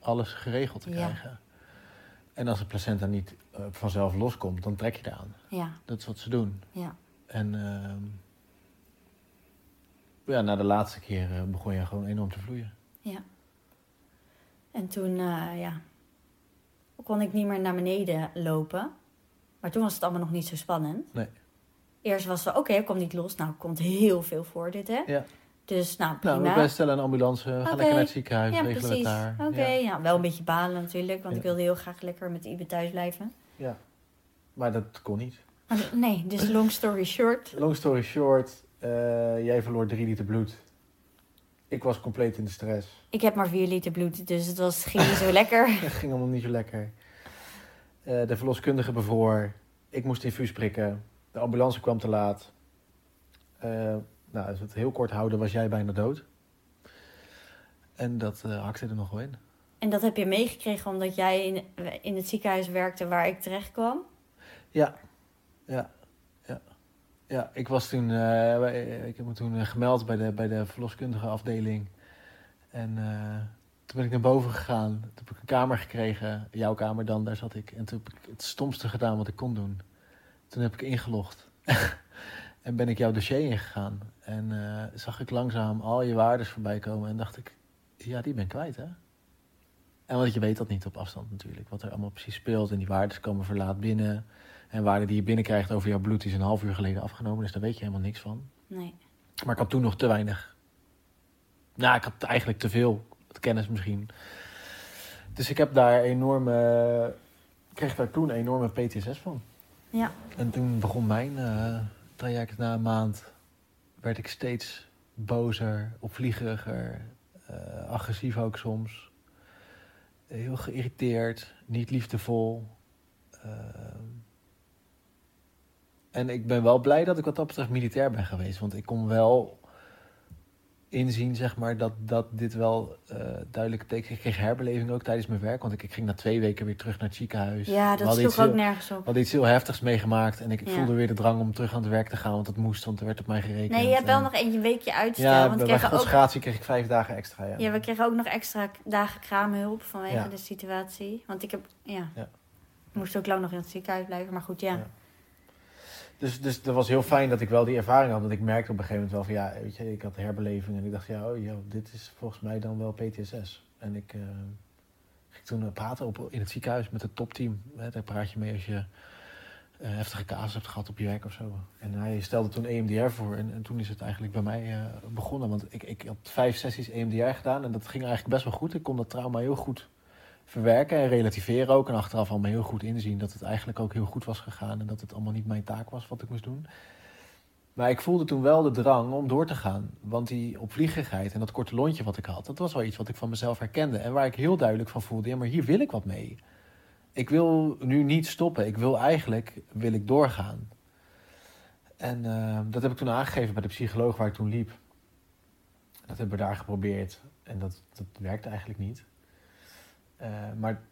Speaker 2: alles geregeld te
Speaker 1: Ja.
Speaker 2: En als de placenta niet eh, vanzelf loskomt, dan trek je eraan.
Speaker 1: Ja,
Speaker 2: Dat is wat ze doen.
Speaker 1: ja.
Speaker 2: En ehm, ja, na de laatste keer eh, begon je gewoon enorm te vloeien.
Speaker 1: Ja. En toen, eh, ja, kon ik niet meer naar beneden lopen. Maar toen was het allemaal nog niet zo spannend.
Speaker 2: Nee.
Speaker 1: Eerst was het, oké, ik kom niet los. Nou, komt heel veel voor dit, hè.
Speaker 2: Ja.
Speaker 1: Dus, nou, prima.
Speaker 2: Nou, we bestellen een ambulance, gaan
Speaker 1: Oké.
Speaker 2: lekker naar het ziekenhuis,
Speaker 1: ja,
Speaker 2: regelen
Speaker 1: precies.
Speaker 2: het daar.
Speaker 1: Oké,
Speaker 2: Ja.
Speaker 1: ja. wel een beetje balen natuurlijk. Want
Speaker 2: Ja.
Speaker 1: ik wilde heel graag lekker met Ibe thuis blijven.
Speaker 2: ja. Maar dat kon niet.
Speaker 1: Maar nee, dus long story short. *laughs*
Speaker 2: Long story short, eh, jij verloor drie liter bloed. Ik was compleet in de stress.
Speaker 1: Ik heb maar vier liter bloed, dus het was, ging niet zo *laughs* lekker. *laughs*
Speaker 2: Het ging allemaal niet zo lekker. Eh, de verloskundige bevoor. Ik moest infuus prikken. De ambulance kwam te laat. Eh, nou, als we het heel kort houden, was jij bijna dood. En dat eh, hakte er nog wel in.
Speaker 1: En dat heb je meegekregen omdat jij in, in het ziekenhuis werkte waar ik terecht kwam?
Speaker 2: Ja, ja, ja. Ja, ik was toen, eh, ik heb me toen eh, gemeld bij de, bij de verloskundige afdeling. En toen ben ik naar boven gegaan. Toen heb ik een kamer gekregen, jouw kamer dan, daar zat ik. En toen heb ik het stomste gedaan wat ik kon doen. Toen heb ik ingelogd. *laughs* en ben ik jouw dossier ingegaan. En eh, zag ik langzaam al je waardes voorbij komen. En dacht ik, ja, die ben ik kwijt, hè? En want je weet dat niet op afstand natuurlijk, wat er allemaal precies speelt. En die waardes komen verlaat binnen. En waarden die je binnenkrijgt over jouw bloed, die is een half uur geleden afgenomen. Dus daar weet je helemaal niks van.
Speaker 1: Nee.
Speaker 2: Maar ik had toen nog te weinig. Nou, ik had eigenlijk te veel kennis misschien. Dus ik heb daar enorme. Ik kreeg daar toen enorme PTSS van.
Speaker 1: Ja.
Speaker 2: En toen begon mijn eh, traject na een maand. Werd ik steeds bozer, opvliegeriger, eh, agressief ook soms. Heel geïrriteerd, niet liefdevol. Ehm, en ik ben wel blij dat ik wat dat betreft militair ben geweest. Want ik kon wel inzien, zeg maar, dat, dat dit wel eh duidelijk teken. Ik kreeg herbeleving ook tijdens mijn werk. Want ik, ik ging na twee weken weer terug naar het ziekenhuis.
Speaker 1: Ja, dat sloeg
Speaker 2: heel-
Speaker 1: ook nergens op.
Speaker 2: we hadden iets heel heftigs meegemaakt. En ik
Speaker 1: Ja.
Speaker 2: voelde weer de drang om terug aan het werk te gaan. Want dat moest, want er werd op mij gerekend.
Speaker 1: Nee, je hebt wel nog eentje weekje uitstel.
Speaker 2: Ja,
Speaker 1: want
Speaker 2: bij
Speaker 1: ook,
Speaker 2: concentratie kreeg ik vijf dagen extra. Ja.
Speaker 1: ja, we kregen ook nog extra dagen kraamhulp vanwege
Speaker 2: Ja.
Speaker 1: de situatie. Want ik heb, ja,
Speaker 2: Ja.
Speaker 1: moest ook lang nog in het ziekenhuis blijven. Maar goed, ja.
Speaker 2: Dus, dus dat was heel fijn dat ik wel die ervaring had. Want ik merkte op een gegeven moment wel van ja, weet je, ik had herbeleving. En ik dacht, ja, oh, joh, dit is volgens mij dan wel PTSS. En ik eh, ging toen eh, praten op, in het ziekenhuis met het topteam. Daar praat je mee als je eh, heftige casus hebt gehad op je werk of zo. En hij stelde toen EMDR voor. En, en toen is het eigenlijk bij mij begonnen. Want ik, ik had vijf sessies EMDR gedaan. En dat ging eigenlijk best wel goed. Ik kon dat trauma heel goed verwerken en relativeren ook. En achteraf allemaal heel goed inzien dat het eigenlijk ook heel goed was gegaan. En dat het allemaal niet mijn taak was wat ik moest doen. Maar ik voelde toen wel de drang om door te gaan. Want die opvliegigheid en dat korte lontje wat ik had, dat was wel iets wat ik van mezelf herkende. En waar ik heel duidelijk van voelde, ja, maar hier wil ik wat mee. Ik wil nu niet stoppen. Ik wil eigenlijk, wil ik doorgaan. En eh, dat heb ik toen aangegeven bij de psycholoog waar ik toen liep. Dat hebben we daar geprobeerd. En dat, dat werkte eigenlijk niet. Eh, maar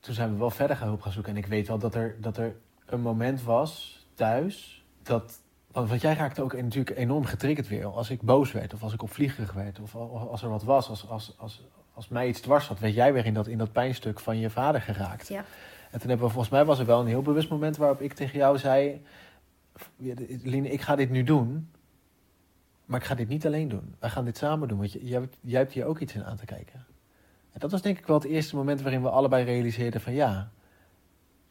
Speaker 2: toen zijn we wel verder gaan hulp gaan zoeken. En ik weet wel dat er, dat er een moment was thuis. Dat, want, want jij raakte ook natuurlijk enorm getriggerd weer. Als ik boos werd of als ik opvliegerig werd. Of al- als er wat was. Als, als, als, als mij iets dwars zat. Werd jij weer in dat, in dat pijnstuk van je vader geraakt.
Speaker 1: Ja.
Speaker 2: En toen hebben we volgens mij was er wel een heel bewust moment waarop ik tegen jou zei. Line, ik ga dit nu doen. Maar ik ga dit niet alleen doen. Wij gaan dit samen doen. Want jij hebt hier ook iets in aan te kijken. Dat was denk ik wel het eerste moment waarin we allebei realiseerden van ja,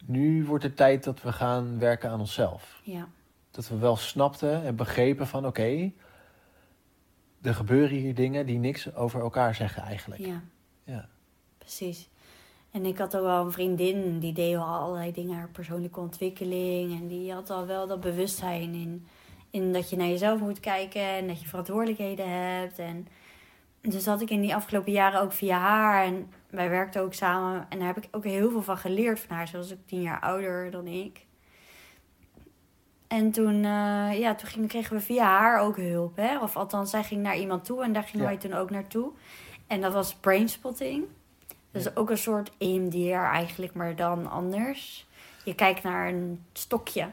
Speaker 2: nu wordt het tijd dat we gaan werken aan onszelf.
Speaker 1: ja.
Speaker 2: Dat we wel snapten en begrepen van oké, er gebeuren hier dingen die niks over elkaar zeggen eigenlijk.
Speaker 1: Ja,
Speaker 2: Ja.
Speaker 1: precies. En ik had ook wel een vriendin die deed al allerlei dingen, haar persoonlijke ontwikkeling. En die had al wel dat bewustzijn in, in dat je naar jezelf moet kijken en dat je verantwoordelijkheden hebt. En dus had ik in die afgelopen jaren ook via haar. En wij werkten ook samen. En daar heb ik ook heel veel van geleerd van haar. Ze was ook tien jaar ouder dan ik. En toen, eh, ja, toen kregen we via haar ook hulp. Hè? Of althans, zij ging naar iemand toe en daar gingen
Speaker 2: Ja.
Speaker 1: wij toen ook naartoe. En dat was brainspotting. Dus
Speaker 2: Ja.
Speaker 1: ook een soort EMDR eigenlijk, maar dan anders. Je kijkt naar een stokje,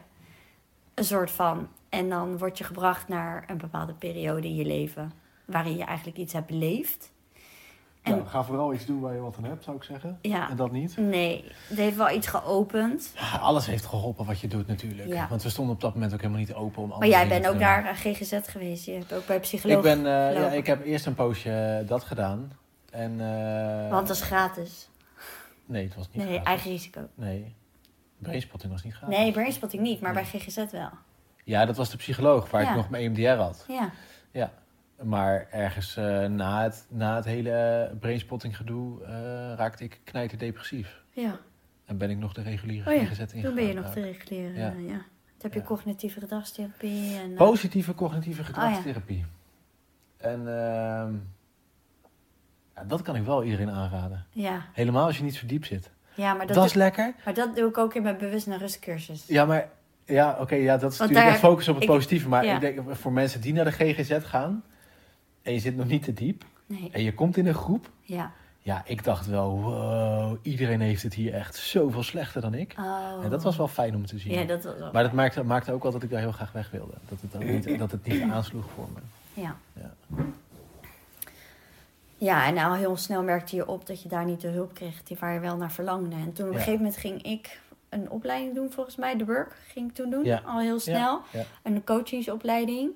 Speaker 1: een soort van. En dan word je gebracht naar een bepaalde periode in je leven. Waarin je eigenlijk iets hebt beleefd. En
Speaker 2: ga vooral iets doen waar je wat aan hebt, zou ik zeggen.
Speaker 1: ja,
Speaker 2: En dat niet.
Speaker 1: nee, het heeft wel iets geopend.
Speaker 2: Ja, Alles heeft geholpen wat je doet natuurlijk.
Speaker 1: Ja.
Speaker 2: Want we stonden op dat moment ook helemaal niet open om
Speaker 1: Maar jij bent ook naar GGZ geweest. Je hebt ook bij psycholoog
Speaker 2: Ik, ben, eh, ja, ik heb eerst een poosje eh, dat gedaan. En, eh,
Speaker 1: Want dat is gratis.
Speaker 2: Nee, het was niet
Speaker 1: Nee,
Speaker 2: gratis.
Speaker 1: eigen risico.
Speaker 2: Nee, brainspotting was niet gratis.
Speaker 1: Nee, brainspotting niet, maar
Speaker 2: Nee.
Speaker 1: bij GGZ wel.
Speaker 2: Ja, dat was de psycholoog waar ik nog mijn EMDR had.
Speaker 1: Ja,
Speaker 2: Ja. Maar ergens eh, na, het, na het hele brainspotting gedoe eh, raakte ik knijterdepressief.
Speaker 1: ja.
Speaker 2: En ben ik nog de reguliere
Speaker 1: Oh ja,
Speaker 2: GGZ ingegaan.
Speaker 1: Toen ben je nog
Speaker 2: ook.
Speaker 1: te reguleren.
Speaker 2: Ja.
Speaker 1: Ja. Toen heb je
Speaker 2: Ja.
Speaker 1: cognitieve gedragstherapie. En, eh,
Speaker 2: Positieve cognitieve
Speaker 1: Oh
Speaker 2: gedragstherapie. En ehm, ja, dat kan ik wel iedereen aanraden.
Speaker 1: ja.
Speaker 2: Helemaal als je niet zo diep zit.
Speaker 1: ja, maar
Speaker 2: Dat,
Speaker 1: dat,
Speaker 2: is lekker.
Speaker 1: maar dat doe ik ook in mijn bewust naar rustcursus.
Speaker 2: Ja, maar ja, oké, ja, dat is
Speaker 1: Want
Speaker 2: natuurlijk
Speaker 1: daar-
Speaker 2: focus op het
Speaker 1: ik-
Speaker 2: positieve. Maar ik denk voor mensen die naar de GGZ gaan en je zit nog niet te diep
Speaker 1: Nee,
Speaker 2: en je komt in een groep,
Speaker 1: ja.
Speaker 2: ja, ik dacht wel, wow, iedereen heeft het hier echt zoveel slechter dan ik.
Speaker 1: Oh.
Speaker 2: En dat was wel fijn om te zien.
Speaker 1: Ja, dat was wel
Speaker 2: maar dat maakte, maakte ook wel dat ik daar heel graag weg wilde. Dat het, niet, *clears throat* dat het niet aansloeg voor me.
Speaker 1: Ja.
Speaker 2: Ja.
Speaker 1: Ja, en nou heel snel merkte je op dat je daar niet de hulp kreeg die waar je wel naar verlangde. En toen op een
Speaker 2: Ja.
Speaker 1: gegeven moment ging ik een opleiding doen, volgens mij, de work ging ik toen doen,
Speaker 2: Ja.
Speaker 1: al heel snel.
Speaker 2: Ja,
Speaker 1: Een coachingsopleiding.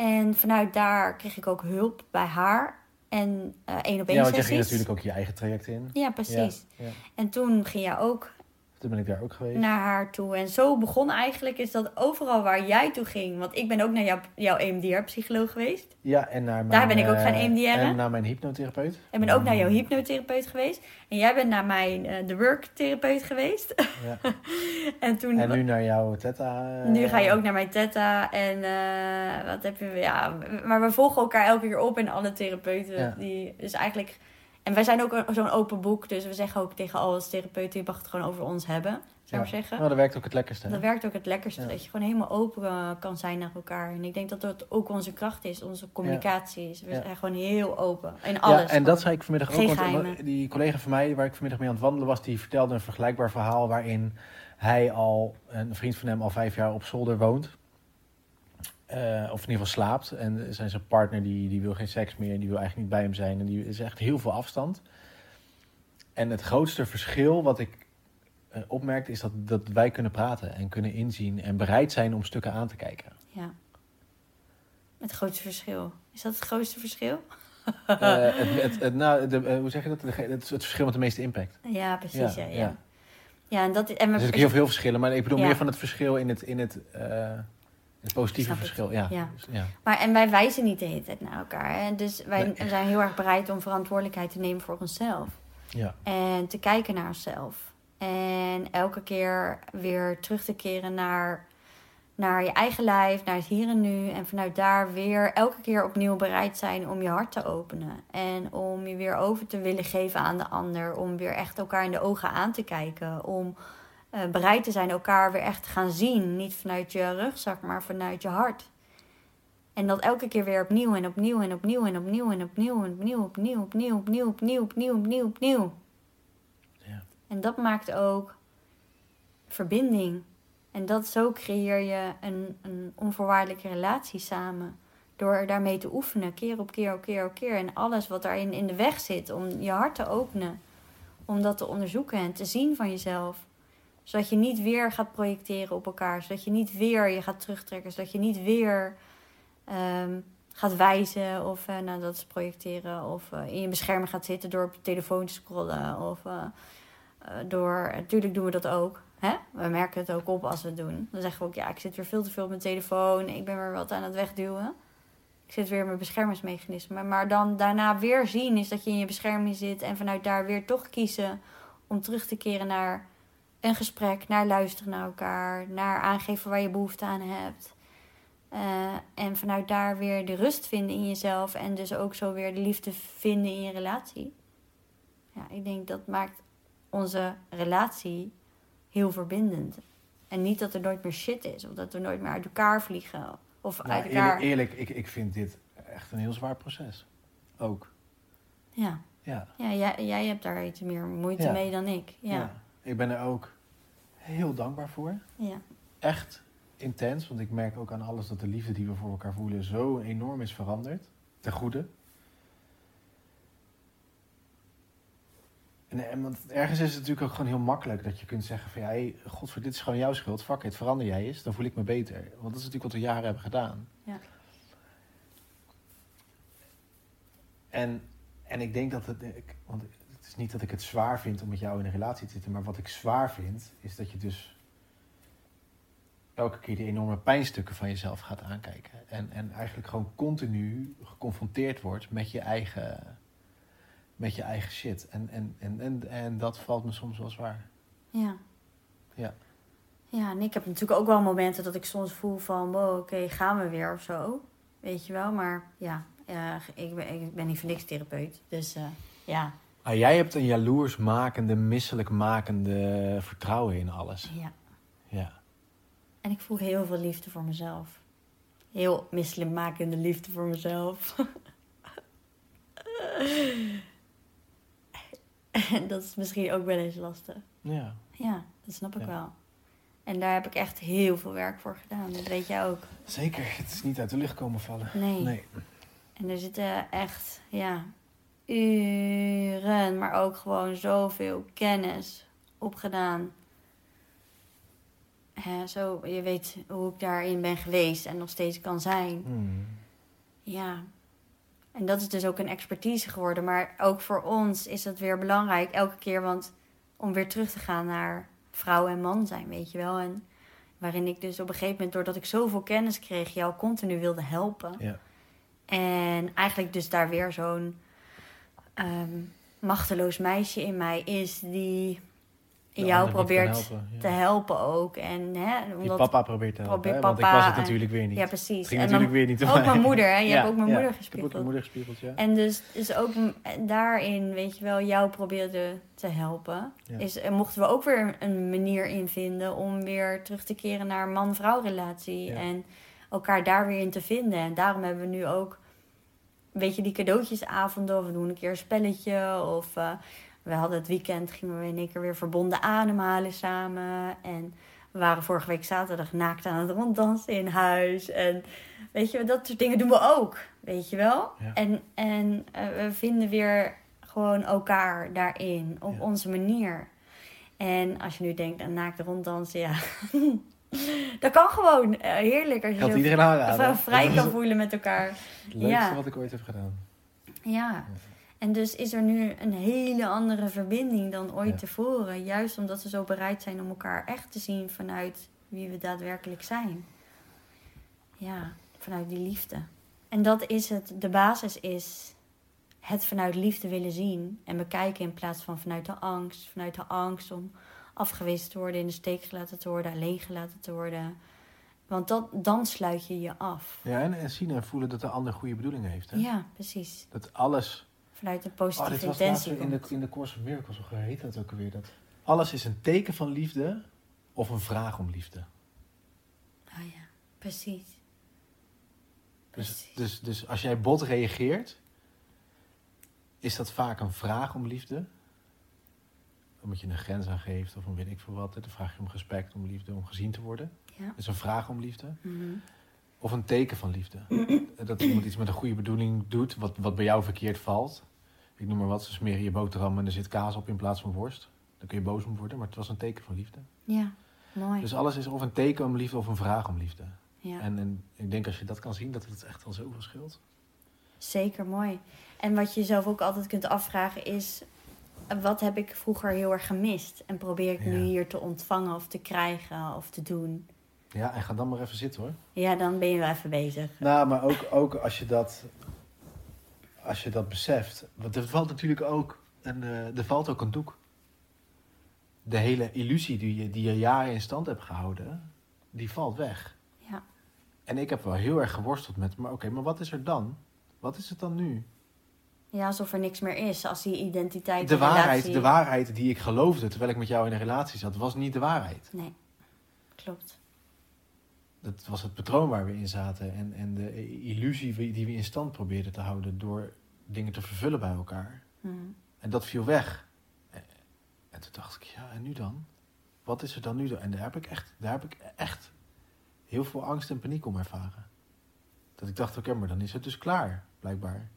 Speaker 1: En vanuit daar kreeg ik ook hulp bij haar en eh één op één
Speaker 2: ja want jij ging natuurlijk ook je eigen traject in.
Speaker 1: Ja, precies.
Speaker 2: Ja, ja.
Speaker 1: En toen ging jij ook
Speaker 2: Toen ben ik daar ook geweest.
Speaker 1: naar haar toe. En zo begon eigenlijk is dat overal waar jij toe ging. Want ik ben ook naar jou, jouw E EMDR-psycholoog geweest.
Speaker 2: Ja, en naar mijn,
Speaker 1: Daar ben ik ook gaan
Speaker 2: eh,
Speaker 1: EMDR'en.
Speaker 2: En naar mijn hypnotherapeut.
Speaker 1: Ik ben ook naar jouw hypnotherapeut geweest. En jij bent naar mijn eh de work-therapeut geweest.
Speaker 2: Ja. *laughs*
Speaker 1: en toen...
Speaker 2: En nu naar jouw theta. eh,
Speaker 1: Nu ga je ook naar mijn theta en eh, wat heb je, ja, maar we volgen elkaar elke keer op en alle therapeuten
Speaker 2: Ja.
Speaker 1: die, dus eigenlijk, en wij zijn ook zo'n open boek, dus we zeggen ook tegen alle therapeuten, je mag het gewoon over ons hebben, zou ik
Speaker 2: Ja.
Speaker 1: zeggen.
Speaker 2: Nou, dat werkt ook het lekkerste. hè?
Speaker 1: Dat werkt ook het lekkerste,
Speaker 2: Ja.
Speaker 1: dat je gewoon helemaal open eh, kan zijn naar elkaar. En ik denk dat dat ook onze kracht is, onze communicatie is. We zijn gewoon heel open in alles.
Speaker 2: Ja, en dat zei ik vanmiddag
Speaker 1: Geen
Speaker 2: ook. Want
Speaker 1: geheimen.
Speaker 2: die collega van mij, waar ik vanmiddag mee aan het wandelen was, die vertelde een vergelijkbaar verhaal waarin hij al, een vriend van hem al vijf jaar op zolder woont. Eh, of in ieder geval slaapt. En zijn zijn partner die, die wil geen seks meer. Die wil eigenlijk niet bij hem zijn. En die is echt heel veel afstand. En het grootste verschil wat ik eh, opmerkte is dat, dat wij kunnen praten en kunnen inzien en bereid zijn om stukken aan te kijken.
Speaker 1: Ja. Het grootste verschil. Is dat het grootste verschil?
Speaker 2: Eh, *laughs* het, het, het- nou, de, hoe zeg je dat? Het, verschil met de meeste impact.
Speaker 1: Ja, precies. Ja,
Speaker 2: Ja,
Speaker 1: ja. en dat en we,
Speaker 2: Er zijn heel veel verschillen, maar ik bedoel
Speaker 1: Ja.
Speaker 2: meer van het verschil in het, in het, het positieve
Speaker 1: het.
Speaker 2: verschil. Ja.
Speaker 1: Ja.
Speaker 2: Dus, ja.
Speaker 1: Maar en wij wijzen niet de hele tijd naar elkaar. Hè? Dus wij
Speaker 2: Nee.
Speaker 1: zijn heel erg bereid om verantwoordelijkheid te nemen voor onszelf.
Speaker 2: Ja.
Speaker 1: En te kijken naar onszelf. En elke keer weer terug te keren naar, naar je eigen lijf, naar het hier en nu. En vanuit daar weer elke keer opnieuw bereid zijn om je hart te openen. En om je weer over te willen geven aan de ander. Om weer echt elkaar in de ogen aan te kijken. Om eh, bereid te zijn elkaar weer echt te gaan zien. Niet vanuit je rugzak, maar vanuit je hart. En dat elke keer weer opnieuw en opnieuw en opnieuw en opnieuw en opnieuw en opnieuw, opnieuw, opnieuw, opnieuw, opnieuw, opnieuw, opnieuw, opnieuw.
Speaker 2: Ja.
Speaker 1: En dat maakt ook verbinding. En dat zo creëer je een, een onvoorwaardelijke relatie samen. Door daarmee te oefenen, keer op keer op keer op keer. En alles wat daarin in de weg zit, om je hart te openen. Om dat te onderzoeken en te zien van jezelf. Zodat je niet weer gaat projecteren op elkaar. Zodat je niet weer je gaat terugtrekken. Zodat je niet weer ehm, gaat wijzen of eh, nou, dat projecteren. Of eh, in je bescherming gaat zitten door op je telefoon te scrollen. Of eh, door, natuurlijk doen we dat ook. Hè? We merken het ook op als we het doen. Dan zeggen we ook, ja, ik zit weer veel te veel op mijn telefoon. Ik ben weer wat aan het wegduwen. Ik zit weer in mijn beschermingsmechanisme. Maar dan daarna weer zien is dat je in je bescherming zit. En vanuit daar weer toch kiezen om terug te keren naar een gesprek. Naar luisteren naar elkaar. Naar aangeven waar je behoefte aan hebt. Eh, en vanuit daar weer de rust vinden in jezelf. En dus ook zo weer de liefde vinden in je relatie. Ja, ik denk dat maakt onze relatie heel verbindend. En niet dat er nooit meer shit is. Of dat we nooit meer uit elkaar vliegen. Of
Speaker 2: Nou,
Speaker 1: uit elkaar...
Speaker 2: eerlijk, eerlijk ik, ik vind dit echt een heel zwaar proces. Ook.
Speaker 1: Ja,
Speaker 2: Ja.
Speaker 1: ja jij, jij hebt daar iets meer moeite
Speaker 2: Ja.
Speaker 1: mee dan ik. Ja.
Speaker 2: Ik ben er ook heel dankbaar voor.
Speaker 1: Ja.
Speaker 2: Echt intens, want ik merk ook aan alles dat de liefde die we voor elkaar voelen zo enorm is veranderd. Ten goede. En, en want ergens is het natuurlijk ook gewoon heel makkelijk dat je kunt zeggen van ja, hey, godver, dit is gewoon jouw schuld. Fuck it, verander jij eens, dan voel ik me beter. Want dat is natuurlijk wat we jaren hebben gedaan.
Speaker 1: Ja.
Speaker 2: En, en ik denk dat het, want het is niet dat ik het zwaar vind om met jou in een relatie te zitten, maar wat ik zwaar vind, is dat je dus elke keer die enorme pijnstukken van jezelf gaat aankijken. En, en eigenlijk gewoon continu geconfronteerd wordt met je eigen, met je eigen shit. En, en, en, en, en dat valt me soms wel zwaar.
Speaker 1: Ja.
Speaker 2: Ja.
Speaker 1: Ja, en ik heb natuurlijk ook wel momenten dat ik soms voel van... Wow, oké, gaan we weer of zo. Weet je wel, maar ja, ja ik, ben, ik ben niet voor niks therapeut. Dus eh, ja,
Speaker 2: Ah, jij hebt een jaloersmakende, misselijkmakende vertrouwen in alles.
Speaker 1: ja.
Speaker 2: Ja.
Speaker 1: En ik voel heel veel liefde voor mezelf. Heel misselijkmakende liefde voor mezelf. En *laughs* dat is misschien ook wel eens lastig.
Speaker 2: Ja.
Speaker 1: Ja, dat snap ik
Speaker 2: Ja.
Speaker 1: wel. En daar heb ik echt heel veel werk voor gedaan. Dat weet jij ook.
Speaker 2: Zeker, het is niet uit de lucht komen vallen.
Speaker 1: Nee.
Speaker 2: Nee.
Speaker 1: En er zitten echt, ja, uren, maar ook gewoon zoveel kennis opgedaan. Hè, zo, je weet hoe ik daarin ben geweest en nog steeds kan zijn.
Speaker 2: Hmm.
Speaker 1: Ja. En dat is dus ook een expertise geworden. Maar ook voor ons is dat weer belangrijk elke keer. Want om weer terug te gaan naar vrouw en man zijn, weet je wel. En waarin ik dus op een gegeven moment, doordat ik zoveel kennis kreeg, jou continu wilde helpen.
Speaker 2: Ja.
Speaker 1: En eigenlijk dus daar weer zo'n ehm, machteloos meisje in mij is die
Speaker 2: De
Speaker 1: jou probeert
Speaker 2: kan helpen, ja.
Speaker 1: te helpen ook. En, hè,
Speaker 2: Die
Speaker 1: omdat,
Speaker 2: papa probeert te helpen, want ik was het
Speaker 1: en-
Speaker 2: natuurlijk weer niet.
Speaker 1: Ja,
Speaker 2: Het
Speaker 1: precies.
Speaker 2: ging
Speaker 1: En
Speaker 2: natuurlijk
Speaker 1: dan-
Speaker 2: weer niet om
Speaker 1: ook
Speaker 2: mij.
Speaker 1: mijn *laughs* moeder, hè? Je
Speaker 2: Ja,
Speaker 1: hebt ook mijn
Speaker 2: ja.
Speaker 1: moeder
Speaker 2: ook
Speaker 1: gespiegeld.
Speaker 2: mijn moeder gespiegeld, ja.
Speaker 1: En dus, dus ook daarin, weet je wel, jou probeerde te helpen. Is, en mochten we ook weer een manier in vinden om weer terug te keren naar man-vrouw relatie. En elkaar daar weer in te vinden. En daarom hebben we nu ook, weet je, die cadeautjesavonden. Of we doen een keer een spelletje. Of eh, we hadden het weekend, gingen we in één keer weer verbonden ademhalen samen. En we waren vorige week zaterdag naakt aan het ronddansen in huis. En weet je, dat soort dingen doen we ook. Weet je wel?
Speaker 2: Ja.
Speaker 1: En, en eh, we vinden weer gewoon elkaar daarin. Op
Speaker 2: Ja.
Speaker 1: onze manier. En als je nu denkt aan naakt ronddansen, ja. *laughs* *laughs* dat kan gewoon eh, heerlijk. Als je zo
Speaker 2: iedereen aanraden.
Speaker 1: vrij
Speaker 2: Dat
Speaker 1: kan voelen met elkaar.
Speaker 2: Het leukste
Speaker 1: Ja.
Speaker 2: wat ik ooit heb gedaan.
Speaker 1: Ja. En dus is er nu een hele andere verbinding dan ooit
Speaker 2: Ja.
Speaker 1: tevoren. Juist omdat we zo bereid zijn om elkaar echt te zien vanuit wie we daadwerkelijk zijn. Ja, vanuit die liefde. En dat is het, de basis is het vanuit liefde willen zien en bekijken in plaats van vanuit de angst. Vanuit de angst om afgewezen te worden, in de steek gelaten te worden, alleen gelaten te worden. Want dat, dan sluit je je af.
Speaker 2: Ja, en, en zien en voelen dat de ander goede bedoelingen heeft. Hè?
Speaker 1: Ja, precies.
Speaker 2: Dat alles...
Speaker 1: Vanuit een
Speaker 2: Oh,
Speaker 1: positieve
Speaker 2: dit was
Speaker 1: intentie.
Speaker 2: in de, in de Course of Miracles, hoe heet dat ook alweer? Dat alles is een teken van liefde of een vraag om liefde.
Speaker 1: Oh ja, precies.
Speaker 2: Dus,
Speaker 1: Precies.
Speaker 2: dus, dus als jij bot reageert, is dat vaak een vraag om liefde. Omdat je een grens aangeeft of een weet ik veel wat. Dan vraag je om respect, om liefde, om gezien te worden.
Speaker 1: Ja.
Speaker 2: Dat is een vraag om liefde.
Speaker 1: Mhm.
Speaker 2: Of een teken van liefde. *clears throat* dat iemand iets met een goede bedoeling doet, wat, wat bij jou verkeerd valt. Ik noem maar wat, ze smeren je boterham en er zit kaas op in plaats van worst. Dan kun je boos om worden, maar het was een teken van liefde.
Speaker 1: Ja, mooi.
Speaker 2: Dus alles is of een teken om liefde of een vraag om liefde.
Speaker 1: ja,
Speaker 2: En, en ik denk als je dat kan zien, dat het echt al zoveel scheelt.
Speaker 1: zeker mooi. En wat je jezelf ook altijd kunt afvragen is... Wat heb ik vroeger heel erg gemist? En probeer ik nu hier te ontvangen of te krijgen of te doen?
Speaker 2: Ja, en ga dan maar even zitten hoor.
Speaker 1: Ja, dan ben je wel even bezig.
Speaker 2: Nou, maar ook, ook als, je dat, als je dat beseft. Want er valt natuurlijk ook, en, eh, er valt ook een doek. De hele illusie die je, die je jaren in stand hebt gehouden, die valt weg.
Speaker 1: Ja,
Speaker 2: En ik heb wel heel erg geworsteld met, maar oké, maar wat is er dan? Wat is het dan nu?
Speaker 1: Ja alsof er niks meer is. Als die identiteit...
Speaker 2: De waarheid,
Speaker 1: relatie-
Speaker 2: de waarheid die ik geloofde terwijl ik met jou in een relatie zat, was niet de waarheid.
Speaker 1: Nee, klopt.
Speaker 2: Dat was het patroon waar we in zaten en, en de illusie die we in stand probeerden te houden door dingen te vervullen bij elkaar.
Speaker 1: Mhm.
Speaker 2: En dat viel weg. En, en toen dacht ik, ja, en nu dan? Wat is er dan nu? dan? En daar heb ik echt, daar heb ik echt heel veel angst en paniek om ervaren. Dat ik dacht, oké, maar dan is het dus klaar, blijkbaar.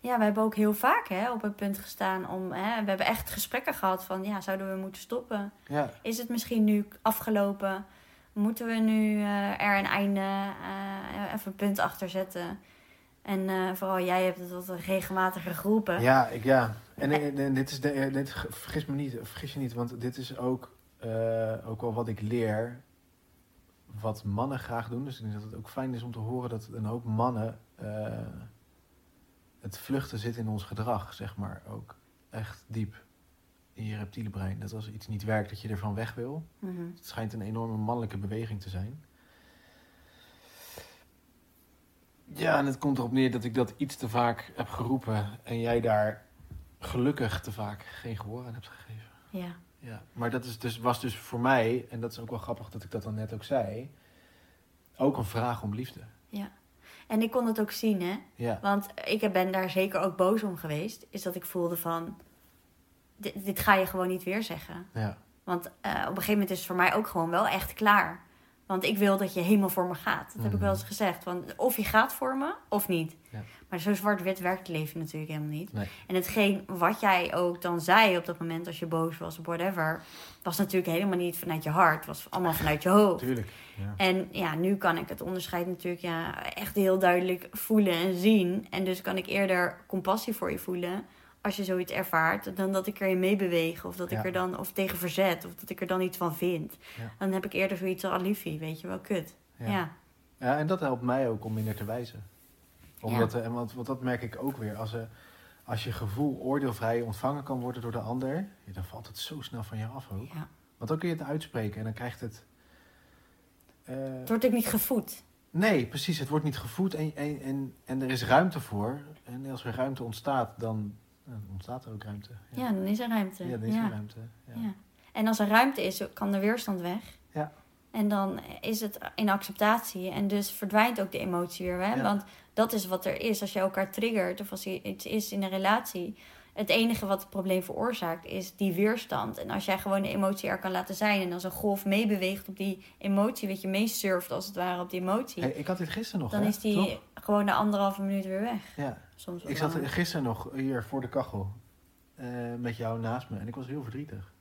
Speaker 1: Ja, we hebben ook heel vaak hè, op het punt gestaan om... Hè, we hebben echt gesprekken gehad van... Ja, zouden we moeten stoppen?
Speaker 2: Ja,
Speaker 1: Is het misschien nu afgelopen? Moeten we nu eh, er een einde, eh, even een punt achter zetten? En eh, vooral jij hebt het wat regelmatiger geroepen.
Speaker 2: ja, ik, ja. En, en, en dit is, de, dit, vergis me niet, vergis je niet, want dit is ook, ook wel wat ik leer, wat mannen graag doen. Dus ik denk dat het ook fijn is om te horen dat een hoop mannen, het vluchten zit in ons gedrag, zeg maar, ook echt diep in je reptiele brein. Dat als iets niet werkt, dat je ervan weg wil.
Speaker 1: Mhm.
Speaker 2: Het schijnt een enorme mannelijke beweging te zijn. Ja, en het komt erop neer dat ik dat iets te vaak heb geroepen en jij daar gelukkig te vaak geen gehoor aan hebt gegeven.
Speaker 1: Ja,
Speaker 2: Ja, maar dat is dus, was dus voor mij, en dat is ook wel grappig dat ik dat dan net ook zei, ook een vraag om liefde.
Speaker 1: ja. En ik kon het ook zien, hè.
Speaker 2: Ja,
Speaker 1: Want ik ben daar zeker ook boos om geweest. Is dat ik voelde van... dit, dit ga je gewoon niet weer zeggen.
Speaker 2: Ja.
Speaker 1: Want eh, op een gegeven moment is het voor mij ook gewoon wel echt klaar. Want ik wil dat je helemaal voor me gaat. Dat heb ik
Speaker 2: Mhm.
Speaker 1: wel eens gezegd. Want of je gaat voor me, of niet.
Speaker 2: Ja.
Speaker 1: Maar zo zwart-wit werkt het leven natuurlijk helemaal niet.
Speaker 2: Nee.
Speaker 1: En hetgeen wat jij ook dan zei op dat moment als je boos was of whatever... was natuurlijk helemaal niet vanuit je hart. Het was allemaal vanuit je hoofd.
Speaker 2: Tuurlijk. Ja.
Speaker 1: En ja, nu kan ik het onderscheid natuurlijk ja, echt heel duidelijk voelen en zien. En dus kan ik eerder compassie voor je voelen als je zoiets ervaart, dan dat ik erin meebeweeg. Of dat
Speaker 2: Ja.
Speaker 1: ik er dan of tegen verzet. Of dat ik er dan iets van vind.
Speaker 2: Ja.
Speaker 1: Dan heb ik eerder zoiets als liefie, weet je wel, kut. Ja.
Speaker 2: Ja. Ja, en dat helpt mij ook om minder te wijzen. Omdat,
Speaker 1: Ja.
Speaker 2: eh, en want, want dat merk ik ook weer. Als, er, als je gevoel oordeelvrij ontvangen kan worden door de ander, dan valt het zo snel van je af ook.
Speaker 1: Ja.
Speaker 2: Want dan kun je het uitspreken en dan krijgt het. eh,
Speaker 1: Het wordt ook niet gevoed.
Speaker 2: nee, precies. Het wordt niet gevoed en, en, en, en er is ruimte voor. En als er ruimte ontstaat, dan, dan ontstaat er ook ruimte.
Speaker 1: Ja, dan is er ruimte.
Speaker 2: ja dan is
Speaker 1: ja.
Speaker 2: er ruimte. Ja.
Speaker 1: Ja. En als er ruimte is, kan de weerstand weg.
Speaker 2: Ja.
Speaker 1: En dan is het in acceptatie. En dus verdwijnt ook de emotie weer. Hè?
Speaker 2: Ja.
Speaker 1: Want dat is wat er is. Als je elkaar triggert of als er iets is in een relatie. Het enige wat het probleem veroorzaakt is die weerstand. En als jij gewoon de emotie er kan laten zijn. En als een golf meebeweegt op die emotie. Weet je, meesurft als het ware op die emotie.
Speaker 2: Hey, ik had dit gisteren nog.
Speaker 1: dan
Speaker 2: hè?
Speaker 1: is die
Speaker 2: Toch?
Speaker 1: gewoon na anderhalve minuut weer weg.
Speaker 2: Ja.
Speaker 1: Soms
Speaker 2: Ik zat gisteren nog hier voor de kachel eh, met jou naast me en ik was heel verdrietig.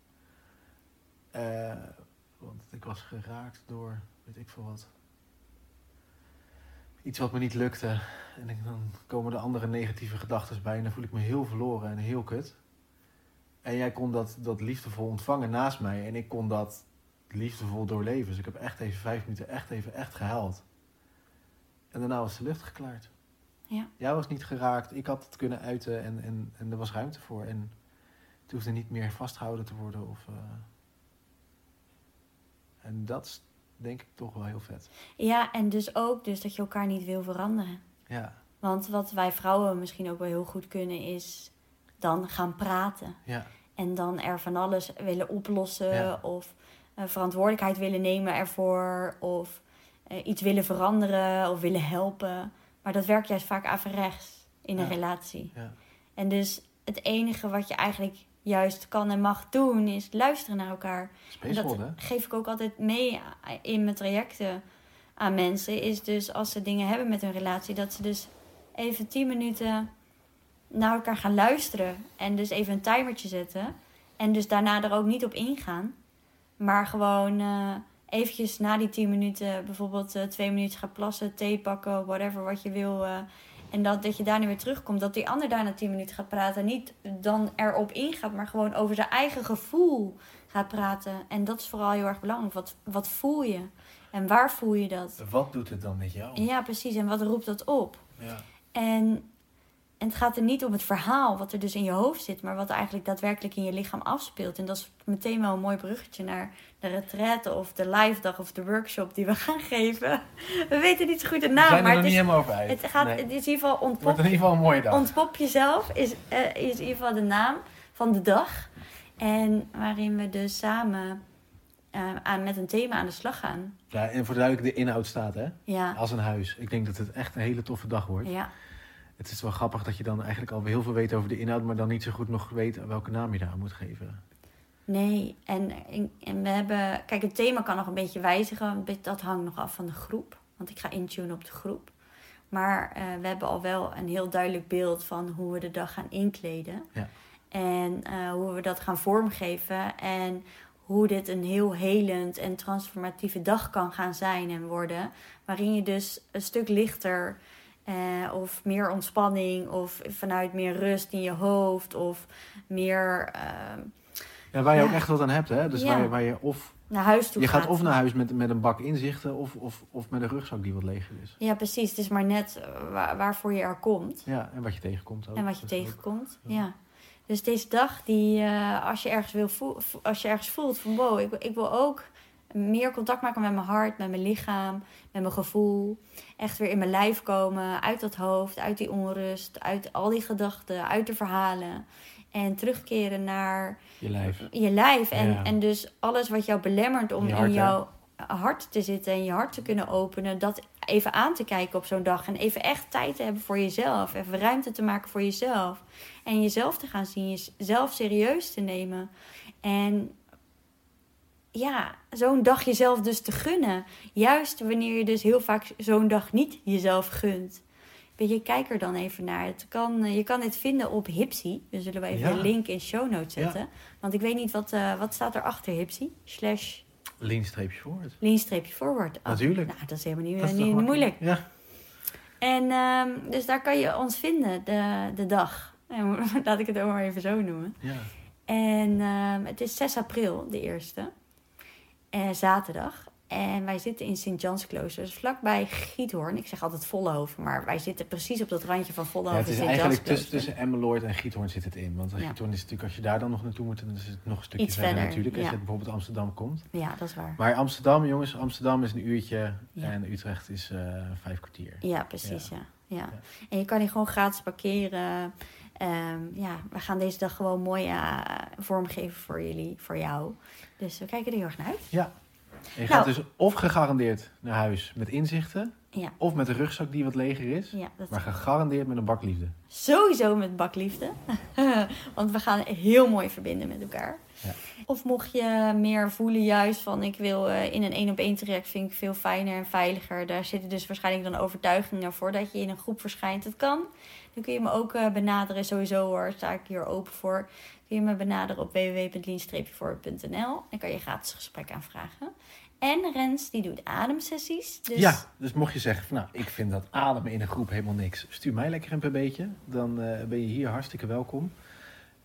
Speaker 2: Eh, want ik was geraakt door, weet ik veel wat. Iets wat me niet lukte. En dan komen de andere negatieve gedachten bij en dan voel ik me heel verloren en heel kut. En jij kon dat, dat liefdevol ontvangen naast mij en ik kon dat liefdevol doorleven. Dus ik heb echt even vijf minuten echt even echt gehuild. En daarna was de lucht geklaard.
Speaker 1: Ja.
Speaker 2: Jij was niet geraakt, ik had het kunnen uiten en, en, en er was ruimte voor. En het hoefde niet meer vastgehouden te worden. Of, eh, En dat is denk ik toch wel heel vet.
Speaker 1: Ja, en dus ook dus dat je elkaar niet wil veranderen.
Speaker 2: Ja,
Speaker 1: Want wat wij vrouwen misschien ook wel heel goed kunnen is dan gaan praten.
Speaker 2: ja,
Speaker 1: En dan er van alles willen oplossen.
Speaker 2: Ja.
Speaker 1: Of eh, verantwoordelijkheid willen nemen ervoor. Of eh, iets willen veranderen of willen helpen. Maar dat werkt juist vaak averechts in een relatie.
Speaker 2: ja.
Speaker 1: En dus het enige wat je eigenlijk juist kan en mag doen is luisteren naar elkaar. En dat
Speaker 2: hè?
Speaker 1: geef ik ook altijd mee in mijn trajecten aan mensen. Is dus als ze dingen hebben met hun relatie, dat ze dus even 10 minuten naar elkaar gaan luisteren. En dus even een timertje zetten. En dus daarna er ook niet op ingaan. Maar gewoon eh eventjes na die 10 minuten, bijvoorbeeld eh, twee minuten gaan plassen, thee pakken, whatever wat je wil. eh, en dat, dat je daarna weer terugkomt. Dat die ander daarna 10 minuten gaat praten. Niet dan erop ingaat, maar gewoon over zijn eigen gevoel gaat praten. En dat is vooral heel erg belangrijk. Wat, wat voel je? En waar voel je dat?
Speaker 2: Wat doet het dan met jou?
Speaker 1: Ja, precies. En wat roept dat op?
Speaker 2: Ja.
Speaker 1: En, en het gaat er niet om het verhaal wat er dus in je hoofd zit, maar wat eigenlijk daadwerkelijk in je lichaam afspeelt. En dat is meteen wel een mooi bruggetje naar de retraite of de live dag of de workshop die we gaan geven. We weten niet zo goed de
Speaker 2: We
Speaker 1: naam,
Speaker 2: zijn er
Speaker 1: maar het
Speaker 2: niet
Speaker 1: is,
Speaker 2: helemaal over uit.
Speaker 1: het, gaat,
Speaker 2: Nee.
Speaker 1: het is in ieder geval
Speaker 2: Het wordt
Speaker 1: ontpop,
Speaker 2: in ieder geval een mooie dag.
Speaker 1: ontpop jezelf, is, eh, is in ieder geval de naam van de dag. En waarin we dus samen eh, aan, met een thema aan de slag gaan.
Speaker 2: Ja, en voor de duidelijk, de inhoud staat, hè?
Speaker 1: Ja,
Speaker 2: Als een huis. Ik denk dat het echt een hele toffe dag wordt.
Speaker 1: ja.
Speaker 2: Het is wel grappig dat je dan eigenlijk al heel veel weet over de inhoud, maar dan niet zo goed nog weet welke naam je daar moet geven.
Speaker 1: Nee, en, en, we hebben... Kijk, het thema kan nog een beetje wijzigen. Dat hangt nog af van de groep. Want ik ga intunen op de groep. Maar eh, we hebben al wel een heel duidelijk beeld van hoe we de dag gaan inkleden.
Speaker 2: Ja.
Speaker 1: En eh, hoe we dat gaan vormgeven. En hoe dit een heel helend en transformatieve dag kan gaan zijn en worden. Waarin je dus een stuk lichter... eh, of meer ontspanning, of vanuit meer rust in je hoofd, of meer ehm,
Speaker 2: Ja, waar je
Speaker 1: Ja.
Speaker 2: ook echt wat aan hebt, hè? Dus
Speaker 1: Ja.
Speaker 2: waar, je, waar je of...
Speaker 1: naar huis toe
Speaker 2: Je gaat
Speaker 1: gaat.
Speaker 2: of naar huis met, met een bak inzichten, of, of, of met een rugzak die wat leger is.
Speaker 1: Ja, precies. Het is maar net eh, waar, waarvoor je er komt.
Speaker 2: Ja, en wat je tegenkomt ook.
Speaker 1: en wat je
Speaker 2: ook-
Speaker 1: tegenkomt.
Speaker 2: ja.
Speaker 1: Ja. Dus deze dag, die, eh, als, je ergens wil voel, als je ergens voelt van wow, ik, ik wil ook meer contact maken met mijn hart, met mijn lichaam, met mijn gevoel. Echt weer in mijn lijf komen, uit dat hoofd, uit die onrust, uit al die gedachten, uit de verhalen. En terugkeren naar
Speaker 2: Je lijf.
Speaker 1: je lijf. En,
Speaker 2: Ja.
Speaker 1: en dus alles wat jou belemmert om
Speaker 2: hart,
Speaker 1: in
Speaker 2: hè?
Speaker 1: jouw hart te zitten en je hart te kunnen openen. Dat even aan te kijken op zo'n dag. En even echt tijd te hebben voor jezelf. Even ruimte te maken voor jezelf. En jezelf te gaan zien. Jezelf serieus te nemen. En ja, zo'n dag jezelf dus te gunnen. Juist wanneer je dus heel vaak zo'n dag niet jezelf gunt. Weet je, kijk er dan even naar. Het kan, eh, je kan dit vinden op Hipsy. We zullen we even
Speaker 2: Ja.
Speaker 1: een link in show notes
Speaker 2: Ja.
Speaker 1: zetten. Want ik weet niet wat, eh, wat staat er achter Hipsy. Slash
Speaker 2: Lean-streepje forward.
Speaker 1: lean-streepje forward. Oh,
Speaker 2: Natuurlijk.
Speaker 1: Nou, dat is helemaal niet,
Speaker 2: is
Speaker 1: niet moeilijk.
Speaker 2: Ja.
Speaker 1: En ehm, dus daar kan je ons vinden, de, de dag. *laughs* Laat ik het ook maar even zo noemen.
Speaker 2: ja.
Speaker 1: En ehm, het is 6 april, de eerste. Eh, zaterdag. En wij zitten in Sint-Jansklooster, dus vlakbij Giethoorn. Ik zeg altijd Vollenhoven, maar wij zitten precies op dat randje van
Speaker 2: Ja,
Speaker 1: Vollenhoven
Speaker 2: het is
Speaker 1: en
Speaker 2: eigenlijk tussen, tussen Emmeloord en Giethoorn zit het in. Want
Speaker 1: Ja.
Speaker 2: Giethoorn is natuurlijk, als je daar dan nog naartoe moet, dan is het nog een stukje
Speaker 1: Iets
Speaker 2: verder,
Speaker 1: verder,
Speaker 2: natuurlijk. Als
Speaker 1: ja.
Speaker 2: je bijvoorbeeld Amsterdam komt.
Speaker 1: Ja, dat is waar.
Speaker 2: Maar Amsterdam, jongens, Amsterdam is een uurtje
Speaker 1: Ja.
Speaker 2: en Utrecht is eh, vijf kwartier.
Speaker 1: Ja, precies, ja. Ja.
Speaker 2: Ja.
Speaker 1: En je kan hier gewoon gratis parkeren. Ehm, ja, we gaan deze dag gewoon mooi eh, vormgeven voor jullie, voor jou. Dus we kijken er heel erg naar uit.
Speaker 2: Ja. En je
Speaker 1: Nou.
Speaker 2: gaat dus of gegarandeerd naar huis met inzichten,
Speaker 1: Ja,
Speaker 2: of met een rugzak die wat leger is.
Speaker 1: ja dat
Speaker 2: Maar gegarandeerd met een bak liefde.
Speaker 1: Sowieso met bakliefde. *laughs* Want we gaan heel mooi verbinden met elkaar.
Speaker 2: Ja.
Speaker 1: Of mocht je meer voelen juist van ik wil eh, in een één op één traject vind ik veel fijner en veiliger. Daar zitten dus waarschijnlijk dan overtuigingen voor dat je in een groep verschijnt. Het kan. Dan kun je me ook eh, benaderen. Sowieso hoor, sta ik hier open voor. Kun je me benaderen op www.lean-voor.nl. Dan kan je gratis gesprek aanvragen. En Rens die doet ademsessies. Dus
Speaker 2: Ja, dus mocht je zeggen nou, ik vind dat ademen in een groep helemaal niks. Stuur mij lekker een beetje. Dan eh, ben je hier hartstikke welkom.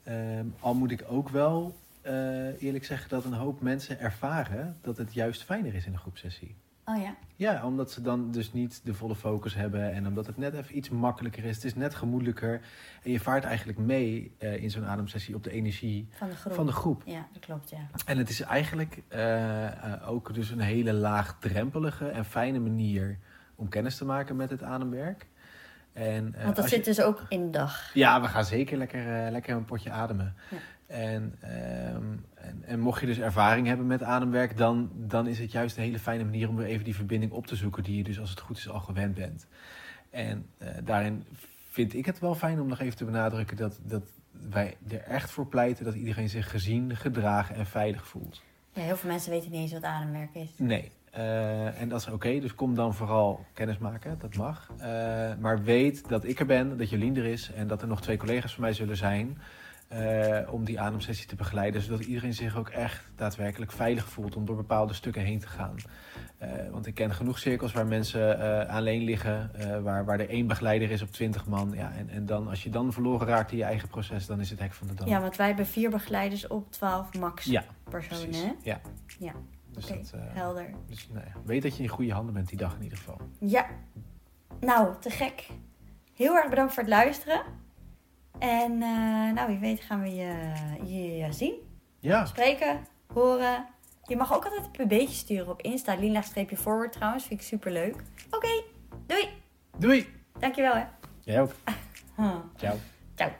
Speaker 2: Ehm, al moet ik ook wel eh, eerlijk zeggen dat een hoop mensen ervaren dat het juist fijner is in een groepsessie.
Speaker 1: Oh ja.
Speaker 2: Ja, omdat ze dan dus niet de volle focus hebben en omdat het net even iets makkelijker is. Het is net gemoedelijker en je vaart eigenlijk mee eh, in zo'n ademsessie op de energie
Speaker 1: Van de groep.
Speaker 2: van de groep.
Speaker 1: Ja, dat klopt ja.
Speaker 2: En het is eigenlijk eh, eh, ook dus een hele laagdrempelige en fijne manier om kennis te maken met het ademwerk. En,
Speaker 1: Want dat
Speaker 2: je-
Speaker 1: zit dus ook in de dag.
Speaker 2: Ja, we gaan zeker lekker, lekker een potje ademen.
Speaker 1: Ja.
Speaker 2: En, ehm, en, en mocht je dus ervaring hebben met ademwerk, dan, dan is het juist een hele fijne manier om weer even die verbinding op te zoeken die je dus als het goed is al gewend bent. En eh, daarin vind ik het wel fijn om nog even te benadrukken dat, dat wij er echt voor pleiten dat iedereen zich gezien, gedragen en veilig voelt.
Speaker 1: Ja, heel veel mensen weten niet eens wat ademwerk is.
Speaker 2: Nee. Eh, en dat is oké, dus kom dan vooral kennis maken, dat mag. Eh, maar weet dat ik er ben, dat Jolien er is en dat er nog twee collega's van mij zullen zijn. Eh, om die ademsessie te begeleiden, zodat iedereen zich ook echt daadwerkelijk veilig voelt om door bepaalde stukken heen te gaan. Eh, want ik ken genoeg cirkels waar mensen eh, alleen liggen, waar, waar er één begeleider is op twintig man. Ja, en, en dan, als je dan verloren raakt in je eigen proces, dan is het hek van de dam.
Speaker 1: Ja, want wij hebben vier begeleiders op 12 max
Speaker 2: Ja,
Speaker 1: personen.
Speaker 2: precies.
Speaker 1: hè?
Speaker 2: Ja.
Speaker 1: Ja.
Speaker 2: Dus dat, eh,
Speaker 1: helder.
Speaker 2: dus, nou ja, weet dat je in goede handen bent die dag in ieder geval.
Speaker 1: Ja. Nou, te gek. Heel erg bedankt voor het luisteren. En eh, nou, wie weet gaan we je, je, je zien,
Speaker 2: Ja,
Speaker 1: spreken, horen. Je mag ook altijd een pb'tje sturen op Insta. Lila-streepje forward trouwens. Vind ik super leuk. Oké, doei.
Speaker 2: doei!
Speaker 1: Dankjewel hè.
Speaker 2: Jij ook. Ciao.
Speaker 1: Ciao.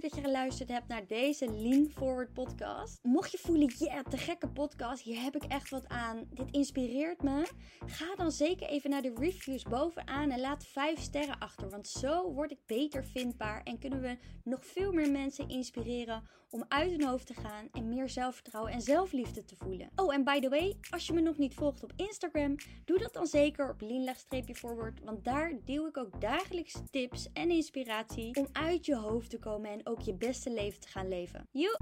Speaker 3: Dat je geluisterd hebt naar deze Lean Forward podcast. Mocht je voelen, ja, te gekke podcast, hier heb ik echt wat aan. Dit inspireert me. Ga dan zeker even naar de reviews bovenaan en laat 5 sterren achter. Want zo word ik beter vindbaar en kunnen we nog veel meer mensen inspireren om uit hun hoofd te gaan en meer zelfvertrouwen en zelfliefde te voelen. Oh, en by the way, als je me nog niet volgt op Instagram, doe dat dan zeker op lean-forward. Want daar deel ik ook dagelijks tips en inspiratie om uit je hoofd te komen en ook je beste leven te gaan leven. Joe!